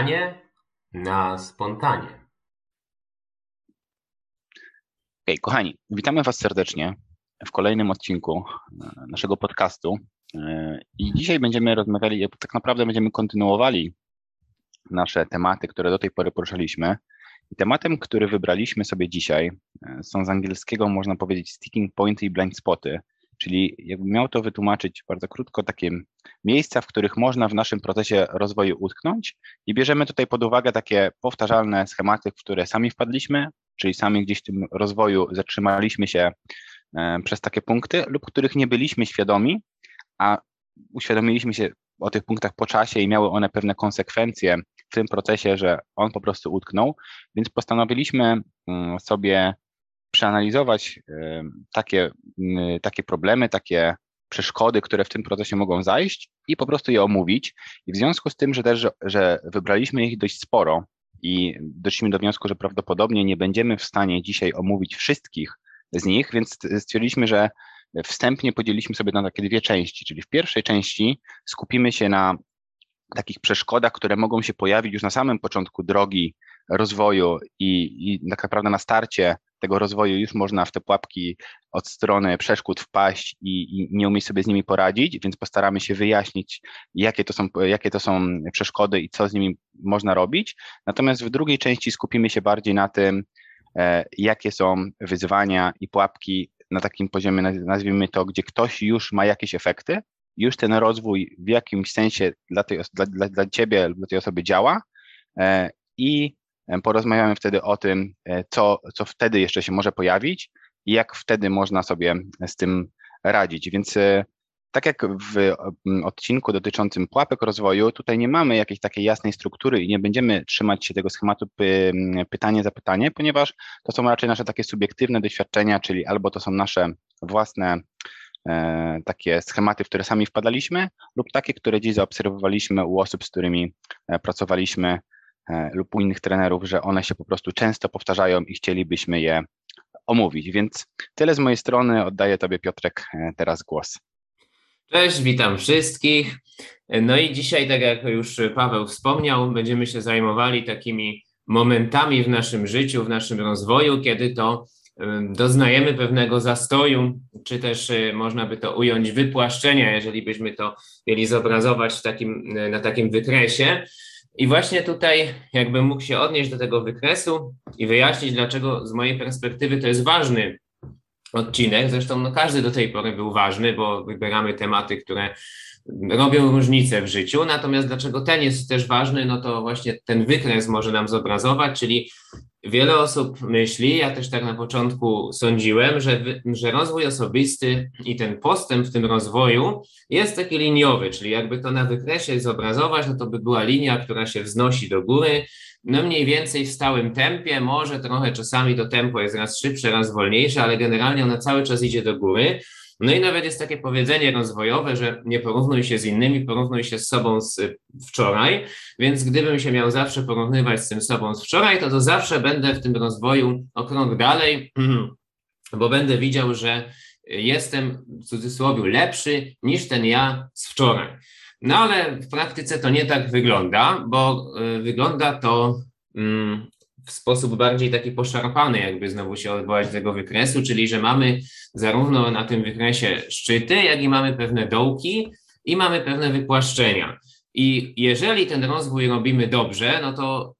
Pytanie na spontanie. Okay, kochani, witamy Was serdecznie w kolejnym odcinku e, naszego podcastu. E, I dzisiaj będziemy rozmawiali, tak naprawdę będziemy kontynuowali nasze tematy, które do tej pory poruszaliśmy. I tematem, który wybraliśmy sobie dzisiaj, e, są z angielskiego, można powiedzieć, sticking pointy i blind spoty, czyli jakbym miał to wytłumaczyć bardzo krótko, takie miejsca, w których można w naszym procesie rozwoju utknąć i bierzemy tutaj pod uwagę takie powtarzalne schematy, w które sami wpadliśmy, czyli sami gdzieś w tym rozwoju zatrzymaliśmy się e, przez takie punkty, lub których nie byliśmy świadomi, a uświadomiliśmy się o tych punktach po czasie i miały one pewne konsekwencje w tym procesie, że on po prostu utknął, więc postanowiliśmy mm, sobie przeanalizować takie, takie problemy, takie przeszkody, które w tym procesie mogą zajść i po prostu je omówić. I w związku z tym, że też, że, że wybraliśmy ich dość sporo i doszliśmy do wniosku, że prawdopodobnie nie będziemy w stanie dzisiaj omówić wszystkich z nich, więc stwierdziliśmy, że wstępnie podzieliliśmy sobie na takie dwie części, czyli w pierwszej części skupimy się na takich przeszkodach, które mogą się pojawić już na samym początku drogi rozwoju i, i tak naprawdę na starcie tego rozwoju już można w te pułapki od strony przeszkód wpaść i, i, nie umieć sobie z nimi poradzić, więc postaramy się wyjaśnić, jakie to, są, jakie to są przeszkody i co z nimi można robić. Natomiast w drugiej części skupimy się bardziej na tym, e, jakie są wyzwania i pułapki na takim poziomie, nazwijmy to, gdzie ktoś już ma jakieś efekty, już ten rozwój w jakimś sensie dla, tej, dla, dla, dla ciebie lub dla tej osoby działa e, i Porozmawiamy wtedy o tym, e, co, co wtedy jeszcze się może pojawić i jak wtedy można sobie z tym radzić. Więc e, tak jak w odcinku dotyczącym pułapek rozwoju, tutaj nie mamy jakiejś takiej jasnej struktury i nie będziemy trzymać się tego schematu py, pytanie za pytanie, ponieważ to są raczej nasze takie subiektywne doświadczenia, czyli albo to są nasze własne e, takie schematy, w które sami wpadaliśmy, lub takie, które dziś zaobserwowaliśmy u osób, z którymi e, pracowaliśmy E, lub u innych trenerów, że one się po prostu często powtarzają i chcielibyśmy je omówić. Więc tyle z mojej strony. Oddaję Tobie, Piotrek, e, teraz głos. Cześć, witam wszystkich. No i dzisiaj, tak jak już Paweł wspomniał, będziemy się zajmowali takimi momentami w naszym życiu, w naszym rozwoju, kiedy to doznajemy pewnego zastoju, czy też e, można by to ująć wypłaszczenia, jeżeli byśmy to mieli zobrazować takim, na takim wykresie. I właśnie tutaj jakbym mógł się odnieść do tego wykresu i wyjaśnić, dlaczego z mojej perspektywy to jest ważny odcinek. Zresztą no, każdy do tej pory był ważny, bo wybieramy tematy, które robią różnicę w życiu. Natomiast dlaczego ten jest też ważny, no to właśnie ten wykres może nam zobrazować, czyli wiele osób myśli, ja też tak na początku sądziłem, że, że rozwój osobisty i ten postęp w tym rozwoju jest taki liniowy, czyli jakby to na wykresie zobrazować, no to by była linia, która się wznosi do góry, no mniej więcej w stałym tempie, może trochę czasami to tempo jest raz szybsze, raz wolniejsze, ale generalnie ona cały czas idzie do góry. No i nawet jest takie powiedzenie rozwojowe, że nie porównuj się z innymi, porównuj się z sobą z wczoraj, więc gdybym się miał zawsze porównywać z tym sobą z wczoraj, to to zawsze będę w tym rozwoju o krok dalej, bo będę widział, że jestem w cudzysłowie lepszy niż ten ja z wczoraj. No ale w praktyce to nie tak wygląda, bo y, wygląda to mm, w sposób bardziej taki poszarpany, jakby znowu się odwołać do tego wykresu, czyli że mamy zarówno na tym wykresie szczyty, jak i mamy pewne dołki i mamy pewne wypłaszczenia. I jeżeli ten rozwój robimy dobrze, no to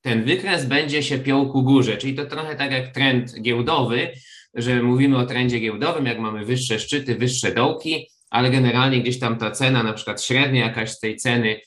ten wykres będzie się piął ku górze, czyli to trochę tak jak trend giełdowy, że mówimy o trendzie giełdowym, jak mamy wyższe szczyty, wyższe dołki, ale generalnie gdzieś tam ta cena, na przykład średnia jakaś z tej ceny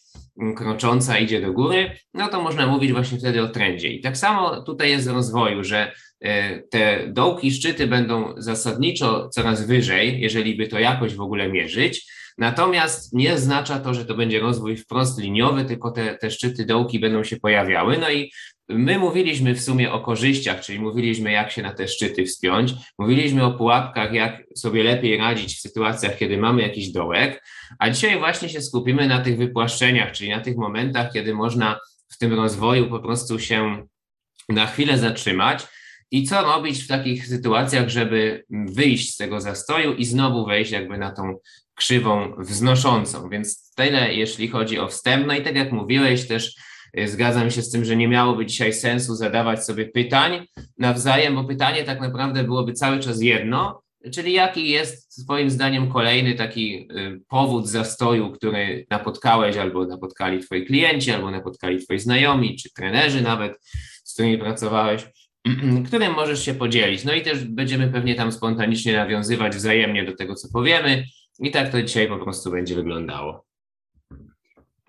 krocząca idzie do góry, no to można mówić właśnie wtedy o trendzie. I tak samo tutaj jest w rozwoju, że e, te dołki, szczyty będą zasadniczo coraz wyżej, jeżeli by to jakoś w ogóle mierzyć. Natomiast nie oznacza to, że to będzie rozwój wprost liniowy, tylko te, te szczyty, dołki będą się pojawiały. No i My mówiliśmy w sumie o korzyściach, czyli mówiliśmy, jak się na te szczyty wspiąć, mówiliśmy o pułapkach, jak sobie lepiej radzić w sytuacjach, kiedy mamy jakiś dołek, a dzisiaj właśnie się skupimy na tych wypłaszczeniach, czyli na tych momentach, kiedy można w tym rozwoju po prostu się na chwilę zatrzymać i co robić w takich sytuacjach, żeby wyjść z tego zastoju i znowu wejść jakby na tą krzywą wznoszącą. Więc tyle, jeśli chodzi o wstęp. No i tak jak mówiłeś, też Zgadzam się z tym, że nie miałoby dzisiaj sensu zadawać sobie pytań nawzajem, bo pytanie tak naprawdę byłoby cały czas jedno, czyli jaki jest Twoim zdaniem kolejny taki powód zastoju, który napotkałeś albo napotkali Twoi klienci, albo napotkali Twoi znajomi, czy trenerzy nawet, z którymi pracowałeś którym możesz się podzielić. No i też będziemy pewnie tam spontanicznie nawiązywać wzajemnie do tego, co powiemy. I tak to dzisiaj po prostu będzie wyglądało.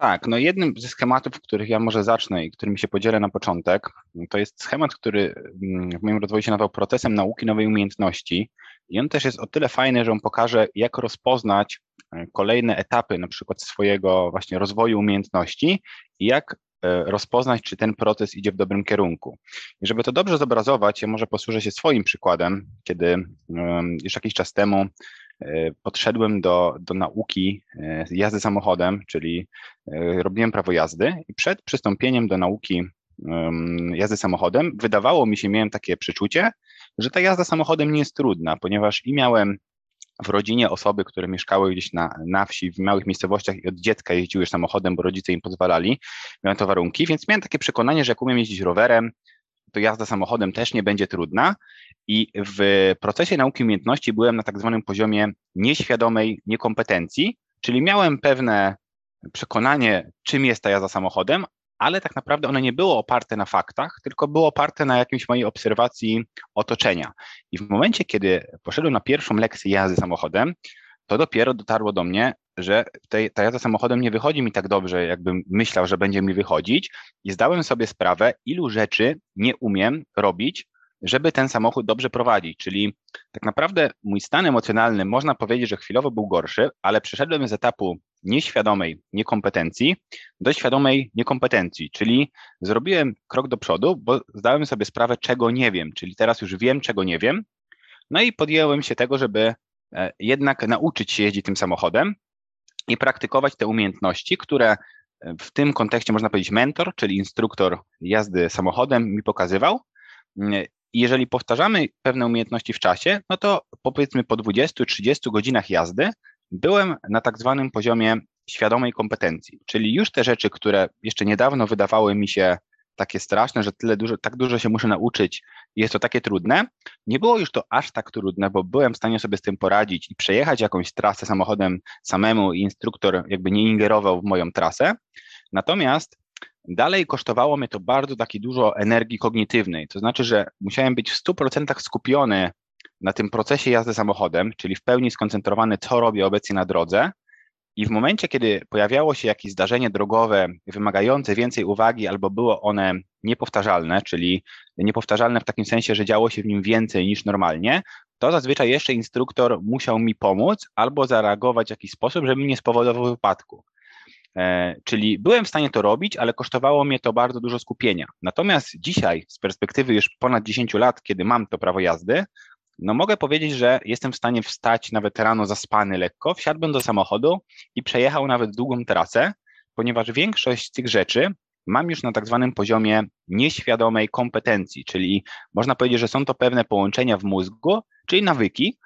Tak, no jednym ze schematów, których ja może zacznę i którym się podzielę na początek, to jest schemat, który mm, w moim rozwoju się nazywał procesem nauki nowej umiejętności. I on też jest o tyle fajny, że on pokaże, jak rozpoznać e, kolejne etapy, na przykład swojego właśnie rozwoju umiejętności i jak E, rozpoznać, czy ten proces idzie w dobrym kierunku. I żeby to dobrze zobrazować, ja może posłużę się swoim przykładem, kiedy już jakiś czas temu podszedłem do, do nauki e, jazdy samochodem, czyli robiłem prawo jazdy i przed przystąpieniem do nauki jazdy samochodem wydawało mi się, miałem takie przeczucie, że ta jazda samochodem nie jest trudna, ponieważ i miałem w rodzinie osoby, które mieszkały gdzieś na, na wsi, w małych miejscowościach i od dziecka jeździły samochodem, bo rodzice im pozwalali, miałem to warunki, więc miałem takie przekonanie, że jak umiem jeździć rowerem, to jazda samochodem też nie będzie trudna. I w procesie nauki umiejętności byłem na tak zwanym poziomie nieświadomej niekompetencji, czyli miałem pewne przekonanie, czym jest ta jazda samochodem, ale tak naprawdę one nie było oparte na faktach, tylko było oparte na jakimś mojej obserwacji otoczenia. I w momencie, kiedy poszedłem na pierwszą lekcję jazdy samochodem, to dopiero dotarło do mnie, że tej, ta jazda samochodem nie wychodzi mi tak dobrze, jakbym myślał, że będzie mi wychodzić, i zdałem sobie sprawę, ilu rzeczy nie umiem robić, żeby ten samochód dobrze prowadzić. Czyli tak naprawdę mój stan emocjonalny można powiedzieć, że chwilowo był gorszy, ale przeszedłem z etapu nieświadomej niekompetencji do świadomej niekompetencji, czyli zrobiłem krok do przodu, bo zdałem sobie sprawę, czego nie wiem, czyli teraz już wiem, czego nie wiem. No i podjąłem się tego, żeby jednak nauczyć się jeździć tym samochodem i praktykować te umiejętności, które e, w tym kontekście można powiedzieć mentor, czyli instruktor jazdy samochodem mi pokazywał. Mm, I jeżeli powtarzamy pewne umiejętności w czasie, no to powiedzmy po 20-30 godzinach jazdy byłem na tak zwanym poziomie świadomej kompetencji, czyli już te rzeczy, które jeszcze niedawno wydawały mi się takie straszne, że tyle dużo, tak dużo się muszę nauczyć jest to takie trudne, nie było już to aż tak trudne, bo byłem w stanie sobie z tym poradzić i przejechać jakąś trasę samochodem samemu i instruktor jakby nie ingerował w moją trasę. Natomiast dalej kosztowało mnie to bardzo taki dużo energii kognitywnej, to znaczy, że musiałem być w 100% skupiony na tym procesie jazdy samochodem, czyli w pełni skoncentrowany, co robię obecnie na drodze. I w momencie, kiedy pojawiało się jakieś zdarzenie drogowe wymagające więcej uwagi, albo było one niepowtarzalne, czyli niepowtarzalne w takim sensie, że działo się w nim więcej niż normalnie, to zazwyczaj jeszcze instruktor musiał mi pomóc albo zareagować w jakiś sposób, żeby nie spowodował wypadku. E, czyli byłem w stanie to robić, ale kosztowało mnie to bardzo dużo skupienia. Natomiast dzisiaj, z perspektywy już ponad 10 lat, kiedy mam to prawo jazdy, no mogę powiedzieć, że jestem w stanie wstać nawet rano zaspany lekko, wsiadłbym do samochodu i przejechał nawet długą trasę, ponieważ większość z tych rzeczy mam już na tak zwanym poziomie nieświadomej kompetencji, czyli można powiedzieć, że są to pewne połączenia w mózgu, czyli nawyki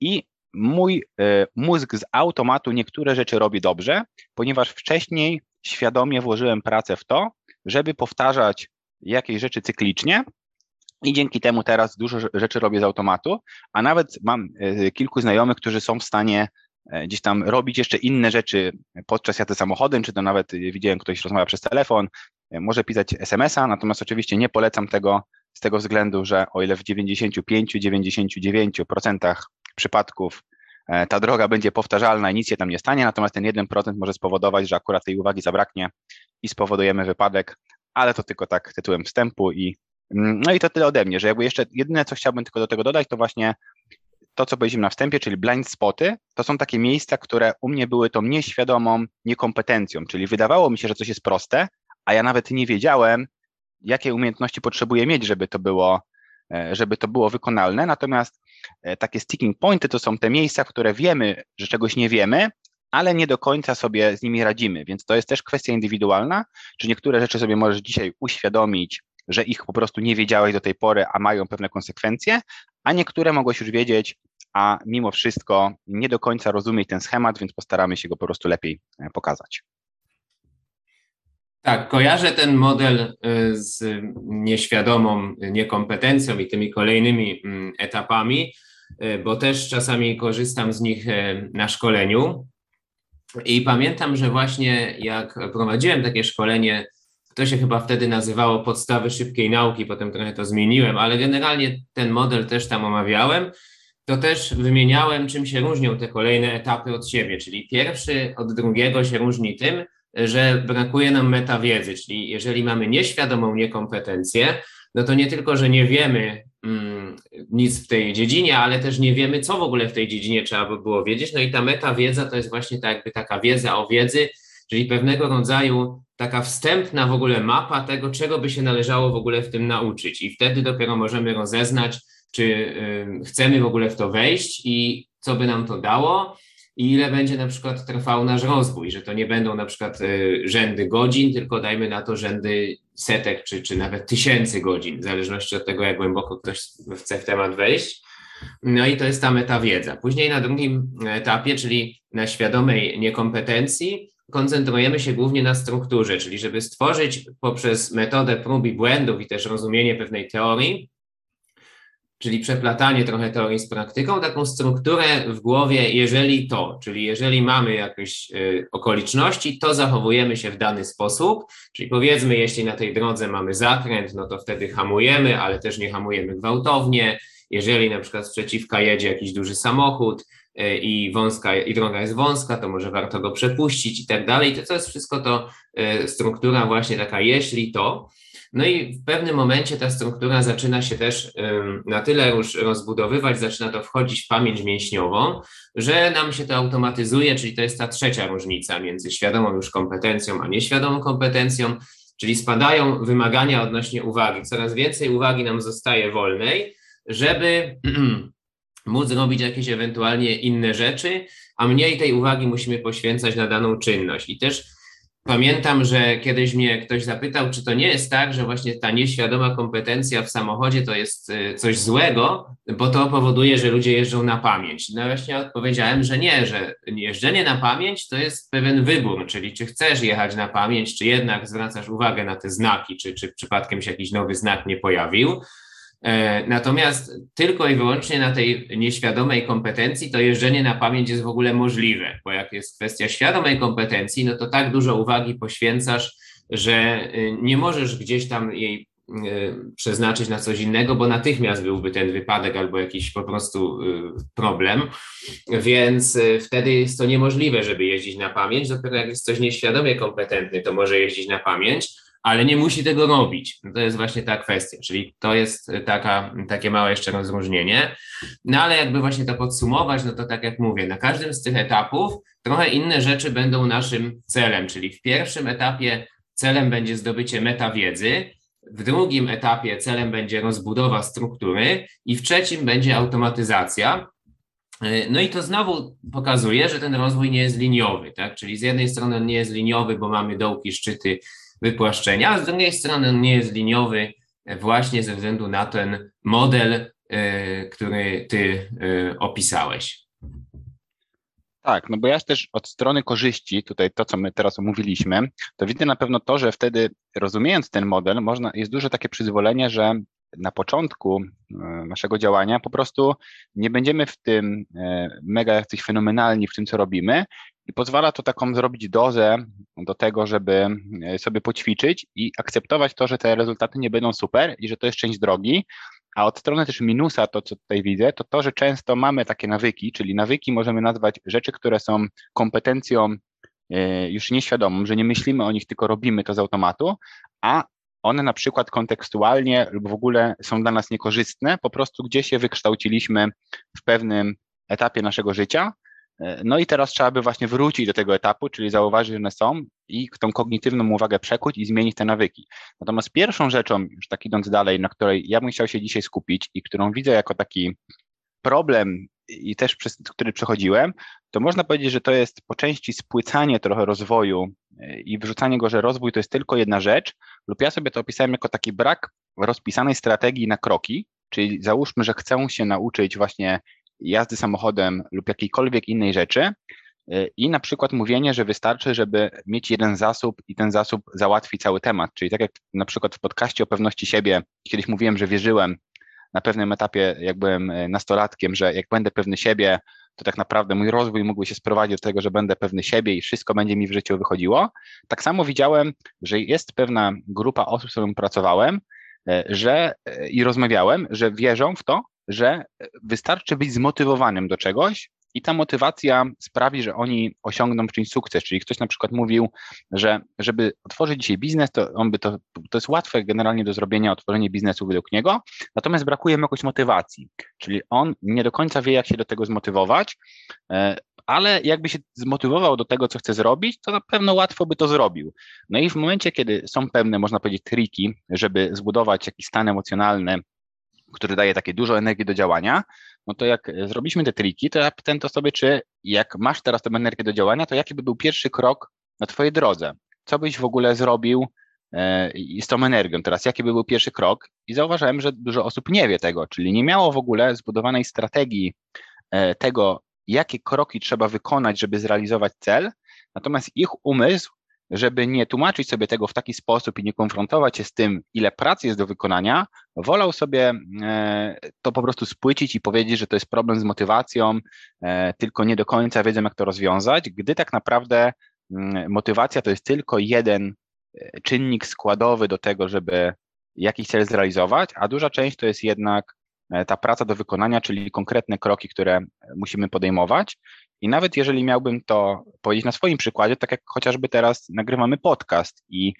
i mój y, mózg z automatu niektóre rzeczy robi dobrze, ponieważ wcześniej świadomie włożyłem pracę w to, żeby powtarzać jakieś rzeczy cyklicznie i dzięki temu teraz dużo rzeczy robię z automatu, a nawet mam e, kilku znajomych, którzy są w stanie e, gdzieś tam robić jeszcze inne rzeczy podczas jazdy samochodem, czy to nawet e, widziałem, ktoś rozmawia przez telefon, może pisać SMS-a, natomiast oczywiście nie polecam tego z tego względu, że o ile w 95-99% przypadków ta droga będzie powtarzalna i nic się tam nie stanie, natomiast ten 1% może spowodować, że akurat tej uwagi zabraknie i spowodujemy wypadek, ale to tylko tak tytułem wstępu i no i to tyle ode mnie, że jakby jeszcze jedyne, co chciałbym tylko do tego dodać, to właśnie to, co powiedziałem na wstępie, czyli blind spoty, to są takie miejsca, które u mnie były tą nieświadomą niekompetencją, czyli wydawało mi się, że coś jest proste, a ja nawet nie wiedziałem, jakie umiejętności potrzebuję mieć, żeby to było, e, żeby to było wykonalne. Natomiast e, takie sticking pointy to są te miejsca, w które wiemy, że czegoś nie wiemy, ale nie do końca sobie z nimi radzimy, więc to jest też kwestia indywidualna, czy niektóre rzeczy sobie możesz dzisiaj uświadomić, że ich po prostu nie wiedziałeś do tej pory, a mają pewne konsekwencje, a niektóre mogłeś już wiedzieć, a mimo wszystko nie do końca rozumieć ten schemat, więc postaramy się go po prostu lepiej e, pokazać. Tak, kojarzę ten model y, z nieświadomą niekompetencją i tymi kolejnymi mm, etapami, y, bo też czasami korzystam z nich na szkoleniu. I pamiętam, że właśnie jak prowadziłem takie szkolenie, to się chyba wtedy nazywało podstawy szybkiej nauki, potem trochę to zmieniłem, ale generalnie ten model też tam omawiałem. To też wymieniałem, czym się różnią te kolejne etapy od siebie, czyli pierwszy od drugiego się różni tym, że brakuje nam metawiedzy, czyli jeżeli mamy nieświadomą niekompetencję, no to nie tylko, że nie wiemy mm, nic w tej dziedzinie, ale też nie wiemy, co w ogóle w tej dziedzinie trzeba by było wiedzieć. No i ta metawiedza to jest właśnie tak jakby taka wiedza o wiedzy, czyli pewnego rodzaju taka wstępna w ogóle mapa tego, czego by się należało w ogóle w tym nauczyć. I wtedy dopiero możemy rozeznać, czy y, chcemy w ogóle w to wejść i co by nam to dało i ile będzie na przykład trwał nasz rozwój, że to nie będą na przykład y, rzędy godzin, tylko dajmy na to rzędy setek czy, czy nawet tysięcy godzin, w zależności od tego, jak głęboko ktoś chce w temat wejść. No i to jest ta metawiedza. Później na drugim etapie, czyli na świadomej niekompetencji, koncentrujemy się głównie na strukturze, czyli żeby stworzyć poprzez metodę prób i błędów i też rozumienie pewnej teorii, czyli przeplatanie trochę teorii z praktyką, taką strukturę w głowie, jeżeli to, czyli jeżeli mamy jakieś y, okoliczności, to zachowujemy się w dany sposób, czyli powiedzmy, jeśli na tej drodze mamy zakręt, no to wtedy hamujemy, ale też nie hamujemy gwałtownie, jeżeli na przykład sprzeciwka jedzie jakiś duży samochód, i wąska, i droga jest wąska, to może warto go przepuścić i tak dalej. To, jest wszystko to y, struktura właśnie taka, jeśli to. No i w pewnym momencie ta struktura zaczyna się też na tyle już rozbudowywać, zaczyna to wchodzić w pamięć mięśniową, że nam się to automatyzuje, czyli to jest ta trzecia różnica między świadomą już kompetencją a nieświadomą kompetencją, czyli spadają wymagania odnośnie uwagi. Coraz więcej uwagi nam zostaje wolnej, żeby móc robić jakieś ewentualnie inne rzeczy, a mniej tej uwagi musimy poświęcać na daną czynność. I też Pamiętam, że kiedyś mnie ktoś zapytał, czy to nie jest tak, że właśnie ta nieświadoma kompetencja w samochodzie to jest y, coś złego, bo to powoduje, że ludzie jeżdżą na pamięć. No właśnie odpowiedziałem, że nie, że jeżdżenie na pamięć to jest pewien wybór, czyli czy chcesz jechać na pamięć, czy jednak zwracasz uwagę na te znaki, czy, czy przypadkiem się jakiś nowy znak nie pojawił. E, natomiast tylko i wyłącznie na tej nieświadomej kompetencji to jeżdżenie na pamięć jest w ogóle możliwe, bo jak jest kwestia świadomej kompetencji, no to tak dużo uwagi poświęcasz, że y, nie możesz gdzieś tam jej y, przeznaczyć na coś innego, bo natychmiast byłby ten wypadek albo jakiś po prostu y, problem, więc wtedy jest to niemożliwe, żeby jeździć na pamięć. Dopiero jak jest coś nieświadomie kompetentny, to może jeździć na pamięć, ale nie musi tego robić. To jest właśnie ta kwestia, czyli to jest taka, takie małe jeszcze rozróżnienie. No ale jakby właśnie to podsumować, no to tak jak mówię, na każdym z tych etapów trochę inne rzeczy będą naszym celem, czyli w pierwszym etapie celem będzie zdobycie metawiedzy, w drugim etapie celem będzie rozbudowa struktury i w trzecim będzie automatyzacja. No i to znowu pokazuje, że ten rozwój nie jest liniowy, tak? Czyli z jednej strony on nie jest liniowy, bo mamy dołki, szczyty, wypłaszczenia, a z drugiej strony on nie jest liniowy właśnie ze względu na ten model, e, który ty e, opisałeś. Tak, no bo ja też od strony korzyści, tutaj to, co my teraz omówiliśmy, to widzę na pewno to, że wtedy rozumiejąc ten model, można, jest duże takie przyzwolenie, że na początku e, naszego działania po prostu nie będziemy w tym mega jacyś fenomenalni w tym, co robimy i pozwala to taką zrobić dozę do tego, żeby e, sobie poćwiczyć i akceptować to, że te rezultaty nie będą super i że to jest część drogi. A od strony też minusa, to co tutaj widzę, to to, że często mamy takie nawyki, czyli nawyki możemy nazwać rzeczy, które są kompetencją e, już nieświadomą, że nie myślimy o nich, tylko robimy to z automatu, a one na przykład kontekstualnie lub w ogóle są dla nas niekorzystne, po prostu gdzieś się wykształciliśmy w pewnym etapie naszego życia no i teraz trzeba by właśnie wrócić do tego etapu, czyli zauważyć, że one są i tą kognitywną uwagę przekuć i zmienić te nawyki. Natomiast pierwszą rzeczą, już tak idąc dalej, na której ja bym chciał się dzisiaj skupić i którą widzę jako taki problem i też przez który przechodziłem, to można powiedzieć, że to jest po części spłycanie trochę rozwoju e, i wrzucanie go, że rozwój to jest tylko jedna rzecz, lub ja sobie to opisałem jako taki brak rozpisanej strategii na kroki, czyli załóżmy, że chcę się nauczyć właśnie jazdy samochodem lub jakiejkolwiek innej rzeczy, Y, I na przykład mówienie, że wystarczy, żeby mieć jeden zasób i ten zasób załatwi cały temat. Czyli tak jak na przykład w podcaście o pewności siebie, kiedyś mówiłem, że wierzyłem na pewnym etapie, jak byłem y, nastolatkiem, że jak będę pewny siebie, to tak naprawdę mój rozwój mógłby się sprowadzić do tego, że będę pewny siebie i wszystko będzie mi w życiu wychodziło. Tak samo widziałem, że jest pewna grupa osób, z którą pracowałem, y, że i rozmawiałem, że wierzą w to, że wystarczy być zmotywowanym do czegoś, i ta motywacja sprawi, że oni osiągną czymś sukces. Czyli ktoś na przykład mówił, że żeby otworzyć dzisiaj biznes, to on by to, to jest łatwe generalnie do zrobienia otworzenie biznesu według niego, natomiast brakuje mu jakoś motywacji. Czyli on nie do końca wie, jak się do tego zmotywować, e, ale jakby się zmotywował do tego, co chce zrobić, to na pewno łatwo by to zrobił. No i w momencie, kiedy są pewne, można powiedzieć, triki, żeby zbudować jakiś stan emocjonalny, który daje takie dużo energii do działania, no to jak zrobiliśmy te triki, to ja pytam to sobie, czy jak masz teraz tę energię do działania, to jaki by był pierwszy krok na twojej drodze? Co byś w ogóle zrobił e, z tą energią teraz? Jaki by był pierwszy krok? I zauważyłem, że dużo osób nie wie tego, czyli nie miało w ogóle zbudowanej strategii e, tego, jakie kroki trzeba wykonać, żeby zrealizować cel, natomiast ich umysł żeby nie tłumaczyć sobie tego w taki sposób i nie konfrontować się z tym, ile pracy jest do wykonania, wolał sobie e, to po prostu spłycić i powiedzieć, że to jest problem z motywacją, e, tylko nie do końca wiedzą, jak to rozwiązać, gdy tak naprawdę mm, motywacja to jest tylko jeden e, czynnik składowy do tego, żeby jakiś cel zrealizować, a duża część to jest jednak ta praca do wykonania, czyli konkretne kroki, które musimy podejmować. I nawet jeżeli miałbym to powiedzieć na swoim przykładzie, tak jak chociażby teraz nagrywamy podcast i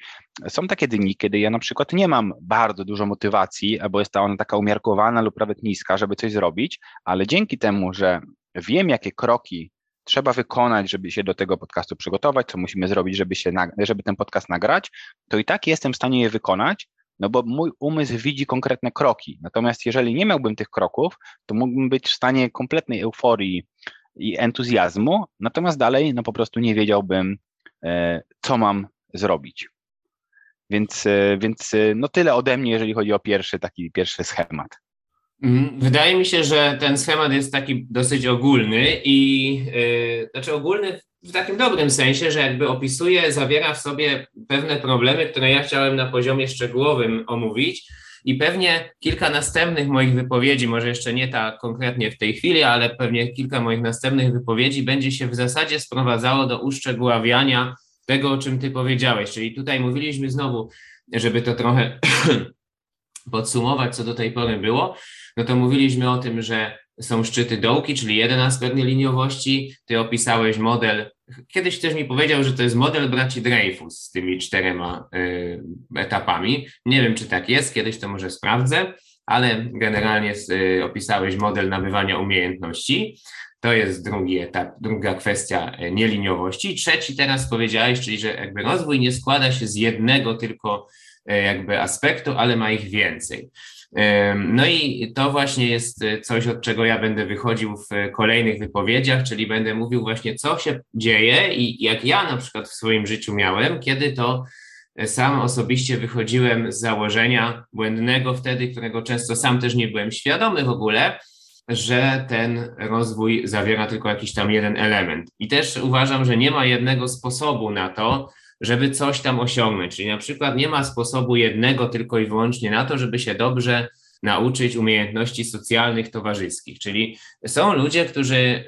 są takie dni, kiedy ja na przykład nie mam bardzo dużo motywacji, albo jest ta ona taka umiarkowana lub nawet niska, żeby coś zrobić, ale dzięki temu, że wiem, jakie kroki trzeba wykonać, żeby się do tego podcastu przygotować, co musimy zrobić, żeby, się, żeby ten podcast nagrać, to i tak jestem w stanie je wykonać, no bo mój umysł widzi konkretne kroki. Natomiast jeżeli nie miałbym tych kroków, to mógłbym być w stanie kompletnej euforii, i entuzjazmu, natomiast dalej no po prostu nie wiedziałbym, e, co mam zrobić. Więc, e, więc e, no tyle ode mnie, jeżeli chodzi o pierwszy taki pierwszy schemat. Mhm. Wydaje mi się, że ten schemat jest taki dosyć ogólny i yy, znaczy ogólny w takim dobrym sensie, że jakby opisuje, zawiera w sobie pewne problemy, które ja chciałem na poziomie szczegółowym omówić i pewnie kilka następnych moich wypowiedzi, może jeszcze nie ta konkretnie w tej chwili, ale pewnie kilka moich następnych wypowiedzi będzie się w zasadzie sprowadzało do uszczegóławiania tego, o czym ty powiedziałeś. Czyli tutaj mówiliśmy znowu, żeby to trochę podsumować, co do tej pory było, no to mówiliśmy o tym, że są szczyty dołki, czyli jeden aspekt liniowości. Ty opisałeś model. Kiedyś ktoś mi powiedział, że to jest model braci Dreyfus z tymi czterema y, etapami. Nie wiem, czy tak jest, kiedyś to może sprawdzę, ale generalnie y, opisałeś model nabywania umiejętności. To jest drugi etap, druga kwestia y, nieliniowości. Trzeci teraz powiedziałeś, czyli że jakby rozwój nie składa się z jednego tylko y, jakby aspektu, ale ma ich więcej. No i to właśnie jest e, coś, od czego ja będę wychodził w kolejnych wypowiedziach, czyli będę mówił właśnie, co się dzieje i jak ja na przykład w swoim życiu miałem, kiedy to e, sam osobiście wychodziłem z założenia błędnego wtedy, którego często sam też nie byłem świadomy w ogóle, że ten rozwój zawiera tylko jakiś tam jeden element. I też uważam, że nie ma jednego sposobu na to, żeby coś tam osiągnąć. Czyli na przykład nie ma sposobu jednego tylko i wyłącznie na to, żeby się dobrze nauczyć umiejętności socjalnych, towarzyskich. Czyli są ludzie, którzy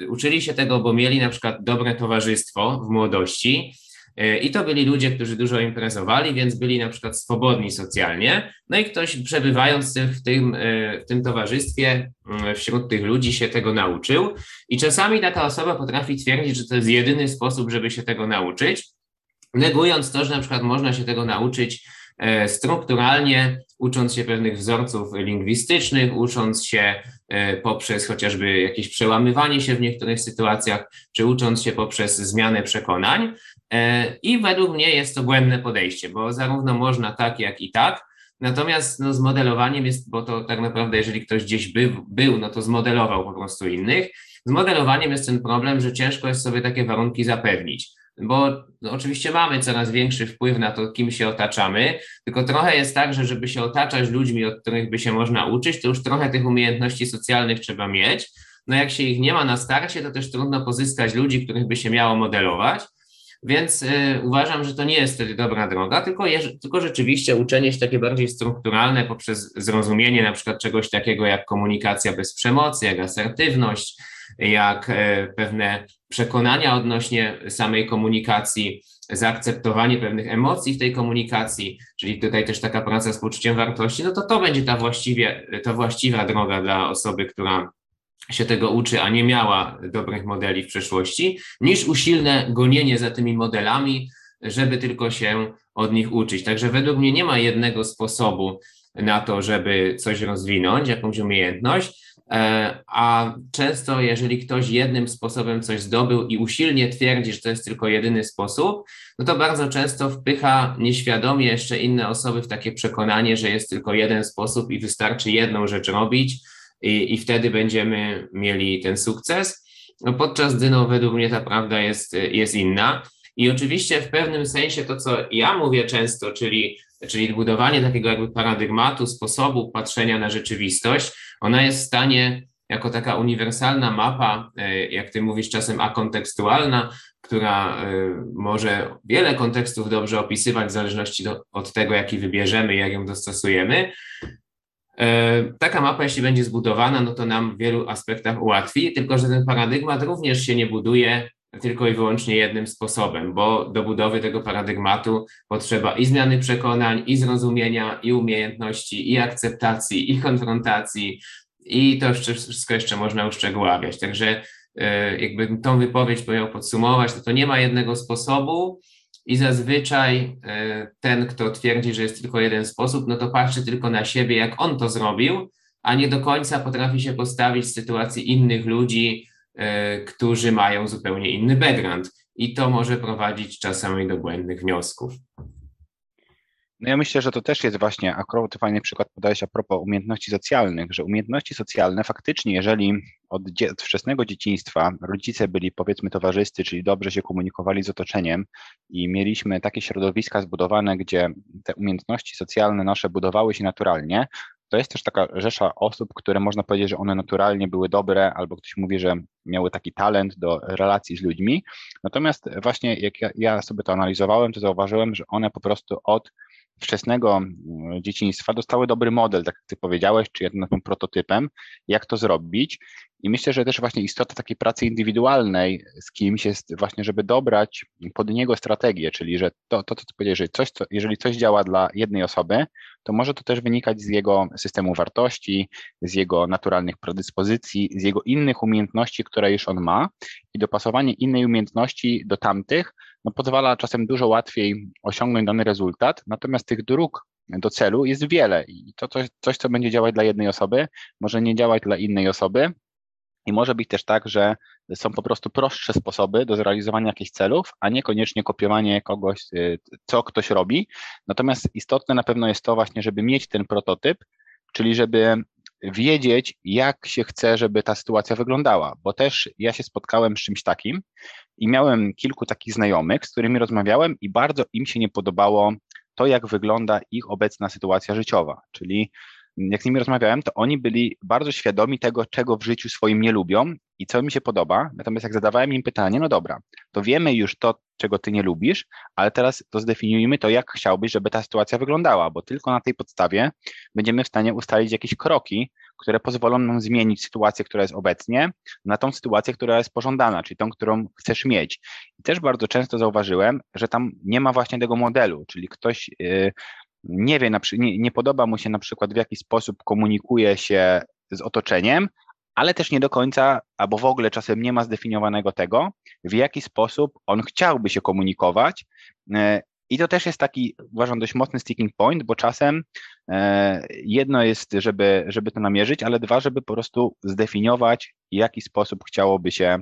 y, uczyli się tego, bo mieli na przykład dobre towarzystwo w młodości. Y, I to byli ludzie, którzy dużo imprezowali, więc byli na przykład swobodni socjalnie. No i ktoś przebywając w tym, y, w tym towarzystwie, wśród tych ludzi się tego nauczył. I czasami taka osoba potrafi twierdzić, że to jest jedyny sposób, żeby się tego nauczyć negując to, że na przykład można się tego nauczyć e, strukturalnie, ucząc się pewnych wzorców lingwistycznych, ucząc się e, poprzez chociażby jakieś przełamywanie się w niektórych sytuacjach, czy ucząc się poprzez zmianę przekonań. E, I według mnie jest to błędne podejście, bo zarówno można tak, jak i tak. Natomiast no, z modelowaniem jest, bo to tak naprawdę, jeżeli ktoś gdzieś był, no to zmodelował po prostu innych. Z modelowaniem jest ten problem, że ciężko jest sobie takie warunki zapewnić bo oczywiście mamy coraz większy wpływ na to, kim się otaczamy, tylko trochę jest tak, że żeby się otaczać ludźmi, od których by się można uczyć, to już trochę tych umiejętności socjalnych trzeba mieć. no jak się ich nie ma na starcie, to też trudno pozyskać ludzi, których by się miało modelować. Więc y, uważam, że to nie jest wtedy dobra droga, tylko, tylko rzeczywiście uczenie się takie bardziej strukturalne poprzez zrozumienie na przykład czegoś takiego jak komunikacja bez przemocy, jak asertywność, jak y, pewne przekonania odnośnie samej komunikacji, zaakceptowanie pewnych emocji w tej komunikacji, czyli tutaj też taka praca z poczuciem wartości, no to to będzie ta, właściwie, ta właściwa droga dla osoby, która się tego uczy, a nie miała dobrych modeli w przeszłości, niż usilne gonienie za tymi modelami, żeby tylko się od nich uczyć. Także według mnie nie ma jednego sposobu na to, żeby coś rozwinąć, jakąś umiejętność, e, a często, jeżeli ktoś jednym sposobem coś zdobył i usilnie twierdzi, że to jest tylko jedyny sposób, no to bardzo często wpycha nieświadomie jeszcze inne osoby w takie przekonanie, że jest tylko jeden sposób i wystarczy jedną rzecz robić i, i wtedy będziemy mieli ten sukces. No podczas gdy no, według mnie ta prawda jest, jest inna. I oczywiście w pewnym sensie to, co ja mówię często, czyli, czyli budowanie takiego jakby paradygmatu, sposobu patrzenia na rzeczywistość, ona jest w stanie jako taka uniwersalna mapa, e, jak ty mówisz czasem akontekstualna, która e, może wiele kontekstów dobrze opisywać w zależności do, od tego, jaki wybierzemy, jak ją dostosujemy, E, taka mapa, jeśli będzie zbudowana, no to nam w wielu aspektach ułatwi, tylko że ten paradygmat również się nie buduje tylko i wyłącznie jednym sposobem, bo do budowy tego paradygmatu potrzeba i zmiany przekonań, i zrozumienia, i umiejętności, i akceptacji, i konfrontacji, i to wszystko jeszcze można uszczegóławiać. Także e, jakby tą wypowiedź miał podsumować, to to nie ma jednego sposobu, i zazwyczaj e, ten, kto twierdzi, że jest tylko jeden sposób, no to patrzy tylko na siebie, jak on to zrobił, a nie do końca potrafi się postawić w sytuacji innych ludzi, którzy mają zupełnie inny background. I to może prowadzić czasami do błędnych wniosków. No ja myślę, że to też jest właśnie, akurat fajny przykład podałeś a propos umiejętności socjalnych, że umiejętności socjalne faktycznie, jeżeli od, od wczesnego dzieciństwa rodzice byli powiedzmy towarzyscy, czyli dobrze się komunikowali z otoczeniem i mieliśmy takie środowiska zbudowane, gdzie te umiejętności socjalne nasze budowały się naturalnie, to jest też taka rzesza osób, które można powiedzieć, że one naturalnie były dobre, albo ktoś mówi, że miały taki talent do relacji z ludźmi. Natomiast właśnie jak ja, ja sobie to analizowałem, to zauważyłem, że one po prostu od wczesnego mm, dzieciństwa dostały dobry model, tak jak ty powiedziałeś, czy jednym prototypem, jak to zrobić. I myślę, że też właśnie istota takiej pracy indywidualnej z kimś jest właśnie, żeby dobrać pod niego strategię, czyli że to, to co ty powiedziałeś, że coś, co, jeżeli coś działa dla jednej osoby, to może to też wynikać z jego systemu wartości, z jego naturalnych predyspozycji, z jego innych umiejętności, które już on ma i dopasowanie innej umiejętności do tamtych no, pozwala czasem dużo łatwiej osiągnąć dany rezultat, natomiast tych dróg do celu jest wiele i to coś, coś, co będzie działać dla jednej osoby, może nie działać dla innej osoby. I może być też tak, że są po prostu prostsze sposoby do zrealizowania jakichś celów, a niekoniecznie kopiowanie kogoś, y, co ktoś robi. Natomiast istotne na pewno jest to właśnie, żeby mieć ten prototyp, czyli żeby wiedzieć, jak się chce, żeby ta sytuacja wyglądała, bo też ja się spotkałem z czymś takim i miałem kilku takich znajomych, z którymi rozmawiałem i bardzo im się nie podobało to, jak wygląda ich obecna sytuacja życiowa, czyli jak z nimi rozmawiałem, to oni byli bardzo świadomi tego, czego w życiu swoim nie lubią i co mi się podoba. Natomiast jak zadawałem im pytanie, no dobra, to wiemy już to, czego ty nie lubisz, ale teraz to zdefiniujmy to, jak chciałbyś, żeby ta sytuacja wyglądała, bo tylko na tej podstawie będziemy w stanie ustalić jakieś kroki, które pozwolą nam zmienić sytuację, która jest obecnie, na tą sytuację, która jest pożądana, czyli tą, którą chcesz mieć. I też bardzo często zauważyłem, że tam nie ma właśnie tego modelu, czyli ktoś yy, nie wie, nie, nie podoba mu się na przykład w jaki sposób komunikuje się z otoczeniem, ale też nie do końca, albo w ogóle czasem nie ma zdefiniowanego tego, w jaki sposób on chciałby się komunikować. E, I to też jest taki, uważam, dość mocny sticking point, bo czasem e, jedno jest, żeby, żeby to namierzyć, ale dwa, żeby po prostu zdefiniować, w jaki sposób chciałoby się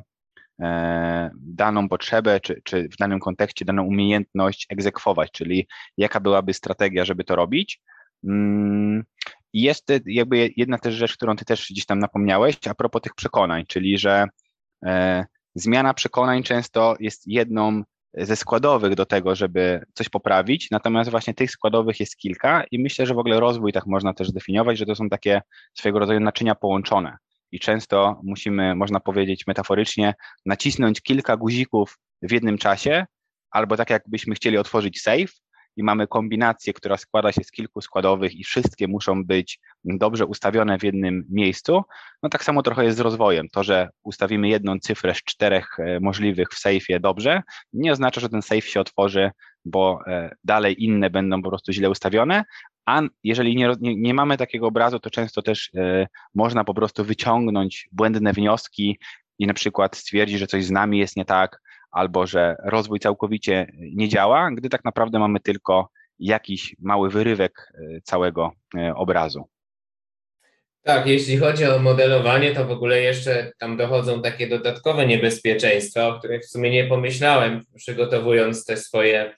daną potrzebę, czy, czy w danym kontekście daną umiejętność egzekwować, czyli jaka byłaby strategia, żeby to robić. Mm, I jest jakby jedna też rzecz, którą ty też gdzieś tam napomniałeś, a propos tych przekonań, czyli że e, zmiana przekonań często jest jedną ze składowych do tego, żeby coś poprawić, natomiast właśnie tych składowych jest kilka i myślę, że w ogóle rozwój tak można też zdefiniować, że to są takie swojego rodzaju naczynia połączone. I często musimy, można powiedzieć metaforycznie, nacisnąć kilka guzików w jednym czasie, albo tak jakbyśmy chcieli otworzyć safe i mamy kombinację, która składa się z kilku składowych i wszystkie muszą być dobrze ustawione w jednym miejscu. No tak samo trochę jest z rozwojem. To, że ustawimy jedną cyfrę z czterech e, możliwych w safe'ie dobrze, nie oznacza, że ten safe się otworzy, bo e, dalej inne będą po prostu źle ustawione, a jeżeli nie, nie, nie, mamy takiego obrazu, to często też y, można po prostu wyciągnąć błędne wnioski i na przykład stwierdzić, że coś z nami jest nie tak, albo że rozwój całkowicie nie działa, gdy tak naprawdę mamy tylko jakiś mały wyrywek y, całego y, obrazu. Tak, jeśli chodzi o modelowanie, to w ogóle jeszcze tam dochodzą takie dodatkowe niebezpieczeństwa, o których w sumie nie pomyślałem, przygotowując te swoje E,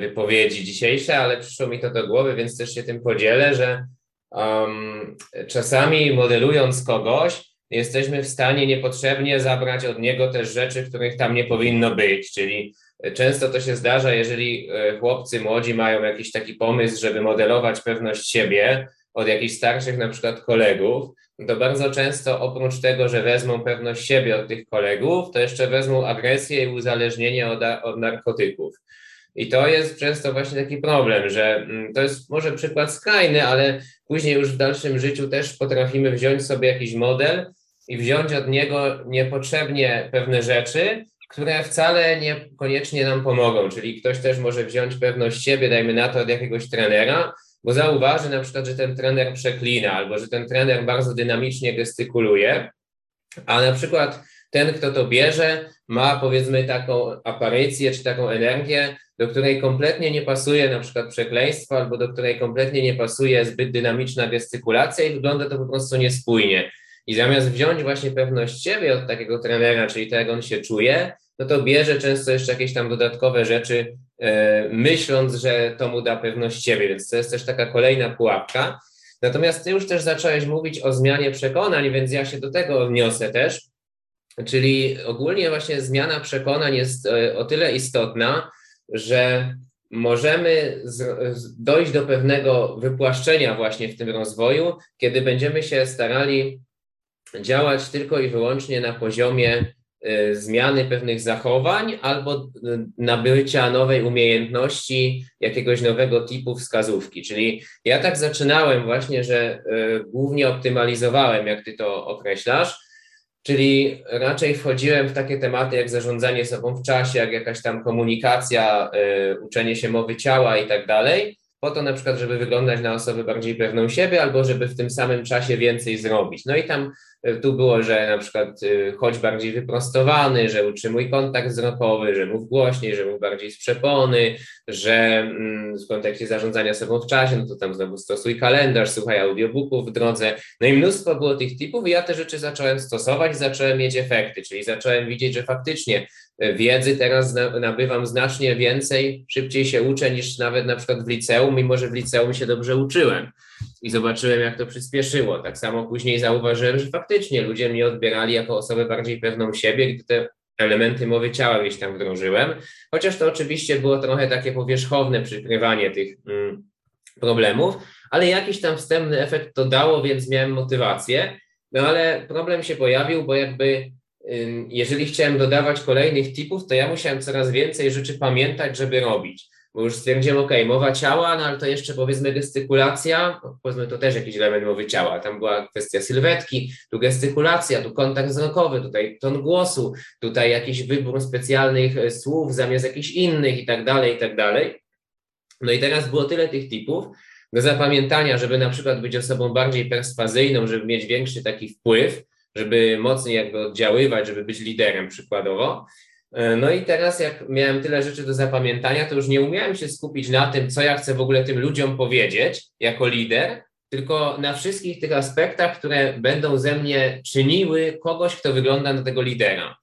wypowiedzi dzisiejsze, ale przyszło mi to do głowy, więc też się tym podzielę, że um, czasami modelując kogoś, jesteśmy w stanie niepotrzebnie zabrać od niego też rzeczy, których tam nie powinno być, czyli często to się zdarza, jeżeli e, chłopcy młodzi mają jakiś taki pomysł, żeby modelować pewność siebie od jakichś starszych na przykład kolegów, to bardzo często oprócz tego, że wezmą pewność siebie od tych kolegów, to jeszcze wezmą agresję i uzależnienie od, od narkotyków. I to jest często właśnie taki problem, że mm, to jest może przykład skrajny, ale później już w dalszym życiu też potrafimy wziąć sobie jakiś model i wziąć od niego niepotrzebnie pewne rzeczy, które wcale niekoniecznie nam pomogą. Czyli ktoś też może wziąć pewność siebie, dajmy na to, od jakiegoś trenera, bo zauważy na przykład, że ten trener przeklina albo że ten trener bardzo dynamicznie gestykuluje, a na przykład ten, kto to bierze, ma powiedzmy taką aparycję czy taką energię, do której kompletnie nie pasuje na przykład przekleństwo, albo do której kompletnie nie pasuje zbyt dynamiczna gestykulacja i wygląda to po prostu niespójnie. I zamiast wziąć właśnie pewność siebie od takiego trenera, czyli to, jak on się czuje, no to bierze często jeszcze jakieś tam dodatkowe rzeczy, e, myśląc, że to mu da pewność siebie, więc to jest też taka kolejna pułapka. Natomiast ty już też zacząłeś mówić o zmianie przekonań, więc ja się do tego odniosę też. Czyli ogólnie właśnie zmiana przekonań jest e, o tyle istotna, że możemy dojść do pewnego wypłaszczenia właśnie w tym rozwoju, kiedy będziemy się starali działać tylko i wyłącznie na poziomie y, zmiany pewnych zachowań albo y, nabycia nowej umiejętności, jakiegoś nowego typu wskazówki. Czyli ja tak zaczynałem właśnie, że głównie optymalizowałem, jak ty to określasz, Czyli raczej wchodziłem w takie tematy jak zarządzanie sobą w czasie, jak jakaś tam komunikacja, y, uczenie się mowy ciała i tak dalej, po to na przykład, żeby wyglądać na osobę bardziej pewną siebie albo żeby w tym samym czasie więcej zrobić. No i tam tu było, że na przykład y, chodź bardziej wyprostowany, że utrzymuj kontakt wzrokowy, że mów głośniej, że mów bardziej z przepony, że mm, w kontekście zarządzania sobą w czasie, no to tam znowu stosuj kalendarz, słuchaj audiobooków w drodze. No i mnóstwo było tych typów i ja te rzeczy zacząłem stosować, zacząłem mieć efekty, czyli zacząłem widzieć, że faktycznie wiedzy teraz nabywam znacznie więcej, szybciej się uczę niż nawet na przykład w liceum, mimo że w liceum się dobrze uczyłem i zobaczyłem, jak to przyspieszyło. Tak samo później zauważyłem, że faktycznie ludzie mnie odbierali jako osobę bardziej pewną siebie, gdy te elementy mowy ciała gdzieś tam wdrożyłem, chociaż to oczywiście było trochę takie powierzchowne przykrywanie tych mm, problemów, ale jakiś tam wstępny efekt to dało, więc miałem motywację. No ale problem się pojawił, bo jakby jeżeli chciałem dodawać kolejnych tipów, to ja musiałem coraz więcej rzeczy pamiętać, żeby robić. Bo już stwierdziłem, ok, mowa ciała, no ale to jeszcze powiedzmy gestykulacja, powiedzmy to też jakiś element mowy ciała, tam była kwestia sylwetki, tu gestykulacja, tu kontakt wzrokowy, tutaj ton głosu, tutaj jakiś wybór specjalnych e, słów zamiast jakichś innych i tak dalej, i tak dalej. No i teraz było tyle tych typów do zapamiętania, żeby na przykład być osobą bardziej perswazyjną, żeby mieć większy taki wpływ, żeby mocniej jakby oddziaływać, żeby być liderem przykładowo, E, no i teraz, jak miałem tyle rzeczy do zapamiętania, to już nie umiałem się skupić na tym, co ja chcę w ogóle tym ludziom powiedzieć jako lider, tylko na wszystkich tych aspektach, które będą ze mnie czyniły kogoś, kto wygląda na tego lidera.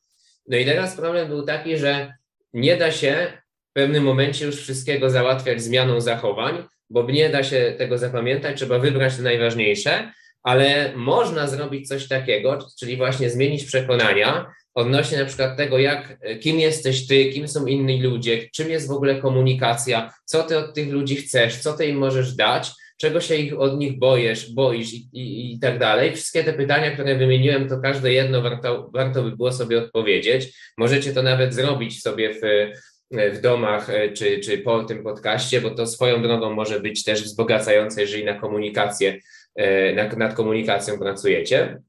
No i teraz problem był taki, że nie da się w pewnym momencie już wszystkiego załatwiać zmianą zachowań, bo nie da się tego zapamiętać, trzeba wybrać te najważniejsze, ale można zrobić coś takiego, czyli właśnie zmienić przekonania, odnośnie na przykład tego, jak, kim jesteś ty, kim są inni ludzie, czym jest w ogóle komunikacja, co ty od tych ludzi chcesz, co ty im możesz dać, czego się ich, od nich boisz, boisz i, i, i tak dalej. Wszystkie te pytania, które wymieniłem, to każde jedno warto, warto by było sobie odpowiedzieć. Możecie to nawet zrobić sobie w, w domach e, czy, czy po tym podcaście, bo to swoją drogą może być też wzbogacające, jeżeli na komunikację, nad, nad komunikacją pracujecie.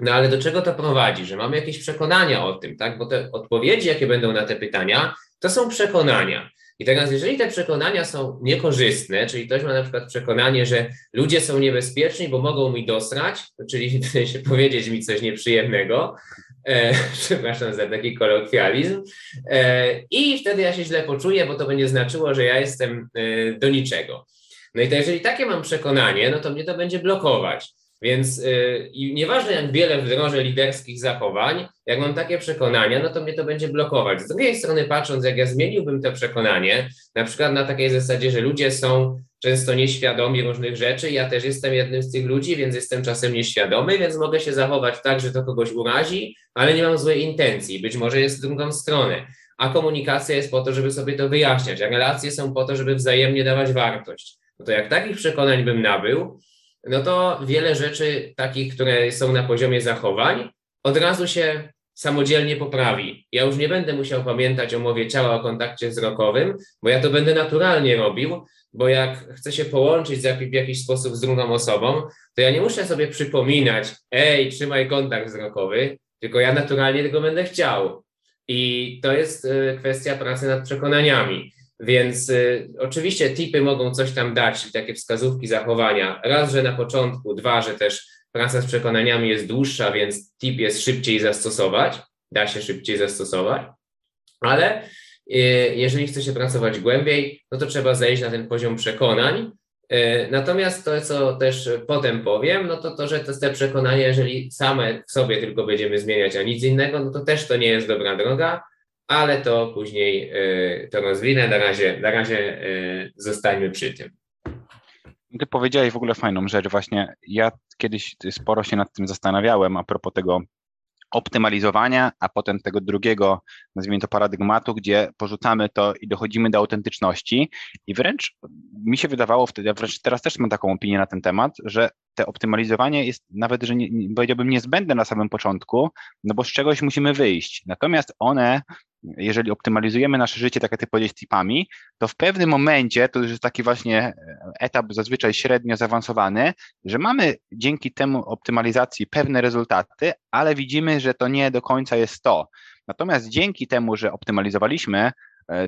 No ale do czego to prowadzi? Że mamy jakieś przekonania o tym, tak? Bo te odpowiedzi, jakie będą na te pytania, to są przekonania. I teraz, jeżeli te przekonania są niekorzystne, czyli ktoś ma na przykład przekonanie, że ludzie są niebezpieczni, bo mogą mi dosrać, czyli powiedzieć mi coś nieprzyjemnego, e, przepraszam za taki kolokwializm, e, i wtedy ja się źle poczuję, bo to będzie znaczyło, że ja jestem e, do niczego. No i to jeżeli takie mam przekonanie, no to mnie to będzie blokować. Więc yy, nieważne jak wiele wdrożę liderskich zachowań, jak mam takie przekonania, no to mnie to będzie blokować. Z drugiej strony, patrząc, jak ja zmieniłbym to przekonanie, na przykład na takiej zasadzie, że ludzie są często nieświadomi różnych rzeczy, ja też jestem jednym z tych ludzi, więc jestem czasem nieświadomy, więc mogę się zachować tak, że to kogoś urazi, ale nie mam złej intencji. Być może jest w drugą stronę. A komunikacja jest po to, żeby sobie to wyjaśniać, a relacje są po to, żeby wzajemnie dawać wartość. No to jak takich przekonań bym nabył, no to wiele rzeczy takich, które są na poziomie zachowań, od razu się samodzielnie poprawi. Ja już nie będę musiał pamiętać o mowie ciała, o kontakcie wzrokowym, bo ja to będę naturalnie robił, bo jak chcę się połączyć w jakiś sposób z drugą osobą, to ja nie muszę sobie przypominać, ej, trzymaj kontakt wzrokowy, tylko ja naturalnie tego będę chciał. I to jest y, kwestia pracy nad przekonaniami. Więc y, oczywiście tipy mogą coś tam dać, takie wskazówki zachowania. Raz, że na początku, dwa, że też praca z przekonaniami jest dłuższa, więc tip jest szybciej zastosować, da się szybciej zastosować, ale y, jeżeli chce się pracować głębiej, no to trzeba zejść na ten poziom przekonań. Y, natomiast to, co też potem powiem, no to to, że to te przekonania, jeżeli same w sobie tylko będziemy zmieniać, a nic innego, no to też to nie jest dobra droga ale to później e, to rozwinę. Na razie, na razie e, zostańmy przy tym. Ty powiedziałeś w ogóle fajną rzecz. Właśnie ja kiedyś sporo się nad tym zastanawiałem a propos tego optymalizowania, a potem tego drugiego, nazwijmy to paradygmatu, gdzie porzucamy to i dochodzimy do autentyczności. I wręcz mi się wydawało wtedy, ja wręcz teraz też mam taką opinię na ten temat, że te optymalizowanie jest nawet, że nie, powiedziałbym niezbędne na samym początku, no bo z czegoś musimy wyjść. Natomiast one jeżeli optymalizujemy nasze życie, tak jak ty powiedziałeś, tipami, to w pewnym momencie, to już jest taki właśnie e, etap zazwyczaj średnio zaawansowany, że mamy dzięki temu optymalizacji pewne rezultaty, ale widzimy, że to nie do końca jest to. Natomiast dzięki temu, że optymalizowaliśmy,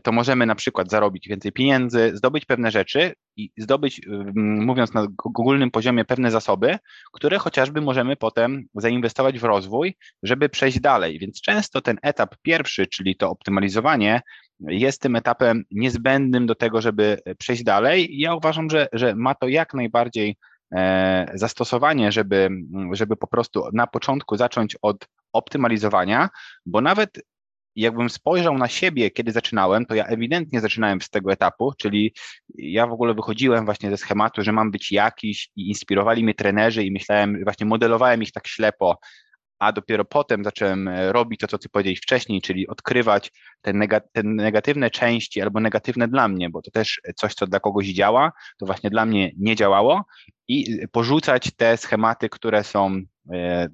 to możemy na przykład zarobić więcej pieniędzy, zdobyć pewne rzeczy i zdobyć, mówiąc na ogólnym poziomie, pewne zasoby, które chociażby możemy potem zainwestować w rozwój, żeby przejść dalej. Więc często ten etap pierwszy, czyli to optymalizowanie, jest tym etapem niezbędnym do tego, żeby przejść dalej. Ja uważam, że, że ma to jak najbardziej e, zastosowanie, żeby, żeby po prostu na początku zacząć od optymalizowania, bo nawet jakbym spojrzał na siebie, kiedy zaczynałem, to ja ewidentnie zaczynałem z tego etapu, czyli ja w ogóle wychodziłem właśnie ze schematu, że mam być jakiś i inspirowali mnie trenerzy i myślałem, właśnie modelowałem ich tak ślepo, a dopiero potem zacząłem e, robić to, co ty powiedziałeś wcześniej, czyli odkrywać te, nega te negatywne części albo negatywne dla mnie, bo to też coś, co dla kogoś działa, to właśnie dla mnie nie działało i porzucać te schematy, które są e,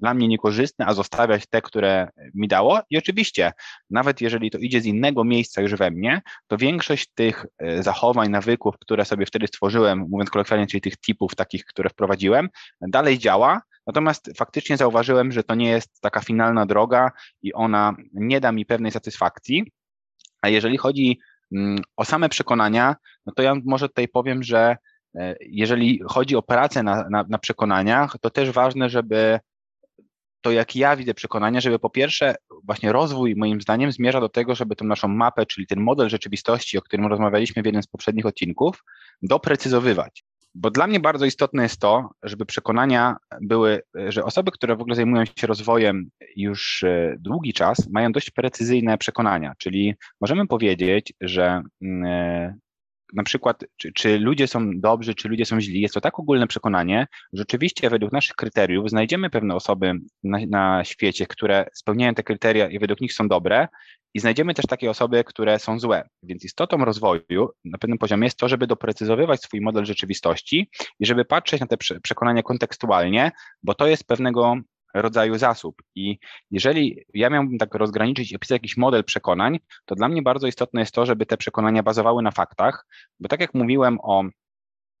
dla mnie niekorzystne, a zostawiać te, które mi dało. I oczywiście, nawet jeżeli to idzie z innego miejsca już we mnie, to większość tych e, zachowań, nawyków, które sobie wtedy stworzyłem, mówiąc kolokwialnie, czyli tych tipów takich, które wprowadziłem, dalej działa, Natomiast faktycznie zauważyłem, że to nie jest taka finalna droga i ona nie da mi pewnej satysfakcji. A jeżeli chodzi mm, o same przekonania, no to ja może tutaj powiem, że e, jeżeli chodzi o pracę na, na, na przekonaniach, to też ważne, żeby to jak ja widzę przekonania, żeby po pierwsze właśnie rozwój moim zdaniem zmierza do tego, żeby tą naszą mapę, czyli ten model rzeczywistości, o którym rozmawialiśmy w jednym z poprzednich odcinków, doprecyzowywać. Bo dla mnie bardzo istotne jest to, żeby przekonania były, że osoby, które w ogóle zajmują się rozwojem już e, długi czas, mają dość precyzyjne przekonania, czyli możemy powiedzieć, że mm, e, na przykład, czy, czy, ludzie są dobrzy, czy ludzie są źli, jest to tak ogólne przekonanie, że rzeczywiście według naszych kryteriów znajdziemy pewne osoby na, na świecie, które spełniają te kryteria i według nich są dobre, i znajdziemy też takie osoby, które są złe. Więc istotą rozwoju na pewnym poziomie jest to, żeby doprecyzowywać swój model rzeczywistości i żeby patrzeć na te przekonania kontekstualnie, bo to jest pewnego rodzaju zasób. I jeżeli ja miałbym tak rozgraniczyć i opisać jakiś model przekonań, to dla mnie bardzo istotne jest to, żeby te przekonania bazowały na faktach, bo tak jak mówiłem o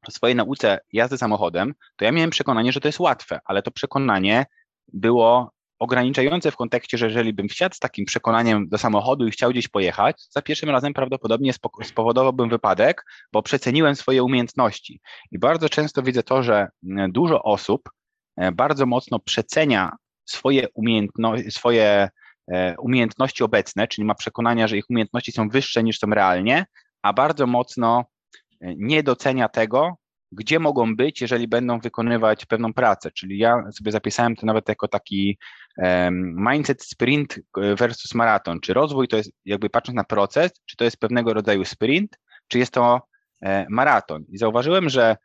swojej nauce jazdy samochodem, to ja miałem przekonanie, że to jest łatwe, ale to przekonanie było ograniczające w kontekście, że jeżeli bym wsiadł z takim przekonaniem do samochodu i chciał gdzieś pojechać, za pierwszym razem prawdopodobnie spowodowałbym wypadek, bo przeceniłem swoje umiejętności. I bardzo często widzę to, że dużo osób bardzo mocno przecenia swoje, umiejętności, swoje e, umiejętności obecne, czyli ma przekonania, że ich umiejętności są wyższe niż są realnie, a bardzo mocno e, nie docenia tego, gdzie mogą być, jeżeli będą wykonywać pewną pracę. Czyli ja sobie zapisałem to nawet jako taki mindset sprint versus maraton. Czy rozwój to jest, jakby patrząc na proces, czy to jest pewnego rodzaju sprint, czy jest to maraton. I zauważyłem, że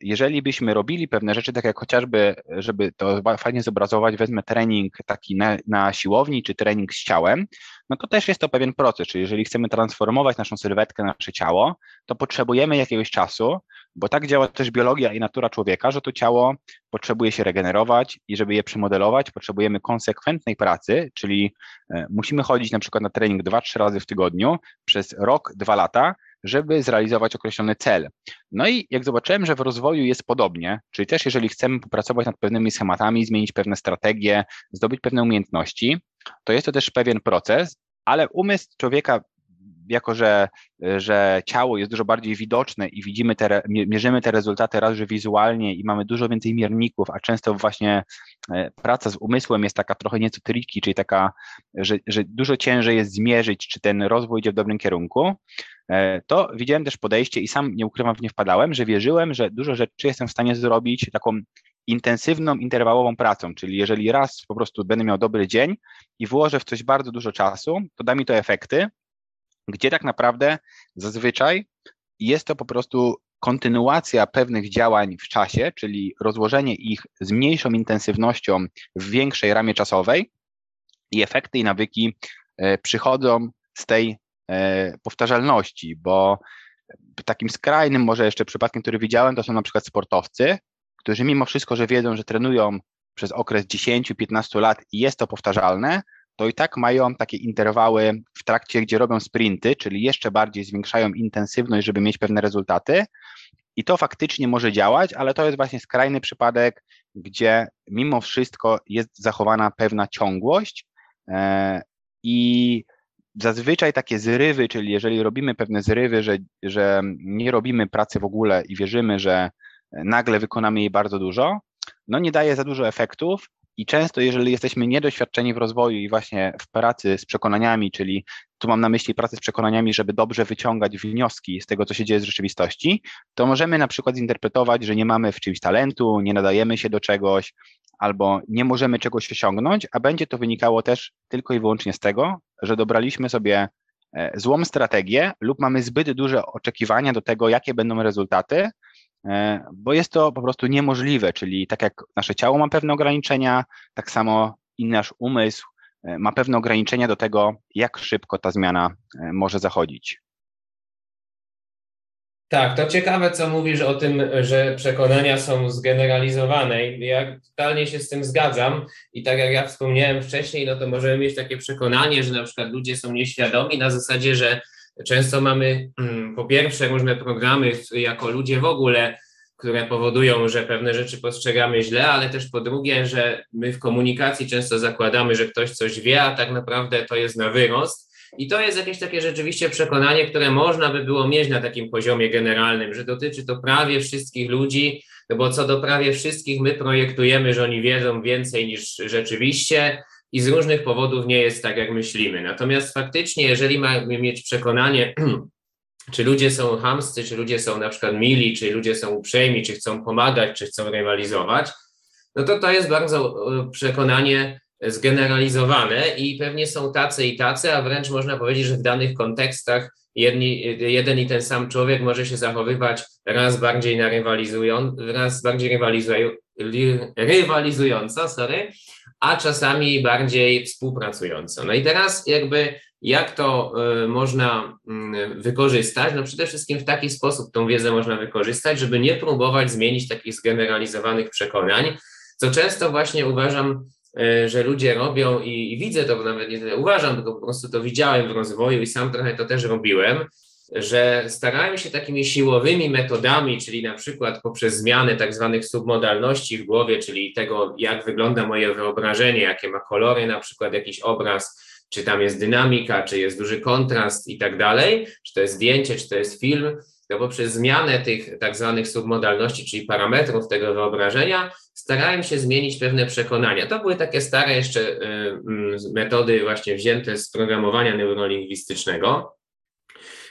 jeżeli byśmy robili pewne rzeczy, tak jak chociażby, żeby to fajnie zobrazować, wezmę trening taki na, na siłowni, czy trening z ciałem, no to też jest to pewien proces, czyli jeżeli chcemy transformować naszą sylwetkę, nasze ciało, to potrzebujemy jakiegoś czasu, bo tak działa też biologia i natura człowieka, że to ciało potrzebuje się regenerować i żeby je przemodelować, potrzebujemy konsekwentnej pracy, czyli e, musimy chodzić na przykład na trening 2-3 razy w tygodniu przez rok, dwa lata, żeby zrealizować określony cel. No i jak zobaczyłem, że w rozwoju jest podobnie, czyli też jeżeli chcemy popracować nad pewnymi schematami, zmienić pewne strategie, zdobyć pewne umiejętności, to jest to też pewien proces, ale umysł człowieka jako że, że ciało jest dużo bardziej widoczne i widzimy te, mierzymy te rezultaty raz, że wizualnie i mamy dużo więcej mierników, a często właśnie e, praca z umysłem jest taka trochę nieco triki, czyli taka, że, że dużo ciężej jest zmierzyć, czy ten rozwój idzie w dobrym kierunku, to widziałem też podejście i sam nie ukrywam, w nie wpadałem, że wierzyłem, że dużo rzeczy jestem w stanie zrobić taką intensywną, interwałową pracą, czyli jeżeli raz po prostu będę miał dobry dzień i włożę w coś bardzo dużo czasu, to da mi to efekty, gdzie tak naprawdę zazwyczaj jest to po prostu kontynuacja pewnych działań w czasie, czyli rozłożenie ich z mniejszą intensywnością w większej ramie czasowej i efekty i nawyki e, przychodzą z tej e, powtarzalności, bo takim skrajnym może jeszcze przypadkiem, który widziałem, to są na przykład sportowcy, którzy mimo wszystko, że wiedzą, że trenują przez okres 10-15 lat i jest to powtarzalne, to i tak mają takie interwały w trakcie, gdzie robią sprinty, czyli jeszcze bardziej zwiększają intensywność, żeby mieć pewne rezultaty. I to faktycznie może działać, ale to jest właśnie skrajny przypadek, gdzie mimo wszystko jest zachowana pewna ciągłość e, i zazwyczaj takie zrywy, czyli jeżeli robimy pewne zrywy, że, że nie robimy pracy w ogóle i wierzymy, że nagle wykonamy jej bardzo dużo, no nie daje za dużo efektów i często, jeżeli jesteśmy niedoświadczeni w rozwoju i właśnie w pracy z przekonaniami, czyli tu mam na myśli pracę z przekonaniami, żeby dobrze wyciągać wnioski z tego, co się dzieje z rzeczywistości, to możemy na przykład zinterpretować, że nie mamy w czymś talentu, nie nadajemy się do czegoś, albo nie możemy czegoś osiągnąć, a będzie to wynikało też tylko i wyłącznie z tego, że dobraliśmy sobie e, złą strategię lub mamy zbyt duże oczekiwania do tego, jakie będą rezultaty, E, bo jest to po prostu niemożliwe, czyli tak jak nasze ciało ma pewne ograniczenia, tak samo i nasz umysł e, ma pewne ograniczenia do tego, jak szybko ta zmiana może zachodzić. Tak, to ciekawe, co mówisz o tym, że przekonania są zgeneralizowane. Ja totalnie się z tym zgadzam i tak jak ja wspomniałem wcześniej, no to możemy mieć takie przekonanie, że na przykład ludzie są nieświadomi na zasadzie, że Często mamy mm, po pierwsze różne programy jako ludzie w ogóle, które powodują, że pewne rzeczy postrzegamy źle, ale też po drugie, że my w komunikacji często zakładamy, że ktoś coś wie, a tak naprawdę to jest na wyrost. I to jest jakieś takie rzeczywiście przekonanie, które można by było mieć na takim poziomie generalnym, że dotyczy to prawie wszystkich ludzi, no bo co do prawie wszystkich my projektujemy, że oni wiedzą więcej niż rzeczywiście, i z różnych powodów nie jest tak, jak myślimy. Natomiast faktycznie, jeżeli mamy mieć przekonanie, czy ludzie są hamscy, czy ludzie są na przykład mili, czy ludzie są uprzejmi, czy chcą pomagać, czy chcą rywalizować, no to to jest bardzo e, przekonanie zgeneralizowane i pewnie są tacy i tacy, a wręcz można powiedzieć, że w danych kontekstach jedni, jeden i ten sam człowiek może się zachowywać raz bardziej na rywalizują, raz bardziej rywalizują, rywalizująco, sorry, a czasami bardziej współpracująco. No i teraz jakby jak to y, można y, wykorzystać? No przede wszystkim w taki sposób tą wiedzę można wykorzystać, żeby nie próbować zmienić takich zgeneralizowanych przekonań, co często właśnie uważam, że ludzie robią i, i widzę to, nawet nie uważam, tylko po prostu to widziałem w rozwoju i sam trochę to też robiłem, że starają się takimi siłowymi metodami, czyli na przykład poprzez zmianę tak zwanych submodalności w głowie, czyli tego, jak wygląda moje wyobrażenie, jakie ma kolory, na przykład jakiś obraz, czy tam jest dynamika, czy jest duży kontrast i tak dalej, czy to jest zdjęcie, czy to jest film, to poprzez zmianę tych tak zwanych submodalności, czyli parametrów tego wyobrażenia, starałem się zmienić pewne przekonania. To były takie stare jeszcze y, mm, metody właśnie wzięte z programowania neurolingwistycznego.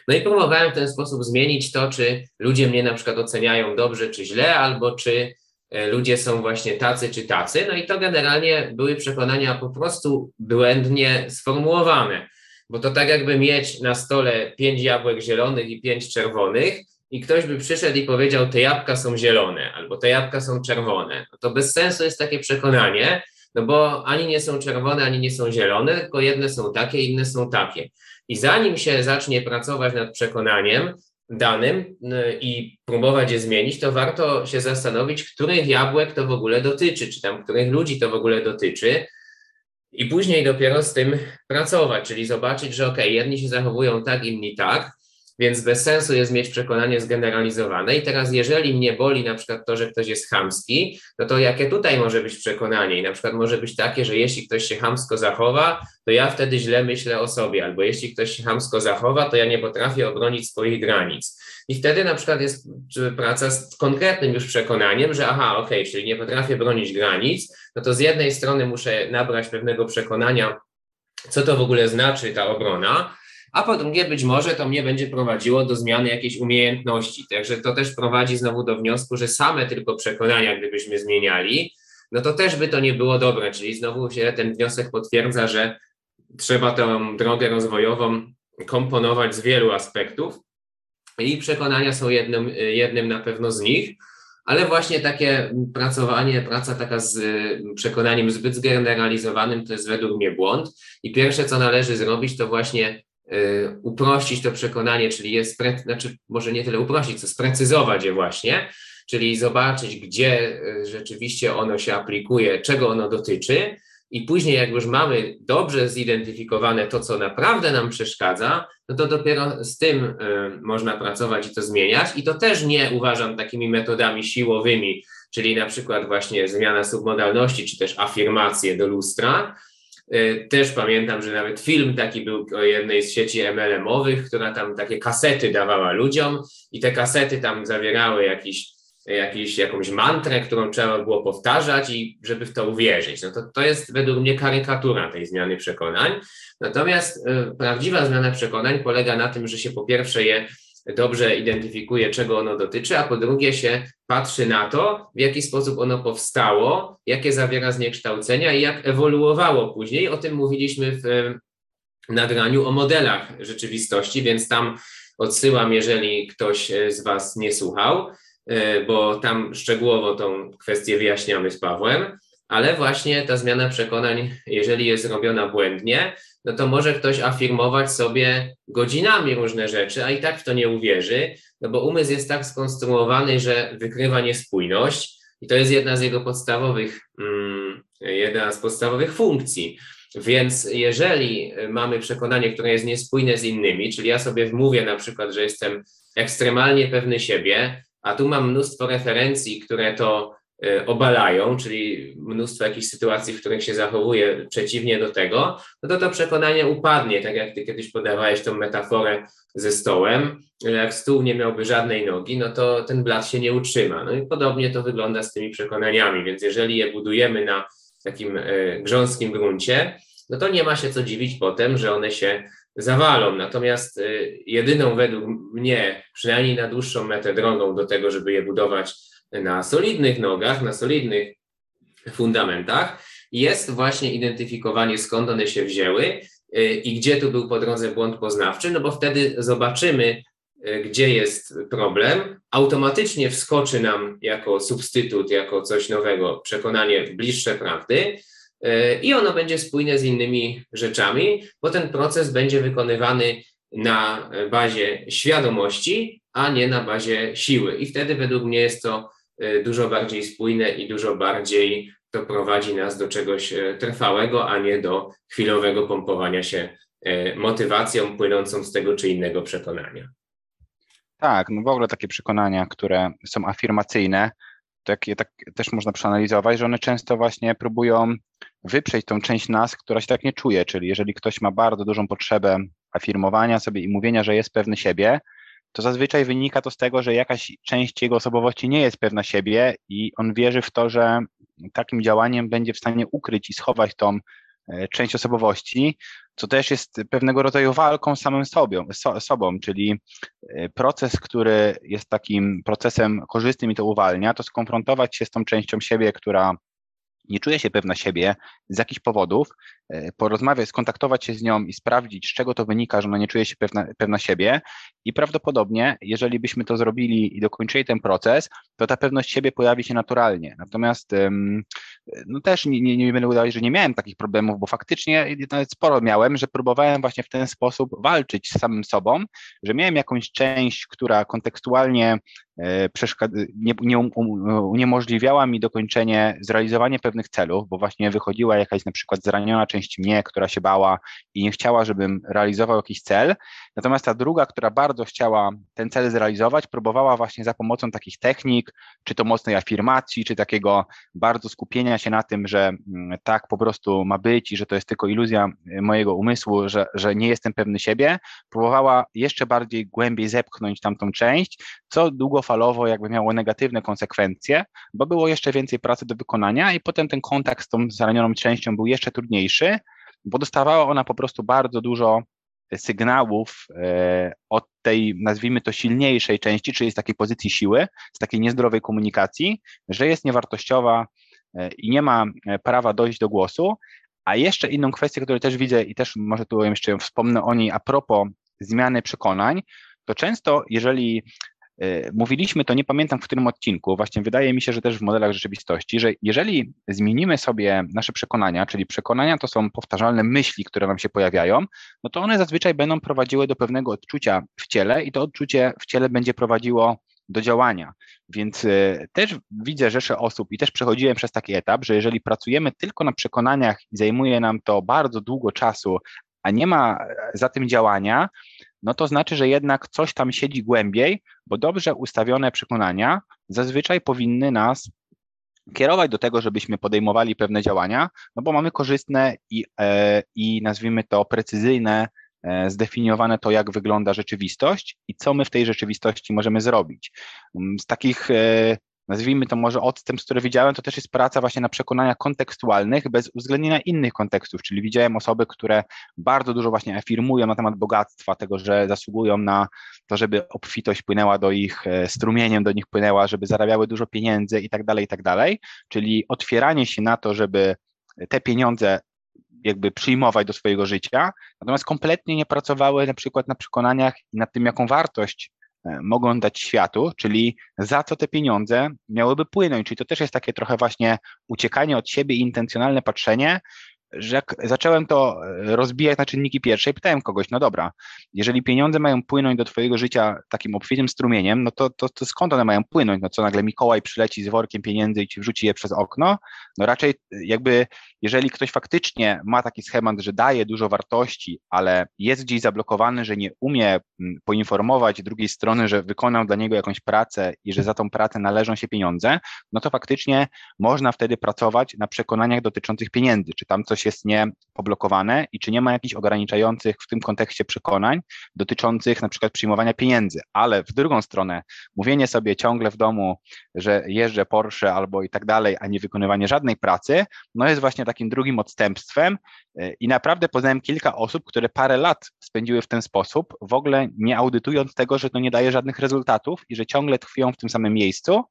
No i próbowałem w ten sposób zmienić to, czy ludzie mnie na przykład oceniają dobrze czy źle, albo czy e, ludzie są właśnie tacy czy tacy. No i to generalnie były przekonania po prostu błędnie sformułowane, bo to tak jakby mieć na stole pięć jabłek zielonych i pięć czerwonych i ktoś by przyszedł i powiedział, te jabłka są zielone albo te jabłka są czerwone. No to bez sensu jest takie przekonanie, no bo ani nie są czerwone, ani nie są zielone, tylko jedne są takie, inne są takie. I zanim się zacznie pracować nad przekonaniem danym y, i próbować je zmienić, to warto się zastanowić, których jabłek to w ogóle dotyczy, czy tam których ludzi to w ogóle dotyczy. I później dopiero z tym pracować, czyli zobaczyć, że ok, jedni się zachowują tak, inni tak, więc bez sensu jest mieć przekonanie zgeneralizowane. I teraz, jeżeli mnie boli na przykład to, że ktoś jest chamski, no to jakie tutaj może być przekonanie? I na przykład może być takie, że jeśli ktoś się chamsko zachowa, to ja wtedy źle myślę o sobie, albo jeśli ktoś się chamsko zachowa, to ja nie potrafię obronić swoich granic. I wtedy na przykład jest praca z konkretnym już przekonaniem, że aha, okej, okay, czyli nie potrafię bronić granic, no to z jednej strony muszę nabrać pewnego przekonania, co to w ogóle znaczy ta obrona, a po drugie być może to mnie będzie prowadziło do zmiany jakiejś umiejętności. Także to też prowadzi znowu do wniosku, że same tylko przekonania, gdybyśmy zmieniali, no to też by to nie było dobre, czyli znowu się ten wniosek potwierdza, że trzeba tę drogę rozwojową komponować z wielu aspektów i przekonania są jednym, jednym na pewno z nich, ale właśnie takie pracowanie, praca taka z przekonaniem zbyt zgeneralizowanym to jest według mnie błąd. I pierwsze co należy zrobić to właśnie uprościć to przekonanie, czyli je spre, znaczy może nie tyle uprościć, co sprecyzować je właśnie, czyli zobaczyć, gdzie y, rzeczywiście ono się aplikuje, czego ono dotyczy, i później, jak już mamy dobrze zidentyfikowane to, co naprawdę nam przeszkadza, no to dopiero z tym y, można pracować i to zmieniać. I to też nie uważam takimi metodami siłowymi, czyli na przykład właśnie zmiana submodalności, czy też afirmacje do lustra, też pamiętam, że nawet film taki był o jednej z sieci MLM-owych, która tam takie kasety dawała ludziom i te kasety tam zawierały jakiś, jakiś, jakąś mantrę, którą trzeba było powtarzać i żeby w to uwierzyć. No to, to jest według mnie karykatura tej zmiany przekonań. Natomiast y, prawdziwa zmiana przekonań polega na tym, że się po pierwsze je dobrze identyfikuje, czego ono dotyczy, a po drugie się patrzy na to, w jaki sposób ono powstało, jakie zawiera zniekształcenia i jak ewoluowało później. O tym mówiliśmy w nagraniu o modelach rzeczywistości, więc tam odsyłam, jeżeli ktoś z Was nie słuchał, e, bo tam szczegółowo tą kwestię wyjaśniamy z Pawłem ale właśnie ta zmiana przekonań, jeżeli jest robiona błędnie, no to może ktoś afirmować sobie godzinami różne rzeczy, a i tak w to nie uwierzy, no bo umysł jest tak skonstruowany, że wykrywa niespójność i to jest jedna z jego podstawowych, mm, jedna z podstawowych funkcji. Więc jeżeli mamy przekonanie, które jest niespójne z innymi, czyli ja sobie wmówię na przykład, że jestem ekstremalnie pewny siebie, a tu mam mnóstwo referencji, które to obalają, czyli mnóstwo jakichś sytuacji, w których się zachowuje przeciwnie do tego, no to to przekonanie upadnie, tak jak ty kiedyś podawałeś tą metaforę ze stołem, jak stół nie miałby żadnej nogi, no to ten blat się nie utrzyma. No i podobnie to wygląda z tymi przekonaniami, więc jeżeli je budujemy na takim e, grząskim gruncie, no to nie ma się co dziwić potem, że one się zawalą. Natomiast e, jedyną według mnie, przynajmniej na dłuższą metę drogą do tego, żeby je budować na solidnych nogach, na solidnych fundamentach, jest właśnie identyfikowanie, skąd one się wzięły i gdzie tu był po drodze błąd poznawczy, no bo wtedy zobaczymy, gdzie jest problem, automatycznie wskoczy nam jako substytut, jako coś nowego przekonanie bliższe prawdy i ono będzie spójne z innymi rzeczami, bo ten proces będzie wykonywany na bazie świadomości, a nie na bazie siły. I wtedy według mnie jest to dużo bardziej spójne i dużo bardziej to prowadzi nas do czegoś e, trwałego, a nie do chwilowego pompowania się e, motywacją płynącą z tego czy innego przekonania. Tak, no w ogóle takie przekonania, które są afirmacyjne, to jak je tak też można przeanalizować, że one często właśnie próbują wyprzeć tą część nas, która się tak nie czuje, czyli jeżeli ktoś ma bardzo dużą potrzebę afirmowania sobie i mówienia, że jest pewny siebie, to zazwyczaj wynika to z tego, że jakaś część jego osobowości nie jest pewna siebie i on wierzy w to, że takim działaniem będzie w stanie ukryć i schować tą e, część osobowości, co też jest pewnego rodzaju walką samym sobie, so, sobą, czyli e, proces, który jest takim procesem korzystnym i to uwalnia, to skonfrontować się z tą częścią siebie, która nie czuje się pewna siebie z jakichś powodów, e, porozmawiać, skontaktować się z nią i sprawdzić, z czego to wynika, że ona nie czuje się pewna, pewna siebie. I prawdopodobnie, jeżeli byśmy to zrobili i dokończyli ten proces, to ta pewność siebie pojawi się naturalnie. Natomiast no też nie, nie, nie będę udawać, że nie miałem takich problemów, bo faktycznie nawet sporo miałem, że próbowałem właśnie w ten sposób walczyć z samym sobą, że miałem jakąś część, która kontekstualnie nie, nie uniemożliwiała mi dokończenie, zrealizowanie pewnych celów, bo właśnie wychodziła jakaś na przykład zraniona część mnie, która się bała i nie chciała, żebym realizował jakiś cel. Natomiast ta druga, która bardzo chciała ten cel zrealizować, próbowała właśnie za pomocą takich technik, czy to mocnej afirmacji, czy takiego bardzo skupienia się na tym, że mm, tak po prostu ma być i że to jest tylko iluzja y, mojego umysłu, że, że nie jestem pewny siebie, próbowała jeszcze bardziej głębiej zepchnąć tamtą część, co długofalowo jakby miało negatywne konsekwencje, bo było jeszcze więcej pracy do wykonania i potem ten kontakt z tą zaranioną częścią był jeszcze trudniejszy, bo dostawała ona po prostu bardzo dużo sygnałów e, od tej, nazwijmy to, silniejszej części, czyli z takiej pozycji siły, z takiej niezdrowej komunikacji, że jest niewartościowa e, i nie ma e, prawa dojść do głosu. A jeszcze inną kwestię, którą też widzę i też może tu jeszcze wspomnę o niej a propos zmiany przekonań, to często, jeżeli E, mówiliśmy to, nie pamiętam w którym odcinku, właśnie wydaje mi się, że też w modelach rzeczywistości, że jeżeli zmienimy sobie nasze przekonania, czyli przekonania to są powtarzalne myśli, które nam się pojawiają, no to one zazwyczaj będą prowadziły do pewnego odczucia w ciele i to odczucie w ciele będzie prowadziło do działania. Więc e, też widzę rzesze osób i też przechodziłem przez taki etap, że jeżeli pracujemy tylko na przekonaniach i zajmuje nam to bardzo długo czasu, a nie ma za tym działania, no to znaczy, że jednak coś tam siedzi głębiej, bo dobrze ustawione przekonania zazwyczaj powinny nas kierować do tego, żebyśmy podejmowali pewne działania, no bo mamy korzystne i, e, i nazwijmy to precyzyjne, e, zdefiniowane to, jak wygląda rzeczywistość i co my w tej rzeczywistości możemy zrobić. Z takich e, nazwijmy to może odstęp, które widziałem, to też jest praca właśnie na przekonaniach kontekstualnych bez uwzględnienia innych kontekstów, czyli widziałem osoby, które bardzo dużo właśnie afirmują na temat bogactwa, tego, że zasługują na to, żeby obfitość płynęła do ich, e, strumieniem do nich płynęła, żeby zarabiały dużo pieniędzy i tak dalej, i tak dalej, czyli otwieranie się na to, żeby te pieniądze jakby przyjmować do swojego życia, natomiast kompletnie nie pracowały na przykład na przekonaniach i nad tym, jaką wartość mogą dać światu, czyli za co te pieniądze miałyby płynąć. Czyli to też jest takie trochę właśnie uciekanie od siebie intencjonalne patrzenie, że jak zacząłem to e, rozbijać na czynniki pierwsze, pytałem kogoś, no dobra, jeżeli pieniądze mają płynąć do twojego życia takim obfitym strumieniem, no to, to, to skąd one mają płynąć? No co nagle Mikołaj przyleci z workiem pieniędzy i ci wrzuci je przez okno? No raczej e, jakby, jeżeli ktoś faktycznie ma taki schemat, że daje dużo wartości, ale jest gdzieś zablokowany, że nie umie poinformować drugiej strony, że wykonał dla niego jakąś pracę i że za tą pracę należą się pieniądze, no to faktycznie można wtedy pracować na przekonaniach dotyczących pieniędzy, czy tam coś coś jest nie poblokowane i czy nie ma jakichś ograniczających w tym kontekście przekonań dotyczących na przykład przyjmowania pieniędzy. Ale w drugą stronę, mówienie sobie ciągle w domu, że jeżdżę Porsche albo i tak dalej, a nie wykonywanie żadnej pracy, no jest właśnie takim drugim odstępstwem i naprawdę poznałem kilka osób, które parę lat spędziły w ten sposób, w ogóle nie audytując tego, że to nie daje żadnych rezultatów i że ciągle tkwią w tym samym miejscu,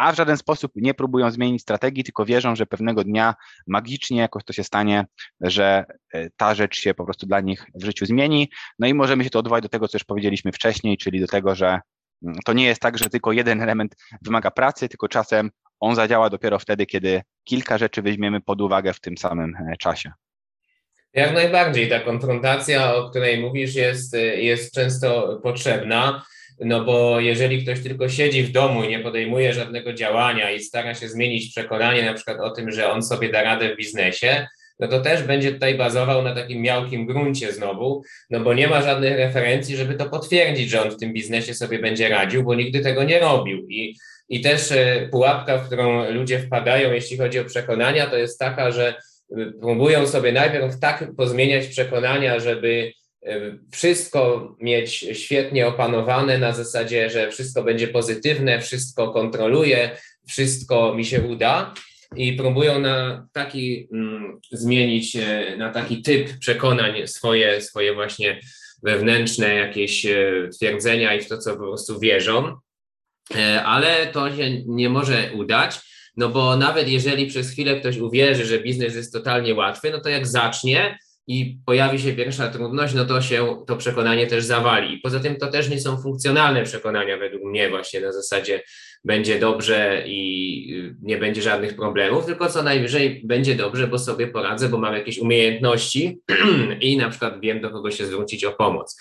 a w żaden sposób nie próbują zmienić strategii, tylko wierzą, że pewnego dnia magicznie jakoś to się stanie, że e, ta rzecz się po prostu dla nich w życiu zmieni. No i możemy się to odwołać do tego, co już powiedzieliśmy wcześniej, czyli do tego, że mm, to nie jest tak, że tylko jeden element wymaga pracy, tylko czasem on zadziała dopiero wtedy, kiedy kilka rzeczy weźmiemy pod uwagę w tym samym e, czasie. Jak najbardziej ta konfrontacja, o której mówisz, jest, jest często potrzebna. No bo jeżeli ktoś tylko siedzi w domu i nie podejmuje żadnego działania i stara się zmienić przekonanie na przykład o tym, że on sobie da radę w biznesie, no to też będzie tutaj bazował na takim miałkim gruncie znowu, no bo nie ma żadnych referencji, żeby to potwierdzić, że on w tym biznesie sobie będzie radził, bo nigdy tego nie robił. I, i też e, pułapka, w którą ludzie wpadają, jeśli chodzi o przekonania, to jest taka, że e, próbują sobie najpierw tak pozmieniać przekonania, żeby wszystko mieć świetnie opanowane na zasadzie, że wszystko będzie pozytywne, wszystko kontroluję, wszystko mi się uda. I próbują na taki mm, zmienić, e, na taki typ przekonań swoje, swoje właśnie wewnętrzne jakieś e, twierdzenia i w to, co po prostu wierzą, ale to się nie może udać, no bo nawet jeżeli przez chwilę ktoś uwierzy, że biznes jest totalnie łatwy, no to jak zacznie, i pojawi się pierwsza trudność, no to się to przekonanie też zawali. Poza tym to też nie są funkcjonalne przekonania według mnie właśnie na zasadzie będzie dobrze i nie będzie żadnych problemów, tylko co najwyżej będzie dobrze, bo sobie poradzę, bo mam jakieś umiejętności i na przykład wiem, do kogo się zwrócić o pomoc.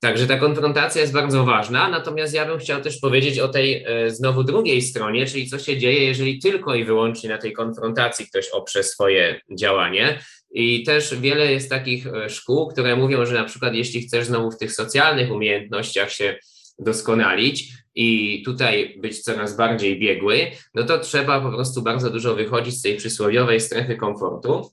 Także ta konfrontacja jest bardzo ważna, natomiast ja bym chciał też powiedzieć o tej e, znowu drugiej stronie, czyli co się dzieje, jeżeli tylko i wyłącznie na tej konfrontacji ktoś oprze swoje działanie. I też wiele jest takich e, szkół, które mówią, że na przykład jeśli chcesz znowu w tych socjalnych umiejętnościach się doskonalić i tutaj być coraz bardziej biegły, no to trzeba po prostu bardzo dużo wychodzić z tej przysłowiowej strefy komfortu.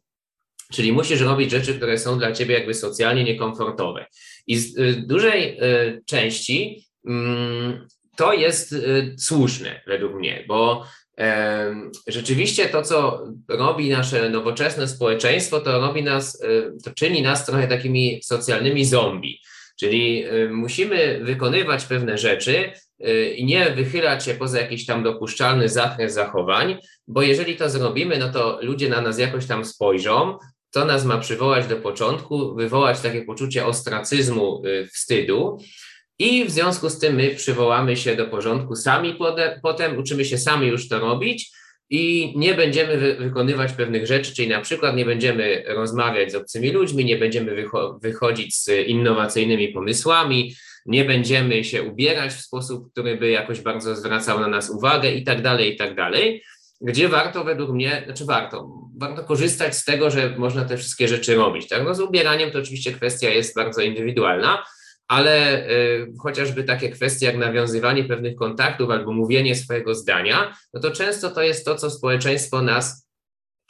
Czyli musisz robić rzeczy, które są dla ciebie jakby socjalnie niekomfortowe. I z y, dużej y, części mm, to jest słuszne według mnie, bo rzeczywiście to, co robi nasze nowoczesne społeczeństwo, to robi nas, to czyni nas trochę takimi socjalnymi zombie. Czyli musimy wykonywać pewne rzeczy i nie wychylać się poza jakiś tam dopuszczalny zakres zachowań, bo jeżeli to zrobimy, no to ludzie na nas jakoś tam spojrzą, to nas ma przywołać do początku, wywołać takie poczucie ostracyzmu, wstydu. I w związku z tym my przywołamy się do porządku sami, potem uczymy się sami już to robić i nie będziemy wy wykonywać pewnych rzeczy, czyli na przykład nie będziemy rozmawiać z obcymi ludźmi, nie będziemy wycho wychodzić z innowacyjnymi pomysłami, nie będziemy się ubierać w sposób, który by jakoś bardzo zwracał na nas uwagę i tak dalej, i tak dalej gdzie warto według mnie, znaczy warto, warto korzystać z tego, że można te wszystkie rzeczy robić. Tak? No z ubieraniem to oczywiście kwestia jest bardzo indywidualna, ale y, chociażby takie kwestie jak nawiązywanie pewnych kontaktów albo mówienie swojego zdania, no to często to jest to, co społeczeństwo nas,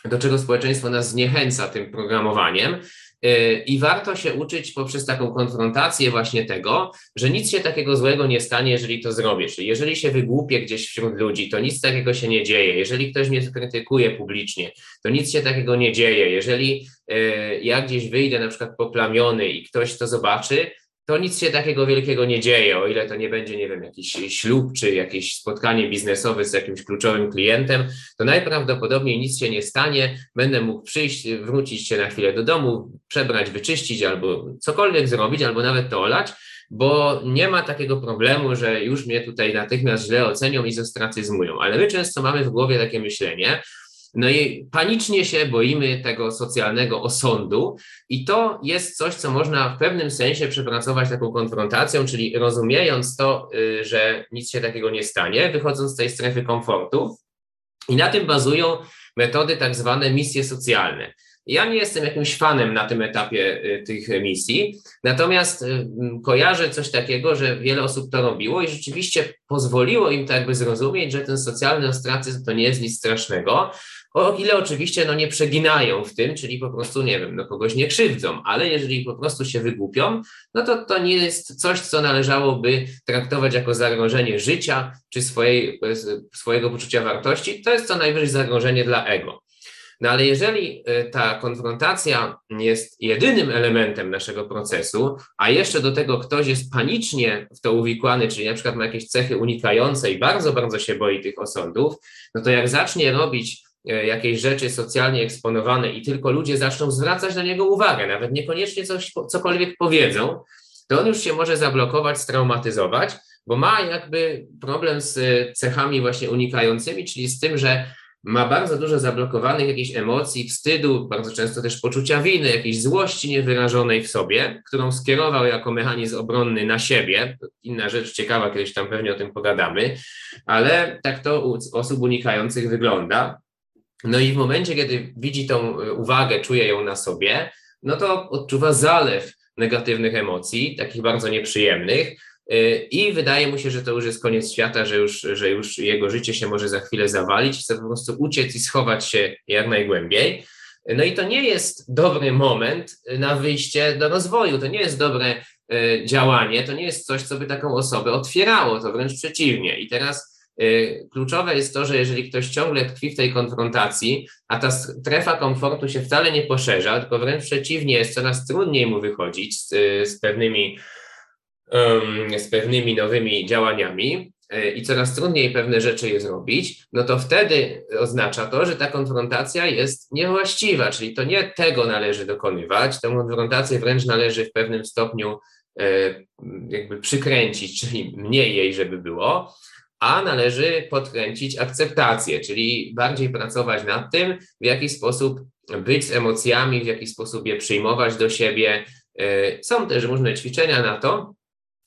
do czego społeczeństwo nas zniechęca tym programowaniem, Y, I warto się uczyć poprzez taką konfrontację właśnie tego, że nic się takiego złego nie stanie, jeżeli to zrobię. Czyli jeżeli się wygłupię gdzieś wśród ludzi, to nic takiego się nie dzieje. Jeżeli ktoś mnie krytykuje publicznie, to nic się takiego nie dzieje. Jeżeli y, ja gdzieś wyjdę na przykład poplamiony i ktoś to zobaczy, to nic się takiego wielkiego nie dzieje, o ile to nie będzie, nie wiem, jakiś ślub czy jakieś spotkanie biznesowe z jakimś kluczowym klientem, to najprawdopodobniej nic się nie stanie. Będę mógł przyjść, wrócić się na chwilę do domu, przebrać, wyczyścić albo cokolwiek zrobić, albo nawet to olać, bo nie ma takiego problemu, że już mnie tutaj natychmiast źle ocenią i zostracyzmują. Ale my często mamy w głowie takie myślenie, no i panicznie się boimy tego socjalnego osądu, i to jest coś, co można w pewnym sensie przepracować taką konfrontacją, czyli rozumiejąc to, y, że nic się takiego nie stanie, wychodząc z tej strefy komfortu. I na tym bazują metody tak zwane misje socjalne. Ja nie jestem jakimś fanem na tym etapie y, tych misji, natomiast y, kojarzę coś takiego, że wiele osób to robiło i rzeczywiście pozwoliło im tak jakby zrozumieć, że ten socjalny ostracyzm to nie jest nic strasznego, o ile oczywiście no, nie przeginają w tym, czyli po prostu, nie wiem, no, kogoś nie krzywdzą, ale jeżeli po prostu się wygłupią, no to to nie jest coś, co należałoby traktować jako zagrożenie życia czy swojej, swojego poczucia wartości, to jest co najwyżej zagrożenie dla ego. No ale jeżeli y, ta konfrontacja jest jedynym elementem naszego procesu, a jeszcze do tego ktoś jest panicznie w to uwikłany, czyli na przykład ma jakieś cechy unikające i bardzo, bardzo się boi tych osądów, no to jak zacznie robić y, jakieś rzeczy socjalnie eksponowane i tylko ludzie zaczną zwracać na niego uwagę, nawet niekoniecznie coś, cokolwiek powiedzą, to on już się może zablokować, straumatyzować, bo ma jakby problem z cechami właśnie unikającymi, czyli z tym, że ma bardzo dużo zablokowanych jakichś emocji, wstydu, bardzo często też poczucia winy, jakiejś złości niewyrażonej w sobie, którą skierował jako mechanizm obronny na siebie. Inna rzecz ciekawa, kiedyś tam pewnie o tym pogadamy, ale tak to u osób unikających wygląda. No i w momencie, kiedy widzi tą uwagę, czuje ją na sobie, no to odczuwa zalew negatywnych emocji, takich bardzo nieprzyjemnych, Y, I wydaje mu się, że to już jest koniec świata, że już, że już jego życie się może za chwilę zawalić, chce po prostu uciec i schować się jak najgłębiej. No i to nie jest dobry moment na wyjście do rozwoju, to nie jest dobre y, działanie, to nie jest coś, co by taką osobę otwierało, to wręcz przeciwnie. I teraz y, kluczowe jest to, że jeżeli ktoś ciągle tkwi w tej konfrontacji, a ta strefa komfortu się wcale nie poszerza, tylko wręcz przeciwnie, jest coraz trudniej mu wychodzić z, z pewnymi z pewnymi nowymi działaniami e, i coraz trudniej pewne rzeczy je zrobić, no to wtedy oznacza to, że ta konfrontacja jest niewłaściwa, czyli to nie tego należy dokonywać, tę konfrontację wręcz należy w pewnym stopniu e, jakby przykręcić, czyli mniej jej, żeby było, a należy podkręcić akceptację, czyli bardziej pracować nad tym, w jaki sposób być z emocjami, w jaki sposób je przyjmować do siebie. E, są też różne ćwiczenia na to,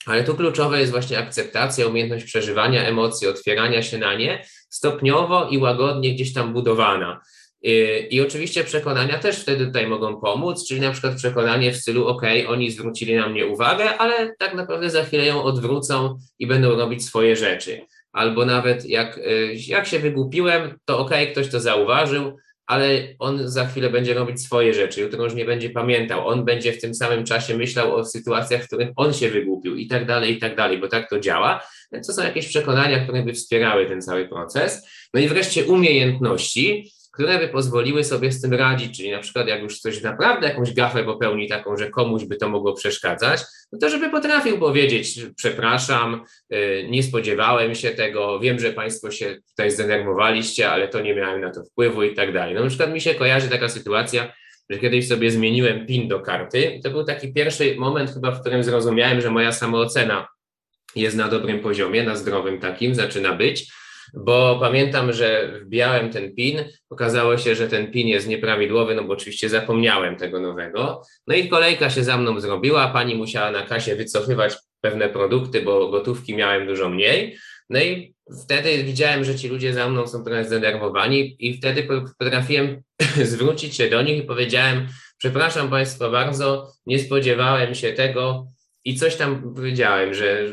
ale tu kluczowe jest właśnie akceptacja, umiejętność przeżywania emocji, otwierania się na nie, stopniowo i łagodnie gdzieś tam budowana. I, I, oczywiście przekonania też wtedy tutaj mogą pomóc, czyli na przykład przekonanie w stylu, OK, oni zwrócili na mnie uwagę, ale tak naprawdę za chwilę ją odwrócą i będą robić swoje rzeczy. Albo nawet jak, y, jak się wygłupiłem, to OK, ktoś to zauważył, ale on za chwilę będzie robić swoje rzeczy, jutro już nie będzie pamiętał, on będzie w tym samym czasie myślał o sytuacjach, w których on się wygłupił i tak dalej, i tak dalej, bo tak to działa. To są jakieś przekonania, które by wspierały ten cały proces. No i wreszcie umiejętności, które by pozwoliły sobie z tym radzić, czyli na przykład jak już ktoś naprawdę jakąś gafę popełni taką, że komuś by to mogło przeszkadzać, no to żeby potrafił powiedzieć, przepraszam, y, nie spodziewałem się tego, wiem, że Państwo się tutaj zdenerwowaliście, ale to nie miałem na to wpływu i tak dalej. No na przykład mi się kojarzy taka sytuacja, że kiedyś sobie zmieniłem PIN do karty to był taki pierwszy moment chyba, w którym zrozumiałem, że moja samoocena jest na dobrym poziomie, na zdrowym takim, zaczyna być, bo pamiętam, że wbijałem ten PIN, okazało się, że ten PIN jest nieprawidłowy, no bo oczywiście zapomniałem tego nowego. No i kolejka się za mną zrobiła, pani musiała na kasie wycofywać pewne produkty, bo gotówki miałem dużo mniej. No i wtedy widziałem, że ci ludzie za mną są trochę zdenerwowani i wtedy potrafiłem zwrócić się do nich i powiedziałem, przepraszam Państwa bardzo, nie spodziewałem się tego, i coś tam powiedziałem, że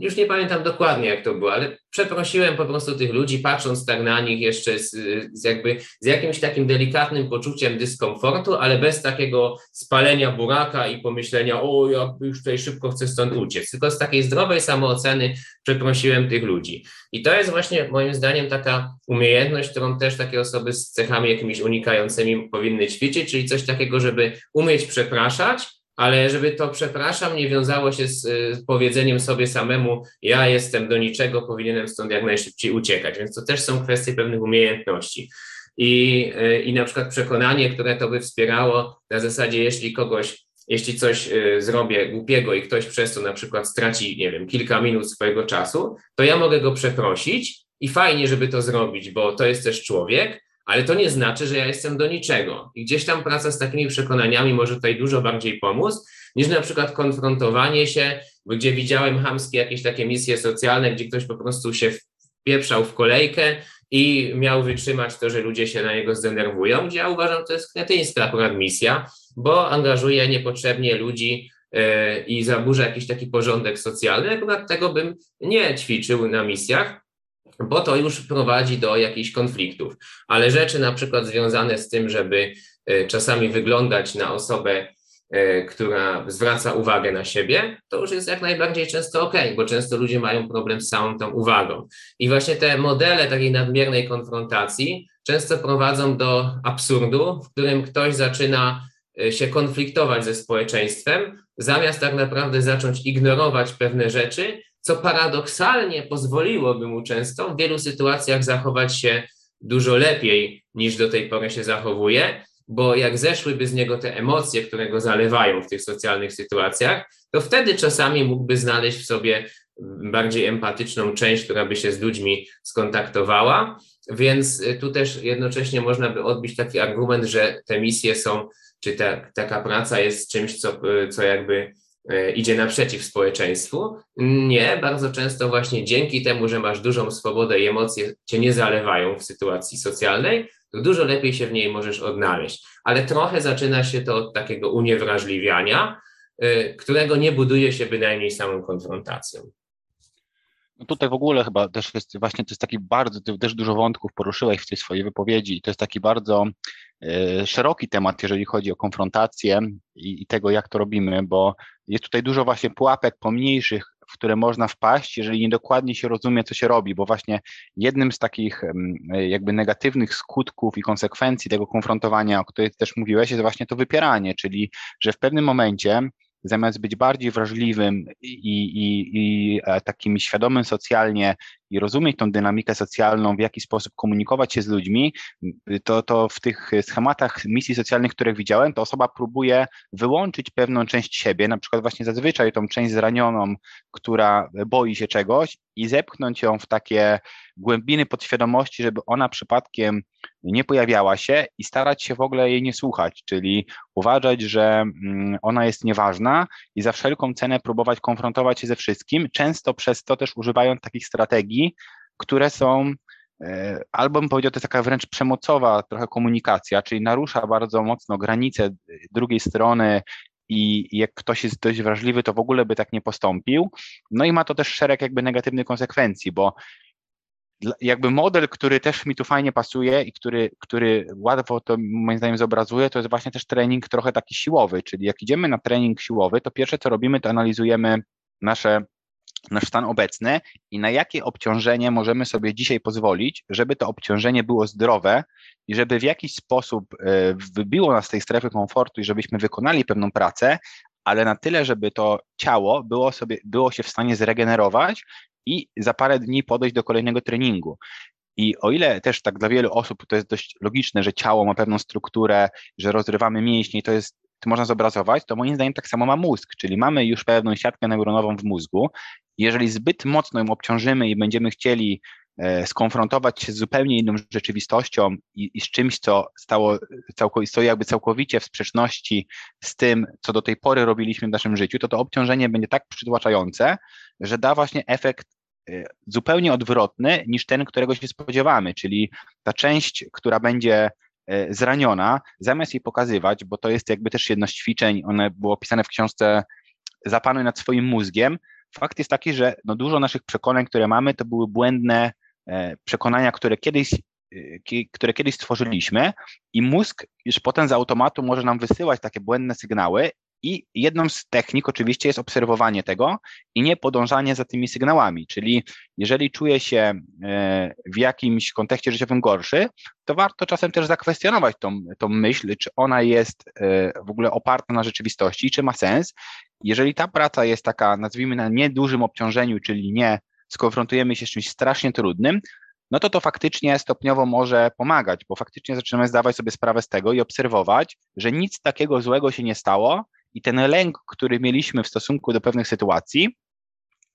już nie pamiętam dokładnie, jak to było, ale przeprosiłem po prostu tych ludzi, patrząc tak na nich jeszcze z, z, jakby z jakimś takim delikatnym poczuciem dyskomfortu, ale bez takiego spalenia buraka i pomyślenia, o, ja już tutaj szybko chcę stąd uciec, tylko z takiej zdrowej samooceny przeprosiłem tych ludzi. I to jest właśnie moim zdaniem taka umiejętność, którą też takie osoby z cechami jakimiś unikającymi powinny ćwiczyć, czyli coś takiego, żeby umieć przepraszać, ale żeby to, przepraszam, nie wiązało się z, z, powiedzeniem sobie samemu, ja jestem do niczego, powinienem stąd jak najszybciej uciekać. Więc to też są kwestie pewnych umiejętności. I, y, I na przykład przekonanie, które to by wspierało na zasadzie, jeśli kogoś, jeśli coś y, zrobię głupiego i ktoś przez to na przykład straci, nie wiem, kilka minut swojego czasu, to ja mogę go przeprosić i fajnie, żeby to zrobić, bo to jest też człowiek, ale to nie znaczy, że ja jestem do niczego. I gdzieś tam praca z takimi przekonaniami może tutaj dużo bardziej pomóc, niż na przykład konfrontowanie się, gdzie widziałem hamskie jakieś takie misje socjalne, gdzie ktoś po prostu się wpieprzał w kolejkę i miał wytrzymać to, że ludzie się na niego zdenerwują, gdzie ja uważam, to jest kretyńska akurat misja, bo angażuje niepotrzebnie ludzi yy, i zaburza jakiś taki porządek socjalny. Akurat tego bym nie ćwiczył na misjach, bo to już prowadzi do jakichś konfliktów. Ale rzeczy na przykład związane z tym, żeby e, czasami wyglądać na osobę, e, która zwraca uwagę na siebie, to już jest jak najbardziej często ok, bo często ludzie mają problem z całą tą uwagą. I właśnie te modele takiej nadmiernej konfrontacji często prowadzą do absurdu, w którym ktoś zaczyna e, się konfliktować ze społeczeństwem, zamiast tak naprawdę zacząć ignorować pewne rzeczy, co paradoksalnie pozwoliłoby mu często w wielu sytuacjach zachować się dużo lepiej niż do tej pory się zachowuje, bo jak zeszłyby z niego te emocje, które go zalewają w tych socjalnych sytuacjach, to wtedy czasami mógłby znaleźć w sobie bardziej empatyczną część, która by się z ludźmi skontaktowała. Więc tu też jednocześnie można by odbić taki argument, że te misje są, czy ta, taka praca jest czymś, co, co jakby idzie naprzeciw społeczeństwu. Nie, bardzo często właśnie dzięki temu, że masz dużą swobodę i emocje cię nie zalewają w sytuacji socjalnej, to dużo lepiej się w niej możesz odnaleźć. Ale trochę zaczyna się to od takiego uniewrażliwiania, e, którego nie buduje się bynajmniej samą konfrontacją. No tutaj w ogóle chyba też jest właśnie, to jest taki bardzo, ty też dużo wątków poruszyłeś w tej swojej wypowiedzi i to jest taki bardzo y, szeroki temat, jeżeli chodzi o konfrontację i, i, tego, jak to robimy, bo jest tutaj dużo właśnie pułapek pomniejszych, w które można wpaść, jeżeli niedokładnie się rozumie, co się robi, bo właśnie jednym z takich jakby negatywnych skutków i konsekwencji tego konfrontowania, o której też mówiłeś, jest właśnie to wypieranie, czyli że w pewnym momencie zamiast być bardziej wrażliwym i, i, i e, takim świadomym socjalnie i rozumieć tą dynamikę socjalną, w jaki sposób komunikować się z ludźmi, to, to w tych schematach misji socjalnych, które widziałem, to osoba próbuje wyłączyć pewną część siebie, na przykład właśnie zazwyczaj tą część zranioną, która boi się czegoś i zepchnąć ją w takie głębiny podświadomości, żeby ona przypadkiem nie pojawiała się i starać się w ogóle jej nie słuchać, czyli uważać, że mm, ona jest nieważna i za wszelką cenę próbować konfrontować się ze wszystkim, często przez to też używając takich strategii, które są e, albo bym powiedział, to jest taka wręcz przemocowa trochę komunikacja, czyli narusza bardzo mocno granice drugiej strony i jak ktoś jest dość wrażliwy, to w ogóle by tak nie postąpił. No i ma to też szereg jakby negatywnych konsekwencji, bo jakby model, który też mi tu fajnie pasuje i który, który łatwo to moim zdaniem zobrazuje, to jest właśnie też trening trochę taki siłowy, czyli jak idziemy na trening siłowy, to pierwsze co robimy, to analizujemy nasze nasz stan obecny i na jakie obciążenie możemy sobie dzisiaj pozwolić, żeby to obciążenie było zdrowe i żeby w jakiś sposób e, wybiło nas z tej strefy komfortu i żebyśmy wykonali pewną pracę, ale na tyle, żeby to ciało było, sobie, było się w stanie zregenerować i za parę dni podejść do kolejnego treningu. I o ile też tak dla wielu osób to jest dość logiczne, że ciało ma pewną strukturę, że rozrywamy mięśnie, to jest można zobrazować, to moim zdaniem tak samo ma mózg, czyli mamy już pewną siatkę neuronową w mózgu. Jeżeli zbyt mocno ją obciążymy i będziemy chcieli e, skonfrontować się z zupełnie inną rzeczywistością i, i z czymś, co stało całko, stoi jakby całkowicie w sprzeczności z tym, co do tej pory robiliśmy w naszym życiu, to to obciążenie będzie tak przytłaczające, że da właśnie efekt e, zupełnie odwrotny niż ten, którego się spodziewamy, czyli ta część, która będzie zraniona, zamiast jej pokazywać, bo to jest jakby też jedno z ćwiczeń, one było opisane w książce Zapanuj nad swoim mózgiem. Fakt jest taki, że no dużo naszych przekonań, które mamy, to były błędne e, przekonania, które kiedyś, e, które kiedyś stworzyliśmy i mózg już potem z automatu może nam wysyłać takie błędne sygnały i jedną z technik oczywiście jest obserwowanie tego i nie podążanie za tymi sygnałami. Czyli jeżeli czuję się e, w jakimś kontekście życiowym gorszy, to warto czasem też zakwestionować tą, tą myśl, czy ona jest e, w ogóle oparta na rzeczywistości, czy ma sens. Jeżeli ta praca jest taka, nazwijmy na niedużym obciążeniu, czyli nie skonfrontujemy się z czymś strasznie trudnym, no to to faktycznie stopniowo może pomagać, bo faktycznie zaczynamy zdawać sobie sprawę z tego i obserwować, że nic takiego złego się nie stało i ten lęk, który mieliśmy w stosunku do pewnych sytuacji,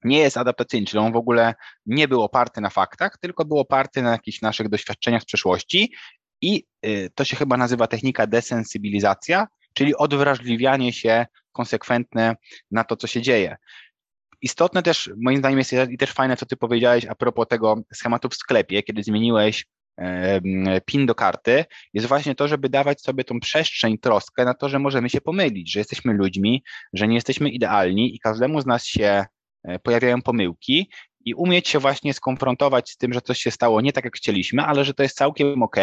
nie jest adaptacyjny, czyli on w ogóle nie był oparty na faktach, tylko był oparty na jakichś naszych doświadczeniach z przeszłości i y, to się chyba nazywa technika desensybilizacja, czyli odwrażliwianie się konsekwentne na to, co się dzieje. Istotne też, moim zdaniem jest i też fajne, co ty powiedziałeś a propos tego schematu w sklepie, kiedy zmieniłeś PIN do karty, jest właśnie to, żeby dawać sobie tą przestrzeń, troskę na to, że możemy się pomylić, że jesteśmy ludźmi, że nie jesteśmy idealni i każdemu z nas się e, pojawiają pomyłki i umieć się właśnie skonfrontować z tym, że coś się stało nie tak, jak chcieliśmy, ale że to jest całkiem ok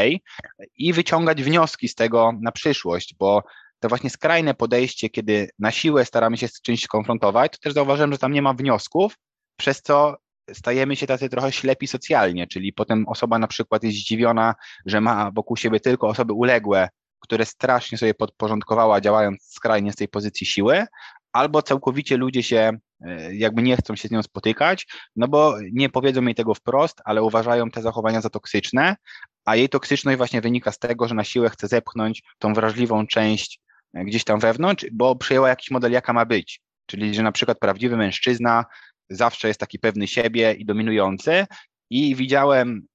i wyciągać wnioski z tego na przyszłość, bo to właśnie skrajne podejście, kiedy na siłę staramy się z czymś skonfrontować, to też zauważyłem, że tam nie ma wniosków, przez co stajemy się tacy trochę ślepi socjalnie, czyli potem osoba na przykład jest zdziwiona, że ma wokół siebie tylko osoby uległe, które strasznie sobie podporządkowała, działając skrajnie z tej pozycji siły, albo całkowicie ludzie się e, jakby nie chcą się z nią spotykać, no bo nie powiedzą jej tego wprost, ale uważają te zachowania za toksyczne, a jej toksyczność właśnie wynika z tego, że na siłę chce zepchnąć tą wrażliwą część e, gdzieś tam wewnątrz, bo przyjęła jakiś model, jaka ma być. Czyli, że na przykład prawdziwy mężczyzna zawsze jest taki pewny siebie i dominujący, i widziałem,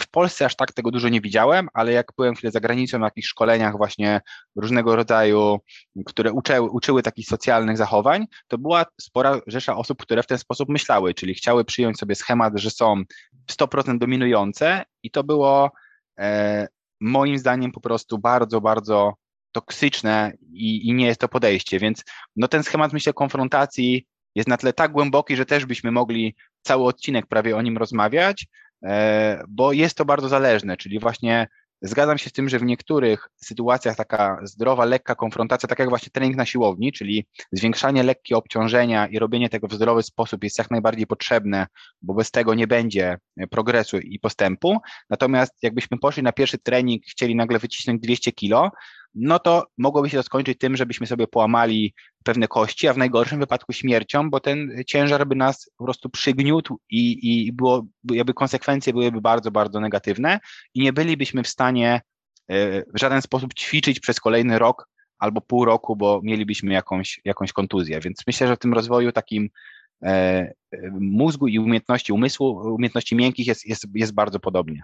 w Polsce aż tak tego dużo nie widziałem, ale jak byłem chwilę za granicą na jakichś szkoleniach właśnie różnego rodzaju, które uczyły, uczyły takich socjalnych zachowań, to była spora rzesza osób, które w ten sposób myślały, czyli chciały przyjąć sobie schemat, że są 100% dominujące i to było e, moim zdaniem po prostu bardzo, bardzo toksyczne i, i nie jest to podejście, więc no ten schemat myślę konfrontacji jest na tle tak głęboki, że też byśmy mogli cały odcinek prawie o nim rozmawiać, e, bo jest to bardzo zależne, czyli właśnie zgadzam się z tym, że w niektórych sytuacjach taka zdrowa, lekka konfrontacja, tak jak właśnie trening na siłowni, czyli zwiększanie lekkie obciążenia i robienie tego w zdrowy sposób jest jak najbardziej potrzebne, bo bez tego nie będzie progresu i postępu. Natomiast jakbyśmy poszli na pierwszy trening, chcieli nagle wycisnąć 200 kilo, no to mogłoby się to skończyć tym, żebyśmy sobie połamali pewne kości, a w najgorszym wypadku śmiercią, bo ten ciężar by nas po prostu przygniótł i, i było, jakby konsekwencje byłyby bardzo, bardzo negatywne i nie bylibyśmy w stanie e, w żaden sposób ćwiczyć przez kolejny rok albo pół roku, bo mielibyśmy jakąś, jakąś kontuzję. Więc myślę, że w tym rozwoju takim e, mózgu i umiejętności umysłu, umiejętności miękkich jest, jest, jest bardzo podobnie.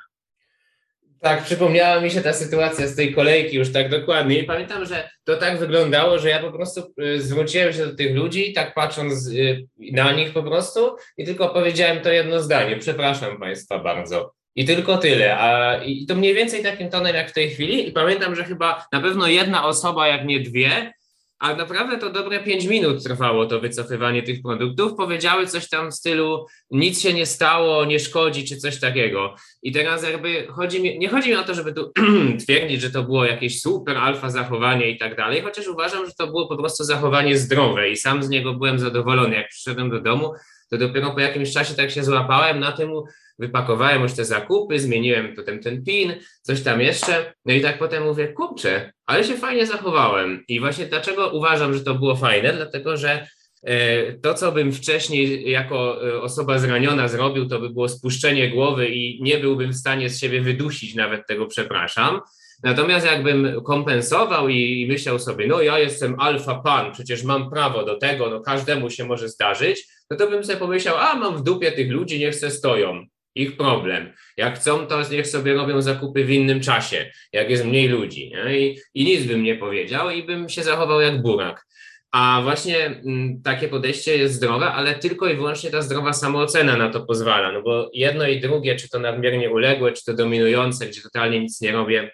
Tak, przypomniała mi się ta sytuacja z tej kolejki już tak dokładnie. I pamiętam, że to tak wyglądało, że ja po prostu y, zwróciłem się do tych ludzi, tak patrząc y, na nich po prostu i tylko powiedziałem to jedno zdanie. Przepraszam Państwa bardzo. I tylko tyle. A, I to mniej więcej takim tonem jak w tej chwili. I pamiętam, że chyba na pewno jedna osoba, jak nie dwie, a naprawdę to dobre 5 minut trwało to wycofywanie tych produktów. Powiedziały coś tam w stylu nic się nie stało, nie szkodzi, czy coś takiego. I teraz jakby chodzi mi, nie chodzi mi o to, żeby tu twierdzić, że to było jakieś super alfa zachowanie i tak dalej, chociaż uważam, że to było po prostu zachowanie zdrowe i sam z niego byłem zadowolony. Jak przyszedłem do domu, to dopiero po jakimś czasie tak się złapałem na tym, wypakowałem już te zakupy, zmieniłem potem ten PIN, coś tam jeszcze, no i tak potem mówię, kurczę, ale się fajnie zachowałem. I właśnie dlaczego uważam, że to było fajne? Dlatego, że e, to, co bym wcześniej jako e, osoba zraniona zrobił, to by było spuszczenie głowy i nie byłbym w stanie z siebie wydusić nawet tego przepraszam. Natomiast jakbym kompensował i myślał sobie, no ja jestem alfa pan, przecież mam prawo do tego, no każdemu się może zdarzyć, no to bym sobie pomyślał, a mam w dupie tych ludzi, niech se stoją ich problem. Jak chcą, to niech sobie robią zakupy w innym czasie, jak jest mniej ludzi. I, I nic bym nie powiedział i bym się zachował jak burak. A właśnie mm, takie podejście jest zdrowe, ale tylko i wyłącznie ta zdrowa samoocena na to pozwala. No bo jedno i drugie, czy to nadmiernie uległe, czy to dominujące, gdzie totalnie nic nie robię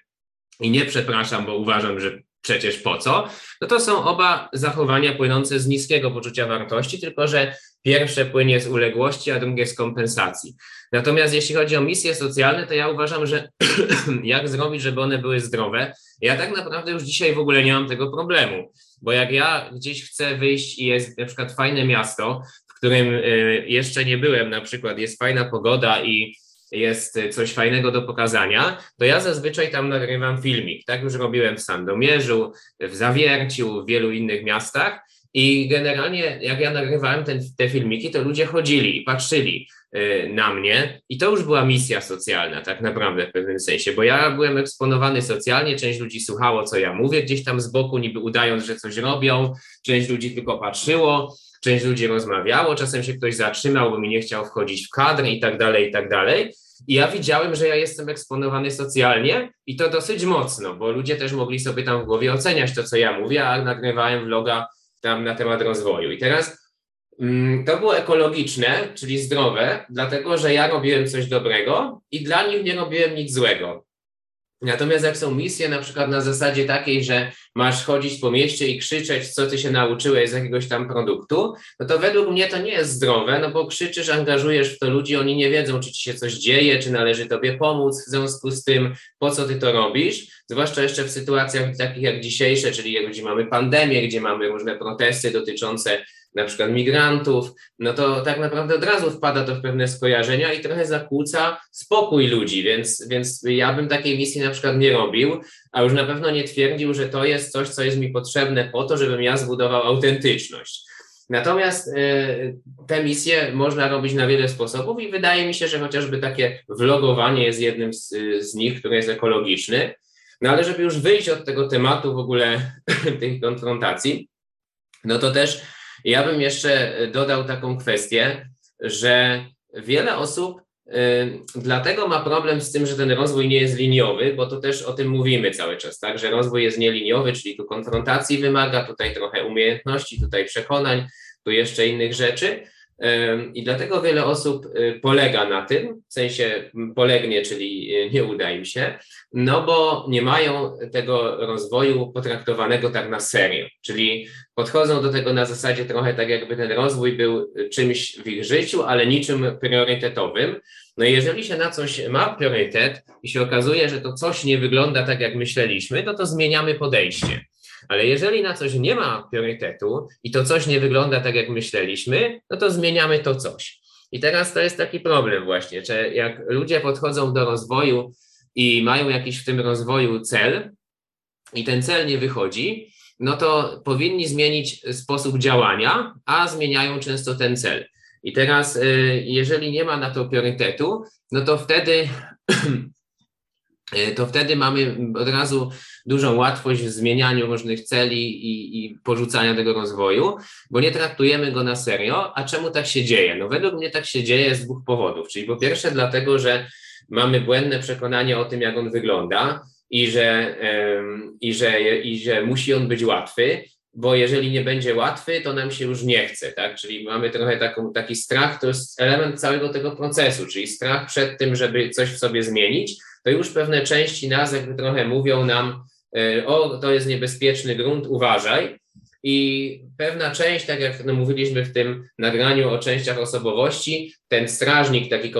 i nie przepraszam, bo uważam, że przecież po co, no to są oba zachowania płynące z niskiego poczucia wartości, tylko że pierwsze płynie z uległości, a drugie z kompensacji. Natomiast jeśli chodzi o misje socjalne, to ja uważam, że jak zrobić, żeby one były zdrowe, ja tak naprawdę już dzisiaj w ogóle nie mam tego problemu, bo jak ja gdzieś chcę wyjść i jest na przykład fajne miasto, w którym y, jeszcze nie byłem, na przykład jest fajna pogoda i jest coś fajnego do pokazania, to ja zazwyczaj tam nagrywam filmik. Tak już robiłem w Sandomierzu, w Zawierciu, w wielu innych miastach. I generalnie, jak ja nagrywałem ten, te filmiki, to ludzie chodzili i patrzyli y, na mnie, i to już była misja socjalna, tak naprawdę w pewnym sensie, bo ja byłem eksponowany socjalnie, część ludzi słuchało, co ja mówię gdzieś tam z boku, niby udając, że coś robią, część ludzi tylko patrzyło, część ludzi rozmawiało, czasem się ktoś zatrzymał, bo mi nie chciał wchodzić w kadrę i tak dalej, i tak dalej. I ja widziałem, że ja jestem eksponowany socjalnie i to dosyć mocno, bo ludzie też mogli sobie tam w głowie oceniać to, co ja mówię, a nagrywałem vloga tam na temat rozwoju. I teraz mm, to było ekologiczne, czyli zdrowe, dlatego że ja robiłem coś dobrego i dla nich nie robiłem nic złego. Natomiast jak są misje na przykład na zasadzie takiej, że masz chodzić po mieście i krzyczeć, co ty się nauczyłeś z jakiegoś tam produktu, no to według mnie to nie jest zdrowe, no bo krzyczysz, angażujesz w to ludzi, oni nie wiedzą, czy ci się coś dzieje, czy należy tobie pomóc w związku z tym, po co ty to robisz, zwłaszcza jeszcze w sytuacjach takich jak dzisiejsze, czyli gdzie mamy pandemię, gdzie mamy różne protesty dotyczące na przykład migrantów, no to tak naprawdę od razu wpada to w pewne skojarzenia i trochę zakłóca spokój ludzi, więc, więc ja bym takiej misji na przykład nie robił, a już na pewno nie twierdził, że to jest coś, co jest mi potrzebne po to, żebym ja zbudował autentyczność. Natomiast y, te misje można robić na wiele sposobów i wydaje mi się, że chociażby takie vlogowanie jest jednym z, z nich, który jest ekologiczny. No ale żeby już wyjść od tego tematu w ogóle tej konfrontacji, no to też ja bym jeszcze dodał taką kwestię, że wiele osób y, dlatego ma problem z tym, że ten rozwój nie jest liniowy, bo to też o tym mówimy cały czas, tak, że rozwój jest nieliniowy, czyli tu konfrontacji wymaga, tutaj trochę umiejętności, tutaj przekonań, tu jeszcze innych rzeczy. I dlatego wiele osób y, polega na tym, w sensie polegnie, czyli y, nie uda im się, no bo nie mają tego rozwoju potraktowanego tak na serio, czyli podchodzą do tego na zasadzie trochę tak, jakby ten rozwój był czymś w ich życiu, ale niczym priorytetowym. No i jeżeli się na coś ma priorytet i się okazuje, że to coś nie wygląda tak, jak myśleliśmy, no to zmieniamy podejście. Ale jeżeli na coś nie ma priorytetu i to coś nie wygląda tak, jak myśleliśmy, no to zmieniamy to coś. I teraz to jest taki problem właśnie, że jak ludzie podchodzą do rozwoju i mają jakiś w tym rozwoju cel i ten cel nie wychodzi, no to powinni zmienić sposób działania, a zmieniają często ten cel. I teraz, y, jeżeli nie ma na to priorytetu, no to wtedy to wtedy mamy od razu dużą łatwość w zmienianiu różnych celi i, i porzucania tego rozwoju, bo nie traktujemy go na serio. A czemu tak się dzieje? No według mnie tak się dzieje z dwóch powodów. Czyli po pierwsze dlatego, że mamy błędne przekonanie o tym, jak on wygląda i że, i że, i że musi on być łatwy, bo jeżeli nie będzie łatwy, to nam się już nie chce, tak? Czyli mamy trochę taką, taki strach, to jest element całego tego procesu, czyli strach przed tym, żeby coś w sobie zmienić, to już pewne części nas jakby trochę mówią nam, E, o, to jest niebezpieczny grunt, uważaj. I pewna część, tak jak no, mówiliśmy w tym nagraniu o częściach osobowości, ten strażnik, taki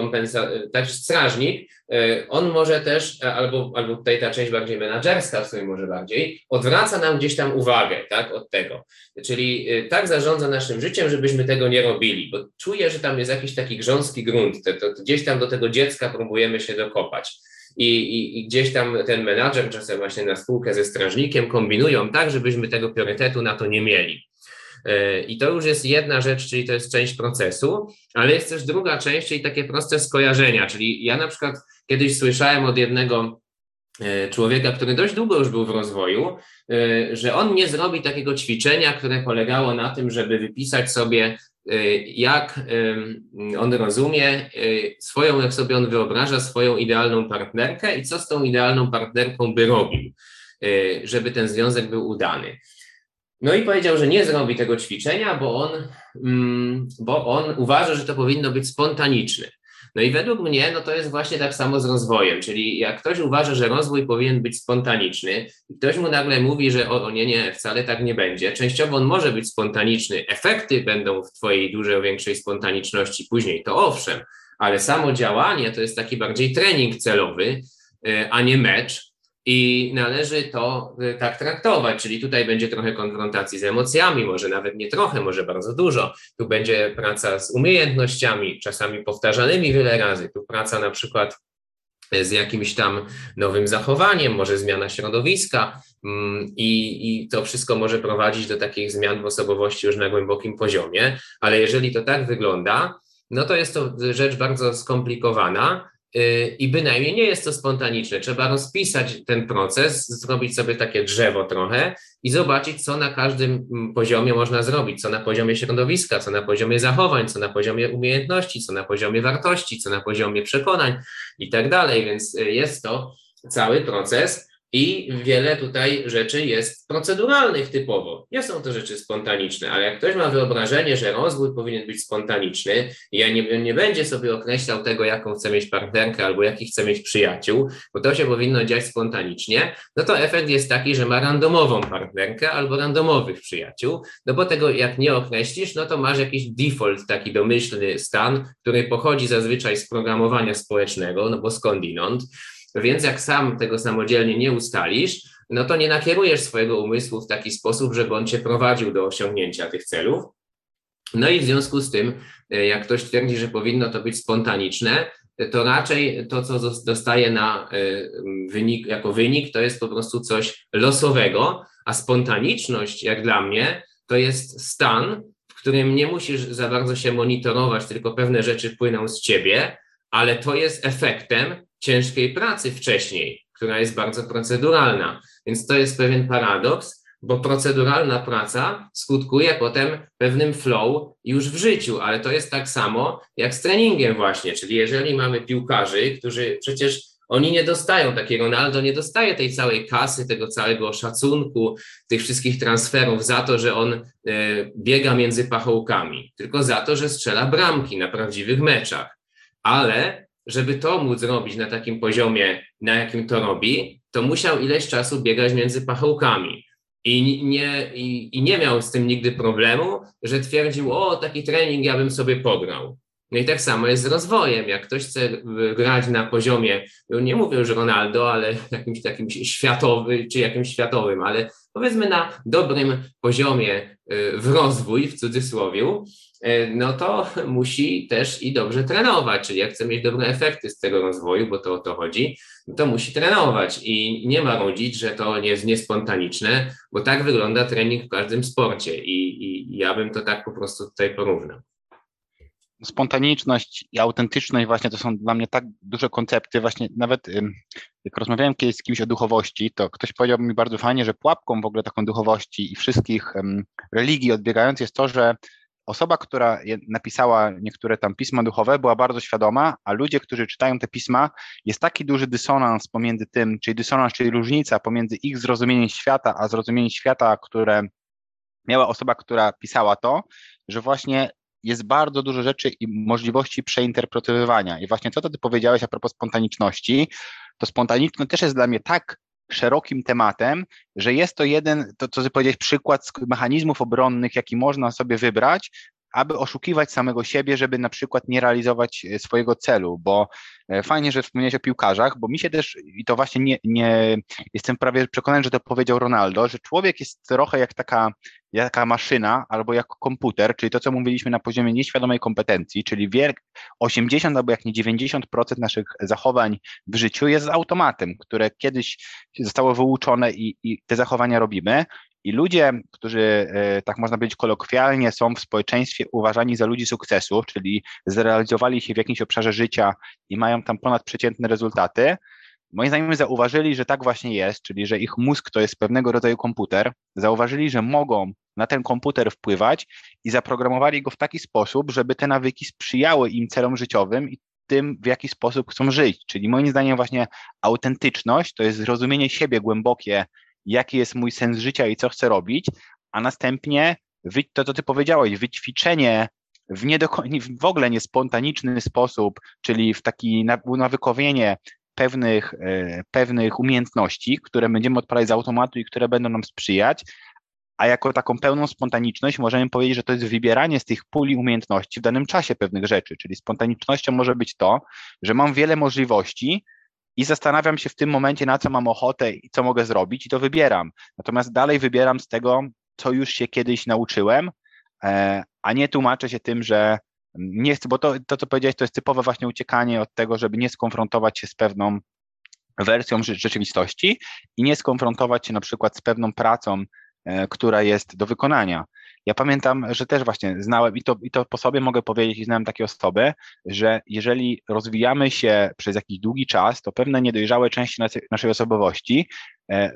strażnik, e, on może też, e, albo, albo tutaj ta część bardziej menadżerska, w sumie może bardziej, odwraca nam gdzieś tam uwagę, tak, od tego. Czyli tak zarządza naszym życiem, żebyśmy tego nie robili, bo czuję, że tam jest jakiś taki grząski grunt, to, to gdzieś tam do tego dziecka próbujemy się dokopać i, i, i gdzieś tam ten menadżer, czasem właśnie na spółkę ze strażnikiem, kombinują tak, żebyśmy tego priorytetu na to nie mieli. E, I to już jest jedna rzecz, czyli to jest część procesu, ale jest też druga część, czyli takie proste skojarzenia. Czyli ja na przykład kiedyś słyszałem od jednego e, człowieka, który dość długo już był w rozwoju, e, że on nie zrobi takiego ćwiczenia, które polegało na tym, żeby wypisać sobie jak on rozumie y, swoją, jak sobie on wyobraża swoją idealną partnerkę i co z tą idealną partnerką by robił, y, żeby ten związek był udany. No i powiedział, że nie zrobi tego ćwiczenia, bo on, mm, bo on uważa, że to powinno być spontaniczne. No i według mnie, no to jest właśnie tak samo z rozwojem, czyli jak ktoś uważa, że rozwój powinien być spontaniczny, i ktoś mu nagle mówi, że o, nie, nie, wcale tak nie będzie. Częściowo on może być spontaniczny, efekty będą w twojej dużej, większej spontaniczności później, to owszem, ale samo działanie to jest taki bardziej trening celowy, y, a nie mecz, i należy to y, tak traktować, czyli tutaj będzie trochę konfrontacji z emocjami, może nawet nie trochę, może bardzo dużo. Tu będzie praca z umiejętnościami, czasami powtarzanymi wiele razy. Tu praca na przykład z jakimś tam nowym zachowaniem, może zmiana środowiska mm, i, i to wszystko może prowadzić do takich zmian w osobowości już na głębokim poziomie, ale jeżeli to tak wygląda, no to jest to rzecz bardzo skomplikowana, Y, i bynajmniej nie jest to spontaniczne. Trzeba rozpisać ten proces, zrobić sobie takie drzewo trochę i zobaczyć, co na każdym poziomie można zrobić, co na poziomie środowiska, co na poziomie zachowań, co na poziomie umiejętności, co na poziomie wartości, co na poziomie przekonań i tak dalej. Więc y, jest to cały proces i wiele tutaj rzeczy jest proceduralnych typowo. Nie są to rzeczy spontaniczne, ale jak ktoś ma wyobrażenie, że rozwój powinien być spontaniczny ja nie, nie będzie sobie określał tego, jaką chce mieć partnerkę albo jaki chce mieć przyjaciół, bo to się powinno dziać spontanicznie, no to efekt jest taki, że ma randomową partnerkę albo randomowych przyjaciół, no bo tego jak nie określisz, no to masz jakiś default, taki domyślny stan, który pochodzi zazwyczaj z programowania społecznego, no bo skądinąd, więc jak sam tego samodzielnie nie ustalisz, no to nie nakierujesz swojego umysłu w taki sposób, żeby on cię prowadził do osiągnięcia tych celów. No i w związku z tym, jak ktoś twierdzi, że powinno to być spontaniczne, to raczej to, co dostaje na wynik, jako wynik, to jest po prostu coś losowego, a spontaniczność, jak dla mnie, to jest stan, w którym nie musisz za bardzo się monitorować, tylko pewne rzeczy płyną z ciebie, ale to jest efektem ciężkiej pracy wcześniej, która jest bardzo proceduralna. Więc to jest pewien paradoks, bo proceduralna praca skutkuje potem pewnym flow już w życiu, ale to jest tak samo jak z treningiem właśnie, czyli jeżeli mamy piłkarzy, którzy przecież oni nie dostają, taki Ronaldo nie dostaje tej całej kasy, tego całego szacunku, tych wszystkich transferów za to, że on e, biega między pachołkami, tylko za to, że strzela bramki na prawdziwych meczach. Ale żeby to móc robić na takim poziomie, na jakim to robi, to musiał ileś czasu biegać między pachołkami. I nie, i, I nie miał z tym nigdy problemu, że twierdził, o, taki trening ja bym sobie pograł. No i tak samo jest z rozwojem. Jak ktoś chce grać na poziomie, no nie mówię już Ronaldo, ale jakimś takim światowym, czy jakimś światowym, ale powiedzmy na dobrym poziomie y, w rozwój, w cudzysłowie, no to musi też i dobrze trenować. Czyli jak chce mieć dobre efekty z tego rozwoju, bo to o to chodzi, to musi trenować i nie ma rodzić, że to jest niespontaniczne, bo tak wygląda trening w każdym sporcie i, i ja bym to tak po prostu tutaj porównał spontaniczność i autentyczność właśnie to są dla mnie tak duże koncepty, właśnie nawet jak rozmawiałem kiedyś z kimś o duchowości, to ktoś powiedział mi bardzo fajnie, że pułapką w ogóle taką duchowości i wszystkich religii odbiegając jest to, że osoba, która napisała niektóre tam pisma duchowe, była bardzo świadoma, a ludzie, którzy czytają te pisma, jest taki duży dysonans pomiędzy tym, czyli dysonans, czyli różnica pomiędzy ich zrozumieniem świata, a zrozumieniem świata, które miała osoba, która pisała to, że właśnie jest bardzo dużo rzeczy i możliwości przeinterpretowywania. I właśnie to, co ty powiedziałeś a propos spontaniczności, to spontaniczność też jest dla mnie tak szerokim tematem, że jest to jeden, to co ty powiedziałeś, przykład mechanizmów obronnych, jaki można sobie wybrać, aby oszukiwać samego siebie, żeby na przykład nie realizować e, swojego celu, bo e, fajnie, że wspomniałeś o piłkarzach, bo mi się też, i to właśnie nie, nie jestem prawie przekonany, że to powiedział Ronaldo, że człowiek jest trochę jak taka, jak taka maszyna albo jak komputer, czyli to, co mówiliśmy na poziomie nieświadomej kompetencji, czyli wiek 80 albo jak nie 90% naszych zachowań w życiu jest z automatem, które kiedyś zostało wyuczone i, i te zachowania robimy i ludzie, którzy, e, tak można powiedzieć kolokwialnie, są w społeczeństwie uważani za ludzi sukcesu, czyli zrealizowali się w jakimś obszarze życia i mają tam ponadprzeciętne rezultaty, moi znajomi zauważyli, że tak właśnie jest, czyli że ich mózg to jest pewnego rodzaju komputer, zauważyli, że mogą na ten komputer wpływać i zaprogramowali go w taki sposób, żeby te nawyki sprzyjały im celom życiowym i tym, w jaki sposób chcą żyć. Czyli moim zdaniem właśnie autentyczność to jest zrozumienie siebie głębokie jaki jest mój sens życia i co chcę robić, a następnie to, co ty powiedziałeś, wyćwiczenie w, nie w ogóle niespontaniczny sposób, czyli w taki nawykowienie pewnych, e, pewnych umiejętności, które będziemy odpalać z automatu i które będą nam sprzyjać, a jako taką pełną spontaniczność możemy powiedzieć, że to jest wybieranie z tych puli umiejętności w danym czasie pewnych rzeczy, czyli spontanicznością może być to, że mam wiele możliwości, i zastanawiam się w tym momencie, na co mam ochotę i co mogę zrobić, i to wybieram. Natomiast dalej wybieram z tego, co już się kiedyś nauczyłem, e, a nie tłumaczę się tym, że nie chcę, bo to, to co powiedziałeś, to jest typowe właśnie uciekanie od tego, żeby nie skonfrontować się z pewną wersją rzeczywistości i nie skonfrontować się na przykład z pewną pracą, e, która jest do wykonania. Ja pamiętam, że też właśnie znałem i to, i to po sobie mogę powiedzieć i znałem takie osoby, że jeżeli rozwijamy się przez jakiś długi czas, to pewne niedojrzałe części naszej osobowości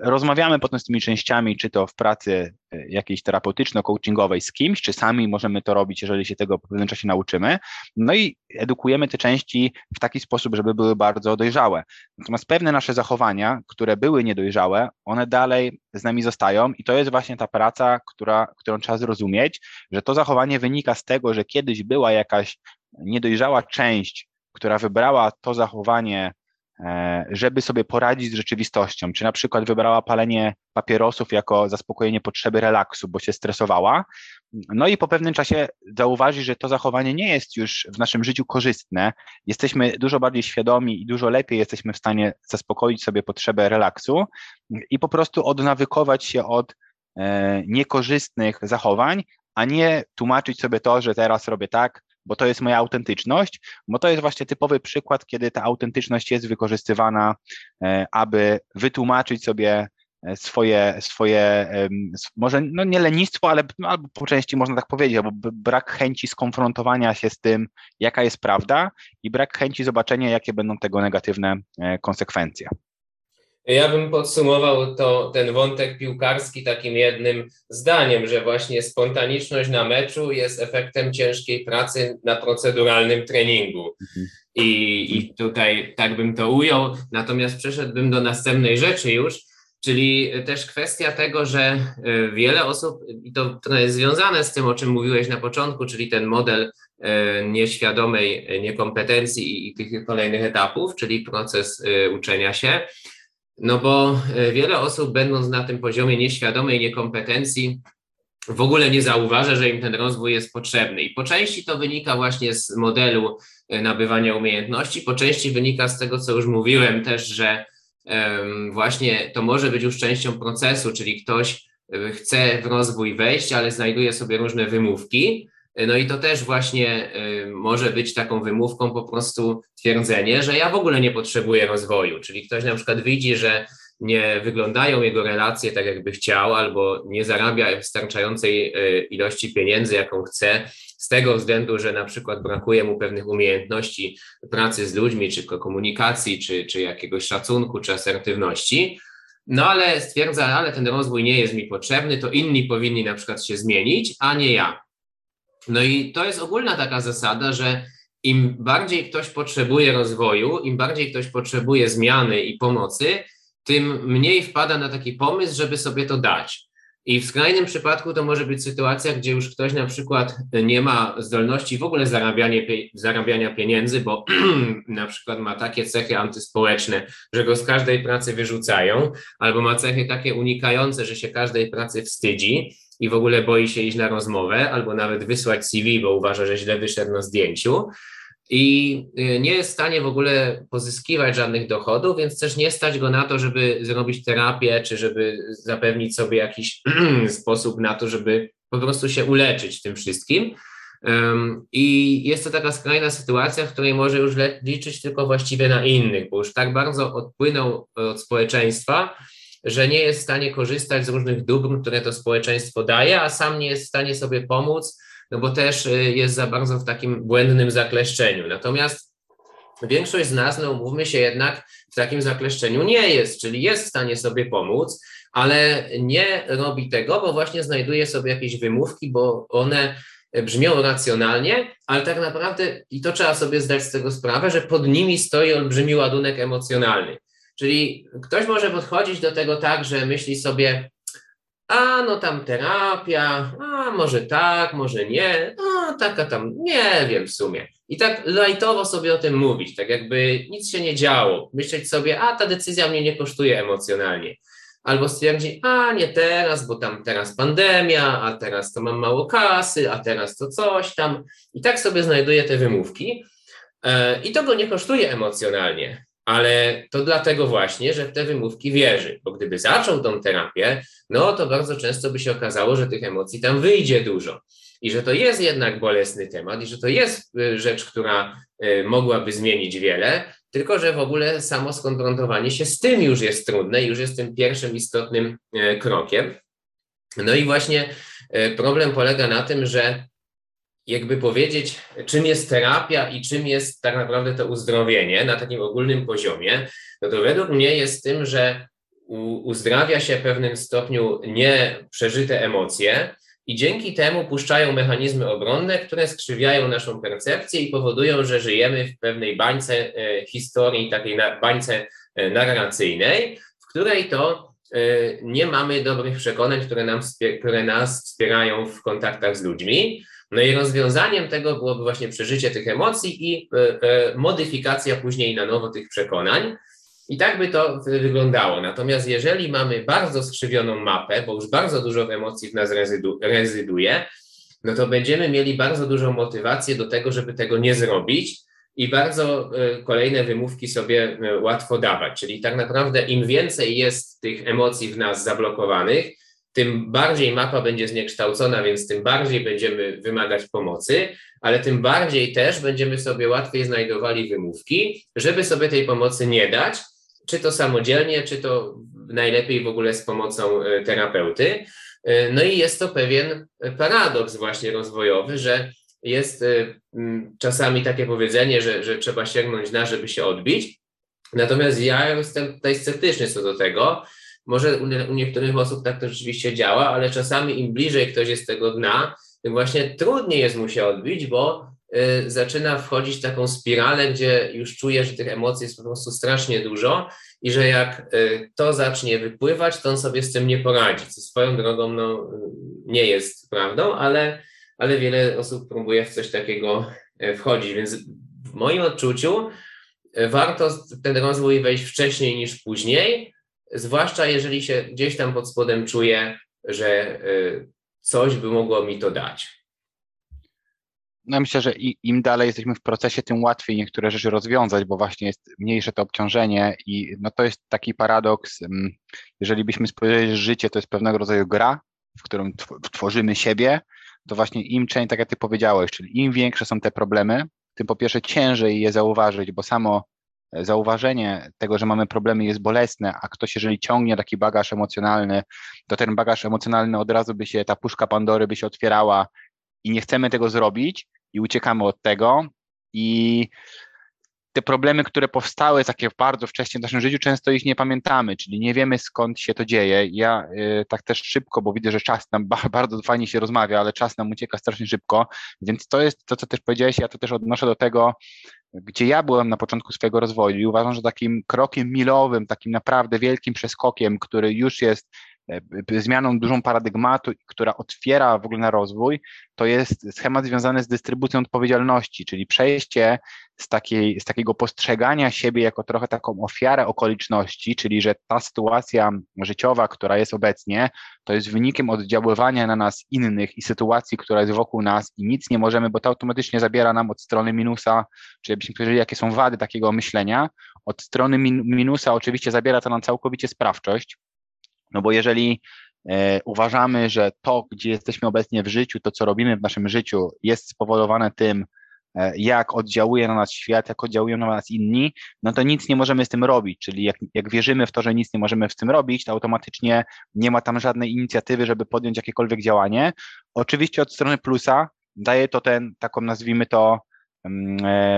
rozmawiamy potem z tymi częściami, czy to w pracy e, jakiejś terapeutyczno-coachingowej z kimś, czy sami możemy to robić, jeżeli się tego po pewnym czasie nauczymy. No i edukujemy te części w taki sposób, żeby były bardzo dojrzałe. Natomiast pewne nasze zachowania, które były niedojrzałe, one dalej z nami zostają i to jest właśnie ta praca, która, którą trzeba zrozumieć, że to zachowanie wynika z tego, że kiedyś była jakaś niedojrzała część, która wybrała to zachowanie E, żeby sobie poradzić z rzeczywistością, czy na przykład wybrała palenie papierosów jako zaspokojenie potrzeby relaksu, bo się stresowała, no i po pewnym czasie zauważy, że to zachowanie nie jest już w naszym życiu korzystne, jesteśmy dużo bardziej świadomi i dużo lepiej jesteśmy w stanie zaspokoić sobie potrzebę relaksu i po prostu odnawykować się od e, niekorzystnych zachowań, a nie tłumaczyć sobie to, że teraz robię tak, bo to jest moja autentyczność, bo to jest właśnie typowy przykład, kiedy ta autentyczność jest wykorzystywana, e, aby wytłumaczyć sobie e, swoje, swoje może no nie lenistwo, ale albo po części można tak powiedzieć, albo brak chęci skonfrontowania się z tym, jaka jest prawda i brak chęci zobaczenia, jakie będą tego negatywne e, konsekwencje. Ja bym podsumował to, ten wątek piłkarski takim jednym zdaniem, że właśnie spontaniczność na meczu jest efektem ciężkiej pracy na proceduralnym treningu. Mhm. I, I tutaj tak bym to ujął. Natomiast przeszedłbym do następnej rzeczy już, czyli też kwestia tego, że e, wiele osób, i to trochę jest związane z tym, o czym mówiłeś na początku, czyli ten model e, nieświadomej niekompetencji i tych kolejnych etapów, czyli proces e, uczenia się no bo e, wiele osób, będąc na tym poziomie nieświadomej niekompetencji, w ogóle nie zauważa, że im ten rozwój jest potrzebny. I po części to wynika właśnie z modelu e, nabywania umiejętności, po części wynika z tego, co już mówiłem też, że właśnie to może być już częścią procesu, czyli ktoś e, chce w rozwój wejść, ale znajduje sobie różne wymówki. No i to też właśnie może być taką wymówką po prostu twierdzenie, że ja w ogóle nie potrzebuję rozwoju. Czyli ktoś na przykład widzi, że nie wyglądają jego relacje tak, jakby chciał, albo nie zarabia wystarczającej e, ilości pieniędzy, jaką chce, z tego względu, że na przykład brakuje mu pewnych umiejętności pracy z ludźmi, czy komunikacji, czy, czy jakiegoś szacunku, czy asertywności. No ale stwierdza, ale ten rozwój nie jest mi potrzebny, to inni powinni na przykład się zmienić, a nie ja. No i to jest ogólna taka zasada, że im bardziej ktoś potrzebuje rozwoju, im bardziej ktoś potrzebuje zmiany i pomocy, tym mniej wpada na taki pomysł, żeby sobie to dać. I w skrajnym przypadku to może być sytuacja, gdzie już ktoś na przykład nie ma zdolności w ogóle zarabiania, zarabiania pieniędzy, bo na przykład ma takie cechy antyspołeczne, że go z każdej pracy wyrzucają, albo ma cechy takie unikające, że się każdej pracy wstydzi i w ogóle boi się iść na rozmowę, albo nawet wysłać CV, bo uważa, że źle wyszedł na zdjęciu i y, nie jest w stanie w ogóle pozyskiwać żadnych dochodów, więc też nie stać go na to, żeby zrobić terapię, czy żeby zapewnić sobie jakiś sposób na to, żeby po prostu się uleczyć tym wszystkim. I jest to taka skrajna sytuacja, w której może już liczyć tylko właściwie na innych, bo już tak bardzo odpłynął od społeczeństwa, że nie jest w stanie korzystać z różnych dóbr, które to społeczeństwo daje, a sam nie jest w stanie sobie pomóc, no bo też y, jest za bardzo w takim błędnym zakleszczeniu. Natomiast większość z nas, no umówmy się jednak, w takim zakleszczeniu nie jest, czyli jest w stanie sobie pomóc, ale nie robi tego, bo właśnie znajduje sobie jakieś wymówki, bo one brzmią racjonalnie, ale tak naprawdę, i to trzeba sobie zdać z tego sprawę, że pod nimi stoi olbrzymi ładunek emocjonalny. Czyli ktoś może podchodzić do tego tak, że myśli sobie, a no tam terapia, a może tak, może nie, a taka tam, nie wiem w sumie. I tak lajtowo sobie o tym mówić, tak jakby nic się nie działo. Myśleć sobie, a ta decyzja mnie nie kosztuje emocjonalnie. Albo stwierdzi, a nie teraz, bo tam teraz pandemia, a teraz to mam mało kasy, a teraz to coś tam. I tak sobie znajduje te wymówki. E, I to go nie kosztuje emocjonalnie ale to dlatego właśnie, że w te wymówki wierzy, bo gdyby zaczął tą terapię, no to bardzo często by się okazało, że tych emocji tam wyjdzie dużo i że to jest jednak bolesny temat i że to jest y, rzecz, która y, mogłaby zmienić wiele, tylko że w ogóle samo skonfrontowanie się z tym już jest trudne, już jest tym pierwszym istotnym y, krokiem. No i właśnie problem polega na tym, że jakby powiedzieć, czym jest terapia i czym jest tak naprawdę to uzdrowienie na takim ogólnym poziomie, no to według mnie jest tym, że uzdrawia się w pewnym stopniu nieprzeżyte emocje i dzięki temu puszczają mechanizmy obronne, które skrzywiają naszą percepcję i powodują, że żyjemy w pewnej bańce e, historii, takiej bańce e, narracyjnej, w której to e, nie mamy dobrych przekonań, które, nam, które nas wspierają w kontaktach z ludźmi. No i rozwiązaniem tego byłoby właśnie przeżycie tych emocji i e, e, modyfikacja później na nowo tych przekonań. I tak by to wyglądało. Natomiast jeżeli mamy bardzo skrzywioną mapę, bo już bardzo dużo emocji w nas rezydu, rezyduje, no to będziemy mieli bardzo dużą motywację do tego, żeby tego nie zrobić i bardzo e, kolejne wymówki sobie łatwo dawać. Czyli tak naprawdę im więcej jest tych emocji w nas zablokowanych, tym bardziej mapa będzie zniekształcona, więc tym bardziej będziemy wymagać pomocy, ale tym bardziej też będziemy sobie łatwiej znajdowali wymówki, żeby sobie tej pomocy nie dać, czy to samodzielnie, czy to najlepiej w ogóle z pomocą e, terapeuty. E, no i jest to pewien paradoks właśnie rozwojowy, że jest e, czasami takie powiedzenie, że, że trzeba sięgnąć na, żeby się odbić. Natomiast ja jestem tutaj sceptyczny co do tego. Może u, niektórych osób tak to rzeczywiście działa, ale czasami im bliżej ktoś jest tego dna, tym właśnie trudniej jest mu się odbić, bo y, zaczyna wchodzić w taką spiralę, gdzie już czuje, że tych emocji jest po prostu strasznie dużo i że jak y, to zacznie wypływać, to on sobie z tym nie poradzi, co swoją drogą no, nie jest prawdą, ale, ale wiele osób próbuje w coś takiego y, wchodzić, więc w moim odczuciu y, warto ten rozwój wejść wcześniej niż później, zwłaszcza jeżeli się gdzieś tam pod spodem czuje, że y, coś by mogło mi to dać. No myślę, że im dalej jesteśmy w procesie, tym łatwiej niektóre rzeczy rozwiązać, bo właśnie jest mniejsze to obciążenie i no to jest taki paradoks, mm, jeżeli byśmy spojrzeli, że życie to jest pewnego rodzaju gra, w którą tworzymy siebie, to właśnie im częściej, tak jak ty powiedziałeś, czyli im większe są te problemy, tym po pierwsze ciężej je zauważyć, bo samo zauważenie tego, że mamy problemy jest bolesne, a ktoś jeżeli ciągnie taki bagaż emocjonalny, to ten bagaż emocjonalny od razu by się, ta puszka Pandory by się otwierała i nie chcemy tego zrobić i uciekamy od tego. I te problemy, które powstały takie bardzo wcześnie w naszym życiu, często ich nie pamiętamy, czyli nie wiemy skąd się to dzieje. Ja y, tak też szybko, bo widzę, że czas nam bardzo fajnie się rozmawia, ale czas nam ucieka strasznie szybko, więc to jest to, co też powiedziałeś, ja to też odnoszę do tego, gdzie ja byłem na początku swojego rozwoju i uważam, że takim krokiem milowym, takim naprawdę wielkim przeskokiem, który już jest zmianą dużą paradygmatu, która otwiera w ogóle na rozwój, to jest schemat związany z dystrybucją odpowiedzialności, czyli przejście z, takiej, z takiego postrzegania siebie jako trochę taką ofiarę okoliczności, czyli że ta sytuacja życiowa, która jest obecnie, to jest wynikiem oddziaływania na nas innych i sytuacji, która jest wokół nas i nic nie możemy, bo to automatycznie zabiera nam od strony minusa, czyli byśmy powiedzieli, jakie są wady takiego myślenia. Od strony min minusa oczywiście zabiera to nam całkowicie sprawczość, no bo jeżeli e, uważamy, że to, gdzie jesteśmy obecnie w życiu, to co robimy w naszym życiu jest spowodowane tym, E, jak oddziałuje na nas świat, jak oddziałują na nas inni, no to nic nie możemy z tym robić. Czyli jak, jak wierzymy w to, że nic nie możemy z tym robić, to automatycznie nie ma tam żadnej inicjatywy, żeby podjąć jakiekolwiek działanie. Oczywiście od strony plusa daje to ten, taką nazwijmy to,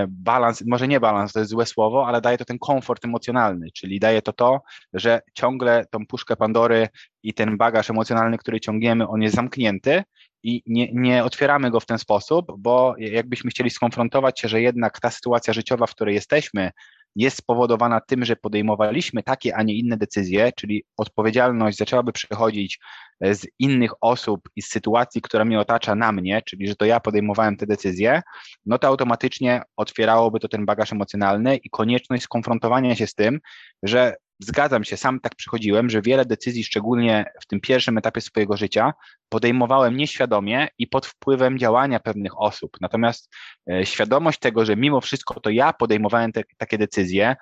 balans, może nie balans, to jest złe słowo, ale daje to ten komfort emocjonalny, czyli daje to to, że ciągle tą puszkę Pandory i ten bagaż emocjonalny, który ciągniemy, on jest zamknięty i nie, nie otwieramy go w ten sposób, bo jakbyśmy chcieli skonfrontować się, że jednak ta sytuacja życiowa, w której jesteśmy, jest spowodowana tym, że podejmowaliśmy takie, a nie inne decyzje, czyli odpowiedzialność zaczęłaby przychodzić e, z innych osób i z sytuacji, która mnie otacza na mnie, czyli że to ja podejmowałem te decyzje, no to automatycznie otwierałoby to ten bagaż emocjonalny i konieczność skonfrontowania się z tym, że zgadzam się, sam tak przychodziłem, że wiele decyzji, szczególnie w tym pierwszym etapie swojego życia, podejmowałem nieświadomie i pod wpływem działania pewnych osób. Natomiast e, świadomość tego, że mimo wszystko to ja podejmowałem te, takie decyzje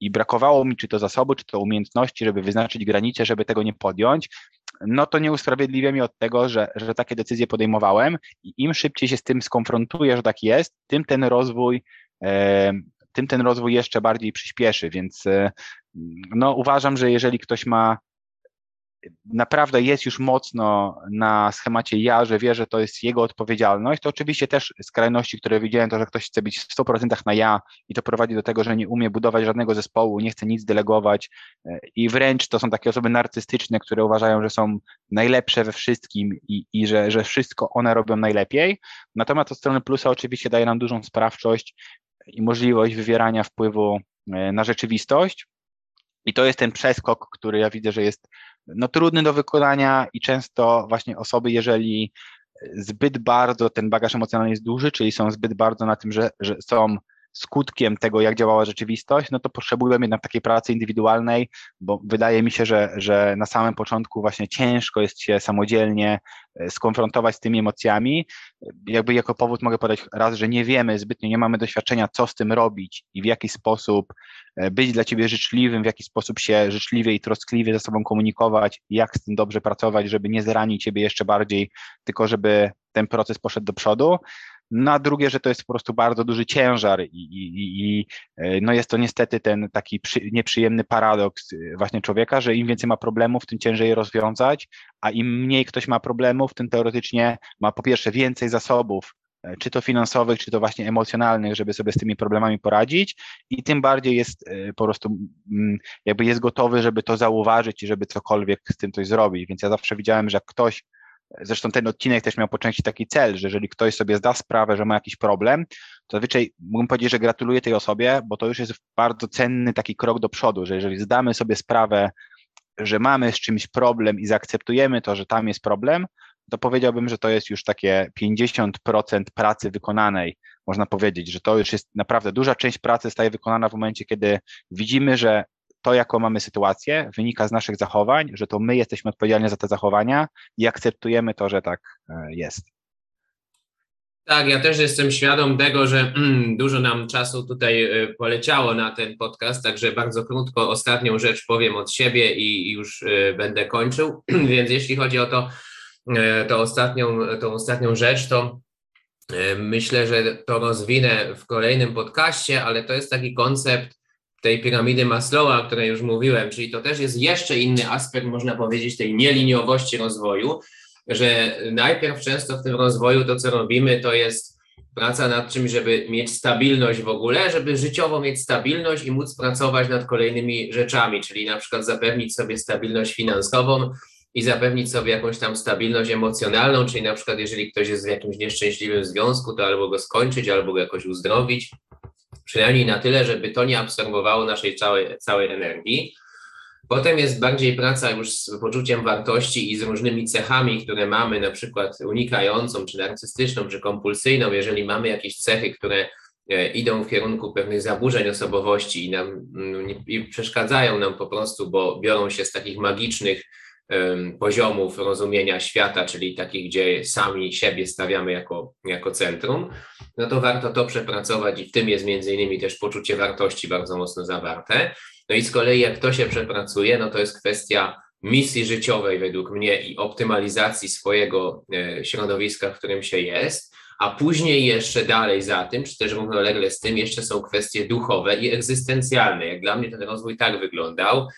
i brakowało mi czy to zasobu, czy to umiejętności, żeby wyznaczyć granice, żeby tego nie podjąć, no to nie usprawiedliwia mi od tego, że, że takie decyzje podejmowałem i im szybciej się z tym skonfrontuję, że tak jest, tym ten rozwój e, tym ten rozwój jeszcze bardziej przyspieszy, więc e, no, uważam, że jeżeli ktoś ma naprawdę jest już mocno na schemacie ja, że wie, że to jest jego odpowiedzialność, to oczywiście też skrajności, które widziałem, to, że ktoś chce być w 100% na ja i to prowadzi do tego, że nie umie budować żadnego zespołu, nie chce nic delegować e, i wręcz to są takie osoby narcystyczne, które uważają, że są najlepsze we wszystkim i, i że, że wszystko one robią najlepiej. Natomiast od strony plusa oczywiście daje nam dużą sprawczość i możliwość wywierania wpływu e, na rzeczywistość. I to jest ten przeskok, który ja widzę, że jest no, trudny do wykonania i często właśnie osoby, jeżeli zbyt bardzo ten bagaż emocjonalny jest duży, czyli są zbyt bardzo na tym, że, że są skutkiem tego, jak działała rzeczywistość, no to potrzebujemy jednak takiej pracy indywidualnej, bo wydaje mi się, że, że na samym początku właśnie ciężko jest się samodzielnie e, skonfrontować z tymi emocjami. Jakby jako powód mogę podać raz, że nie wiemy zbytnio, nie mamy doświadczenia, co z tym robić i w jaki sposób e, być dla ciebie życzliwym, w jaki sposób się życzliwie i troskliwie ze sobą komunikować, jak z tym dobrze pracować, żeby nie zranić ciebie jeszcze bardziej, tylko żeby ten proces poszedł do przodu. Na drugie, że to jest po prostu bardzo duży ciężar i, i, i e, no jest to niestety ten taki przy, nieprzyjemny paradoks e, właśnie człowieka, że im więcej ma problemów, tym ciężej je rozwiązać, a im mniej ktoś ma problemów, tym teoretycznie ma po pierwsze więcej zasobów, e, czy to finansowych, czy to właśnie emocjonalnych, żeby sobie z tymi problemami poradzić i tym bardziej jest po prostu mm, jakby jest gotowy, żeby to zauważyć i żeby cokolwiek z tym coś zrobić. Więc ja zawsze widziałem, że jak ktoś Zresztą ten odcinek też miał po części taki cel, że jeżeli ktoś sobie zda sprawę, że ma jakiś problem, to zazwyczaj mógłbym powiedzieć, że gratuluję tej osobie, bo to już jest bardzo cenny taki krok do przodu, że jeżeli zdamy sobie sprawę, że mamy z czymś problem i zaakceptujemy to, że tam jest problem, to powiedziałbym, że to jest już takie 50% pracy wykonanej. Można powiedzieć, że to już jest naprawdę duża część pracy staje wykonana w momencie, kiedy widzimy, że to, jaką mamy sytuację, wynika z naszych zachowań, że to my jesteśmy odpowiedzialni za te zachowania i akceptujemy to, że tak e, jest. Tak, ja też jestem świadom tego, że mm, dużo nam czasu tutaj e, poleciało na ten podcast, także bardzo krótko ostatnią rzecz powiem od siebie i już e, będę kończył. Więc jeśli chodzi o to, to ostatnią, tą ostatnią rzecz, to myślę, że to rozwinę w kolejnym podcaście, ale to jest taki koncept tej piramidy Maslowa, o której już mówiłem, czyli to też jest jeszcze inny aspekt, można powiedzieć, tej nieliniowości rozwoju, że najpierw często w tym rozwoju to, co robimy, to jest praca nad czymś, żeby mieć stabilność w ogóle, żeby życiowo mieć stabilność i móc pracować nad kolejnymi rzeczami, czyli na przykład zapewnić sobie stabilność finansową i zapewnić sobie jakąś tam stabilność emocjonalną, czyli na przykład jeżeli ktoś jest w jakimś nieszczęśliwym związku, to albo go skończyć, albo go jakoś uzdrowić, przynajmniej na tyle, żeby to nie absorbowało naszej całej, całej energii. Potem jest bardziej praca już z poczuciem wartości i z różnymi cechami, które mamy, na przykład unikającą, czy narcystyczną, czy kompulsyjną. Jeżeli mamy jakieś cechy, które e, idą w kierunku pewnych zaburzeń osobowości i nam mm, i przeszkadzają nam po prostu, bo biorą się z takich magicznych poziomów rozumienia świata, czyli takich, gdzie sami siebie stawiamy jako, jako centrum, no to warto to przepracować i w tym jest między innymi też poczucie wartości bardzo mocno zawarte. No i z kolei jak to się przepracuje, no to jest kwestia misji życiowej według mnie i optymalizacji swojego e, środowiska, w którym się jest, a później jeszcze dalej za tym, czy też równolegle z tym, jeszcze są kwestie duchowe i egzystencjalne. Jak dla mnie ten rozwój tak wyglądał,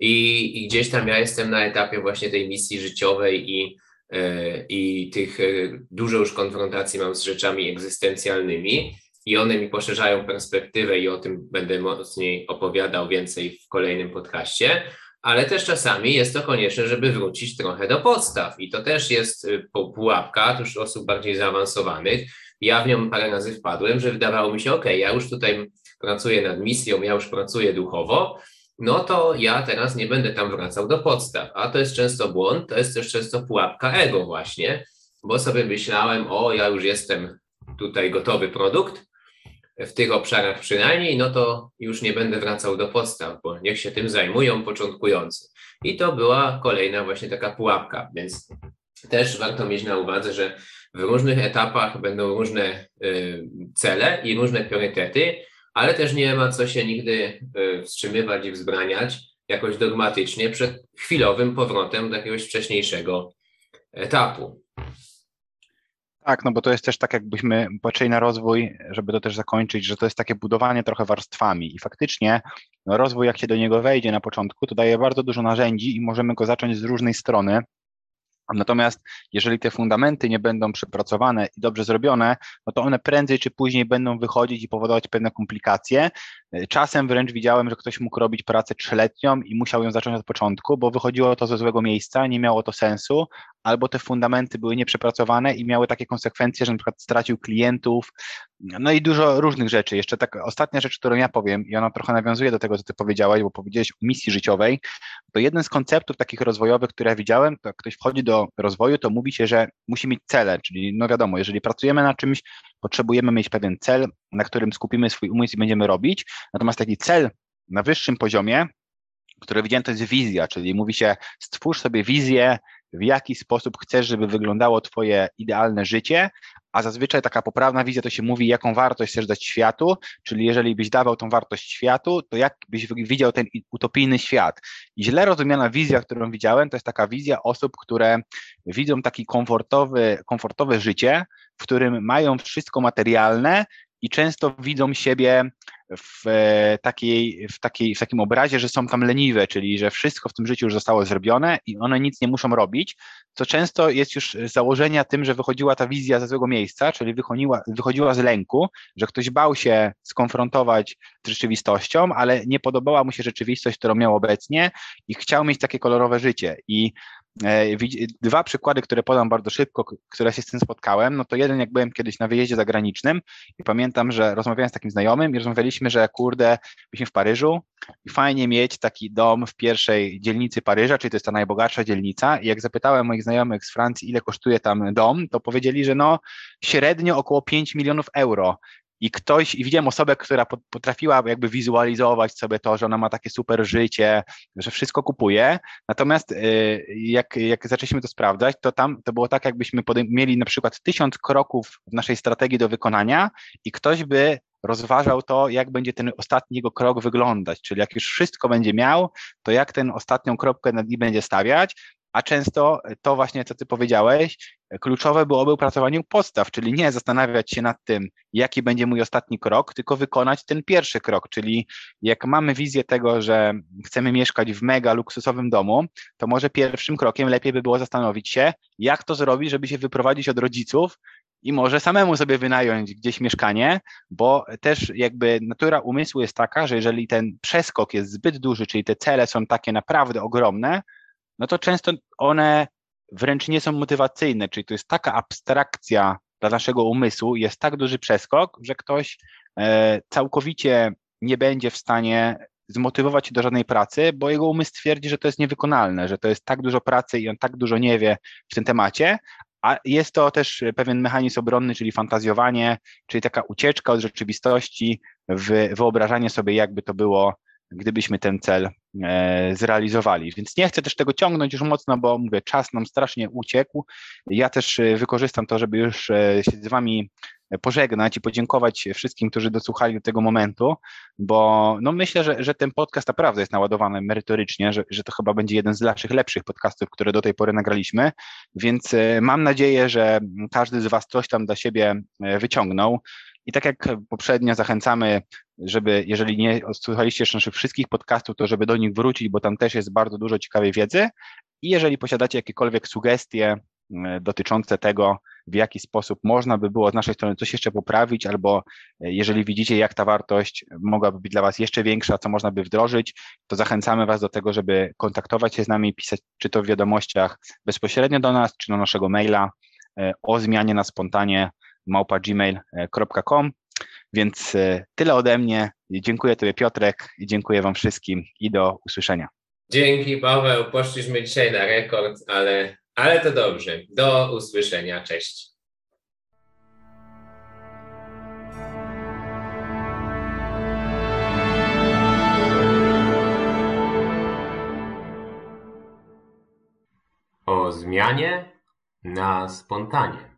i, I, gdzieś tam ja jestem na etapie właśnie tej misji życiowej i, e, i tych e, dużo już konfrontacji mam z rzeczami egzystencjalnymi i one mi poszerzają perspektywę i o tym będę mocniej opowiadał więcej w kolejnym podcaście, ale też czasami jest to konieczne, żeby wrócić trochę do podstaw i to też jest e, pułapka już osób bardziej zaawansowanych. Ja w nią parę razy wpadłem, że wydawało mi się, ok, ja już tutaj pracuję nad misją, ja już pracuję duchowo, no to ja teraz nie będę tam wracał do podstaw. A to jest często błąd, to jest też często pułapka ego właśnie, bo sobie myślałem, o ja już jestem tutaj gotowy produkt, w tych obszarach przynajmniej, no to już nie będę wracał do podstaw, bo niech się tym zajmują początkujący. I to była kolejna właśnie taka pułapka, więc też warto mieć na uwadze, że w różnych etapach będą różne y, cele i różne priorytety, ale też nie ma co się nigdy e, wstrzymywać i wzbraniać jakoś dogmatycznie przed chwilowym powrotem do jakiegoś wcześniejszego etapu. Tak, no bo to jest też tak, jakbyśmy patrzyli na rozwój, żeby to też zakończyć, że to jest takie budowanie trochę warstwami i faktycznie no rozwój, jak się do niego wejdzie na początku, to daje bardzo dużo narzędzi i możemy go zacząć z różnej strony, Natomiast jeżeli te fundamenty nie będą przepracowane i dobrze zrobione, no to one prędzej czy później będą wychodzić i powodować pewne komplikacje. Czasem wręcz widziałem, że ktoś mógł robić pracę trzyletnią i musiał ją zacząć od początku, bo wychodziło to ze złego miejsca, nie miało to sensu, albo te fundamenty były nieprzepracowane i miały takie konsekwencje, że przykład stracił klientów, no i dużo różnych rzeczy. Jeszcze tak ostatnia rzecz, którą ja powiem i ona trochę nawiązuje do tego, co ty powiedziałeś, bo powiedziałeś o misji życiowej, to jeden z konceptów takich rozwojowych, które ja widziałem, to jak ktoś wchodzi do rozwoju, to mówi się, że musi mieć cele, czyli no wiadomo, jeżeli pracujemy nad czymś, potrzebujemy mieć pewien cel, na którym skupimy swój umysł i będziemy robić, natomiast taki cel na wyższym poziomie, które widziałem, to jest wizja, czyli mówi się, stwórz sobie wizję, w jaki sposób chcesz, żeby wyglądało Twoje idealne życie, a zazwyczaj taka poprawna wizja to się mówi, jaką wartość chcesz dać światu, czyli jeżeli byś dawał tą wartość światu, to jak byś widział ten utopijny świat. I źle rozumiana wizja, którą widziałem, to jest taka wizja osób, które widzą taki komfortowy, komfortowe życie, w którym mają wszystko materialne i często widzą siebie w, e, takiej, w, takiej, w takim obrazie, że są tam leniwe, czyli że wszystko w tym życiu już zostało zrobione i one nic nie muszą robić, co często jest już założenia tym, że wychodziła ta wizja ze złego miejsca, czyli wychodziła, wychodziła z lęku, że ktoś bał się skonfrontować z rzeczywistością, ale nie podobała mu się rzeczywistość, którą miał obecnie i chciał mieć takie kolorowe życie. I E, dwa przykłady, które podam bardzo szybko, które się z tym spotkałem, no to jeden, jak byłem kiedyś na wyjeździe zagranicznym i pamiętam, że rozmawiałem z takim znajomym i rozmawialiśmy, że kurde, byliśmy w Paryżu i fajnie mieć taki dom w pierwszej dzielnicy Paryża, czyli to jest ta najbogatsza dzielnica i jak zapytałem moich znajomych z Francji, ile kosztuje tam dom, to powiedzieli, że no średnio około 5 milionów euro i ktoś, i widziałem osobę, która potrafiła jakby wizualizować sobie to, że ona ma takie super życie, że wszystko kupuje. Natomiast y, jak, jak zaczęliśmy to sprawdzać, to tam to było tak, jakbyśmy mieli na przykład tysiąc kroków w naszej strategii do wykonania i ktoś by rozważał to, jak będzie ten ostatni jego krok wyglądać, czyli jak już wszystko będzie miał, to jak ten ostatnią kropkę nad i będzie stawiać, a często to właśnie, co ty powiedziałeś, kluczowe byłoby opracowanie podstaw, czyli nie zastanawiać się nad tym, jaki będzie mój ostatni krok, tylko wykonać ten pierwszy krok, czyli jak mamy wizję tego, że chcemy mieszkać w mega luksusowym domu, to może pierwszym krokiem lepiej by było zastanowić się, jak to zrobić, żeby się wyprowadzić od rodziców i może samemu sobie wynająć gdzieś mieszkanie, bo też jakby natura umysłu jest taka, że jeżeli ten przeskok jest zbyt duży, czyli te cele są takie naprawdę ogromne, no to często one wręcz nie są motywacyjne, czyli to jest taka abstrakcja dla naszego umysłu, jest tak duży przeskok, że ktoś e, całkowicie nie będzie w stanie zmotywować się do żadnej pracy, bo jego umysł twierdzi, że to jest niewykonalne, że to jest tak dużo pracy i on tak dużo nie wie w tym temacie, a jest to też pewien mechanizm obronny, czyli fantazjowanie, czyli taka ucieczka od rzeczywistości, wyobrażanie sobie, jakby to było gdybyśmy ten cel e, zrealizowali. Więc nie chcę też tego ciągnąć już mocno, bo mówię, czas nam strasznie uciekł. Ja też e, wykorzystam to, żeby już e, się z Wami pożegnać i podziękować wszystkim, którzy dosłuchali do tego momentu, bo no myślę, że, że ten podcast naprawdę jest naładowany merytorycznie, że, że to chyba będzie jeden z naszych lepszych podcastów, które do tej pory nagraliśmy, więc mam nadzieję, że każdy z Was coś tam dla siebie wyciągnął. I tak jak poprzednio zachęcamy, żeby, jeżeli nie słuchaliście jeszcze naszych wszystkich podcastów, to żeby do nich wrócić, bo tam też jest bardzo dużo ciekawej wiedzy. I jeżeli posiadacie jakiekolwiek sugestie e, dotyczące tego, w jaki sposób można by było z naszej strony coś jeszcze poprawić, albo e, jeżeli widzicie, jak ta wartość mogłaby być dla Was jeszcze większa, co można by wdrożyć, to zachęcamy Was do tego, żeby kontaktować się z nami, pisać czy to w wiadomościach bezpośrednio do nas, czy do naszego maila e, o zmianie na spontanie małpa.gmail.com. Więc e, tyle ode mnie. Dziękuję Tobie Piotrek i dziękuję Wam wszystkim i do usłyszenia. Dzięki Paweł, poszliśmy dzisiaj na rekord, ale, ale to dobrze. Do usłyszenia, cześć. O zmianie na spontanie.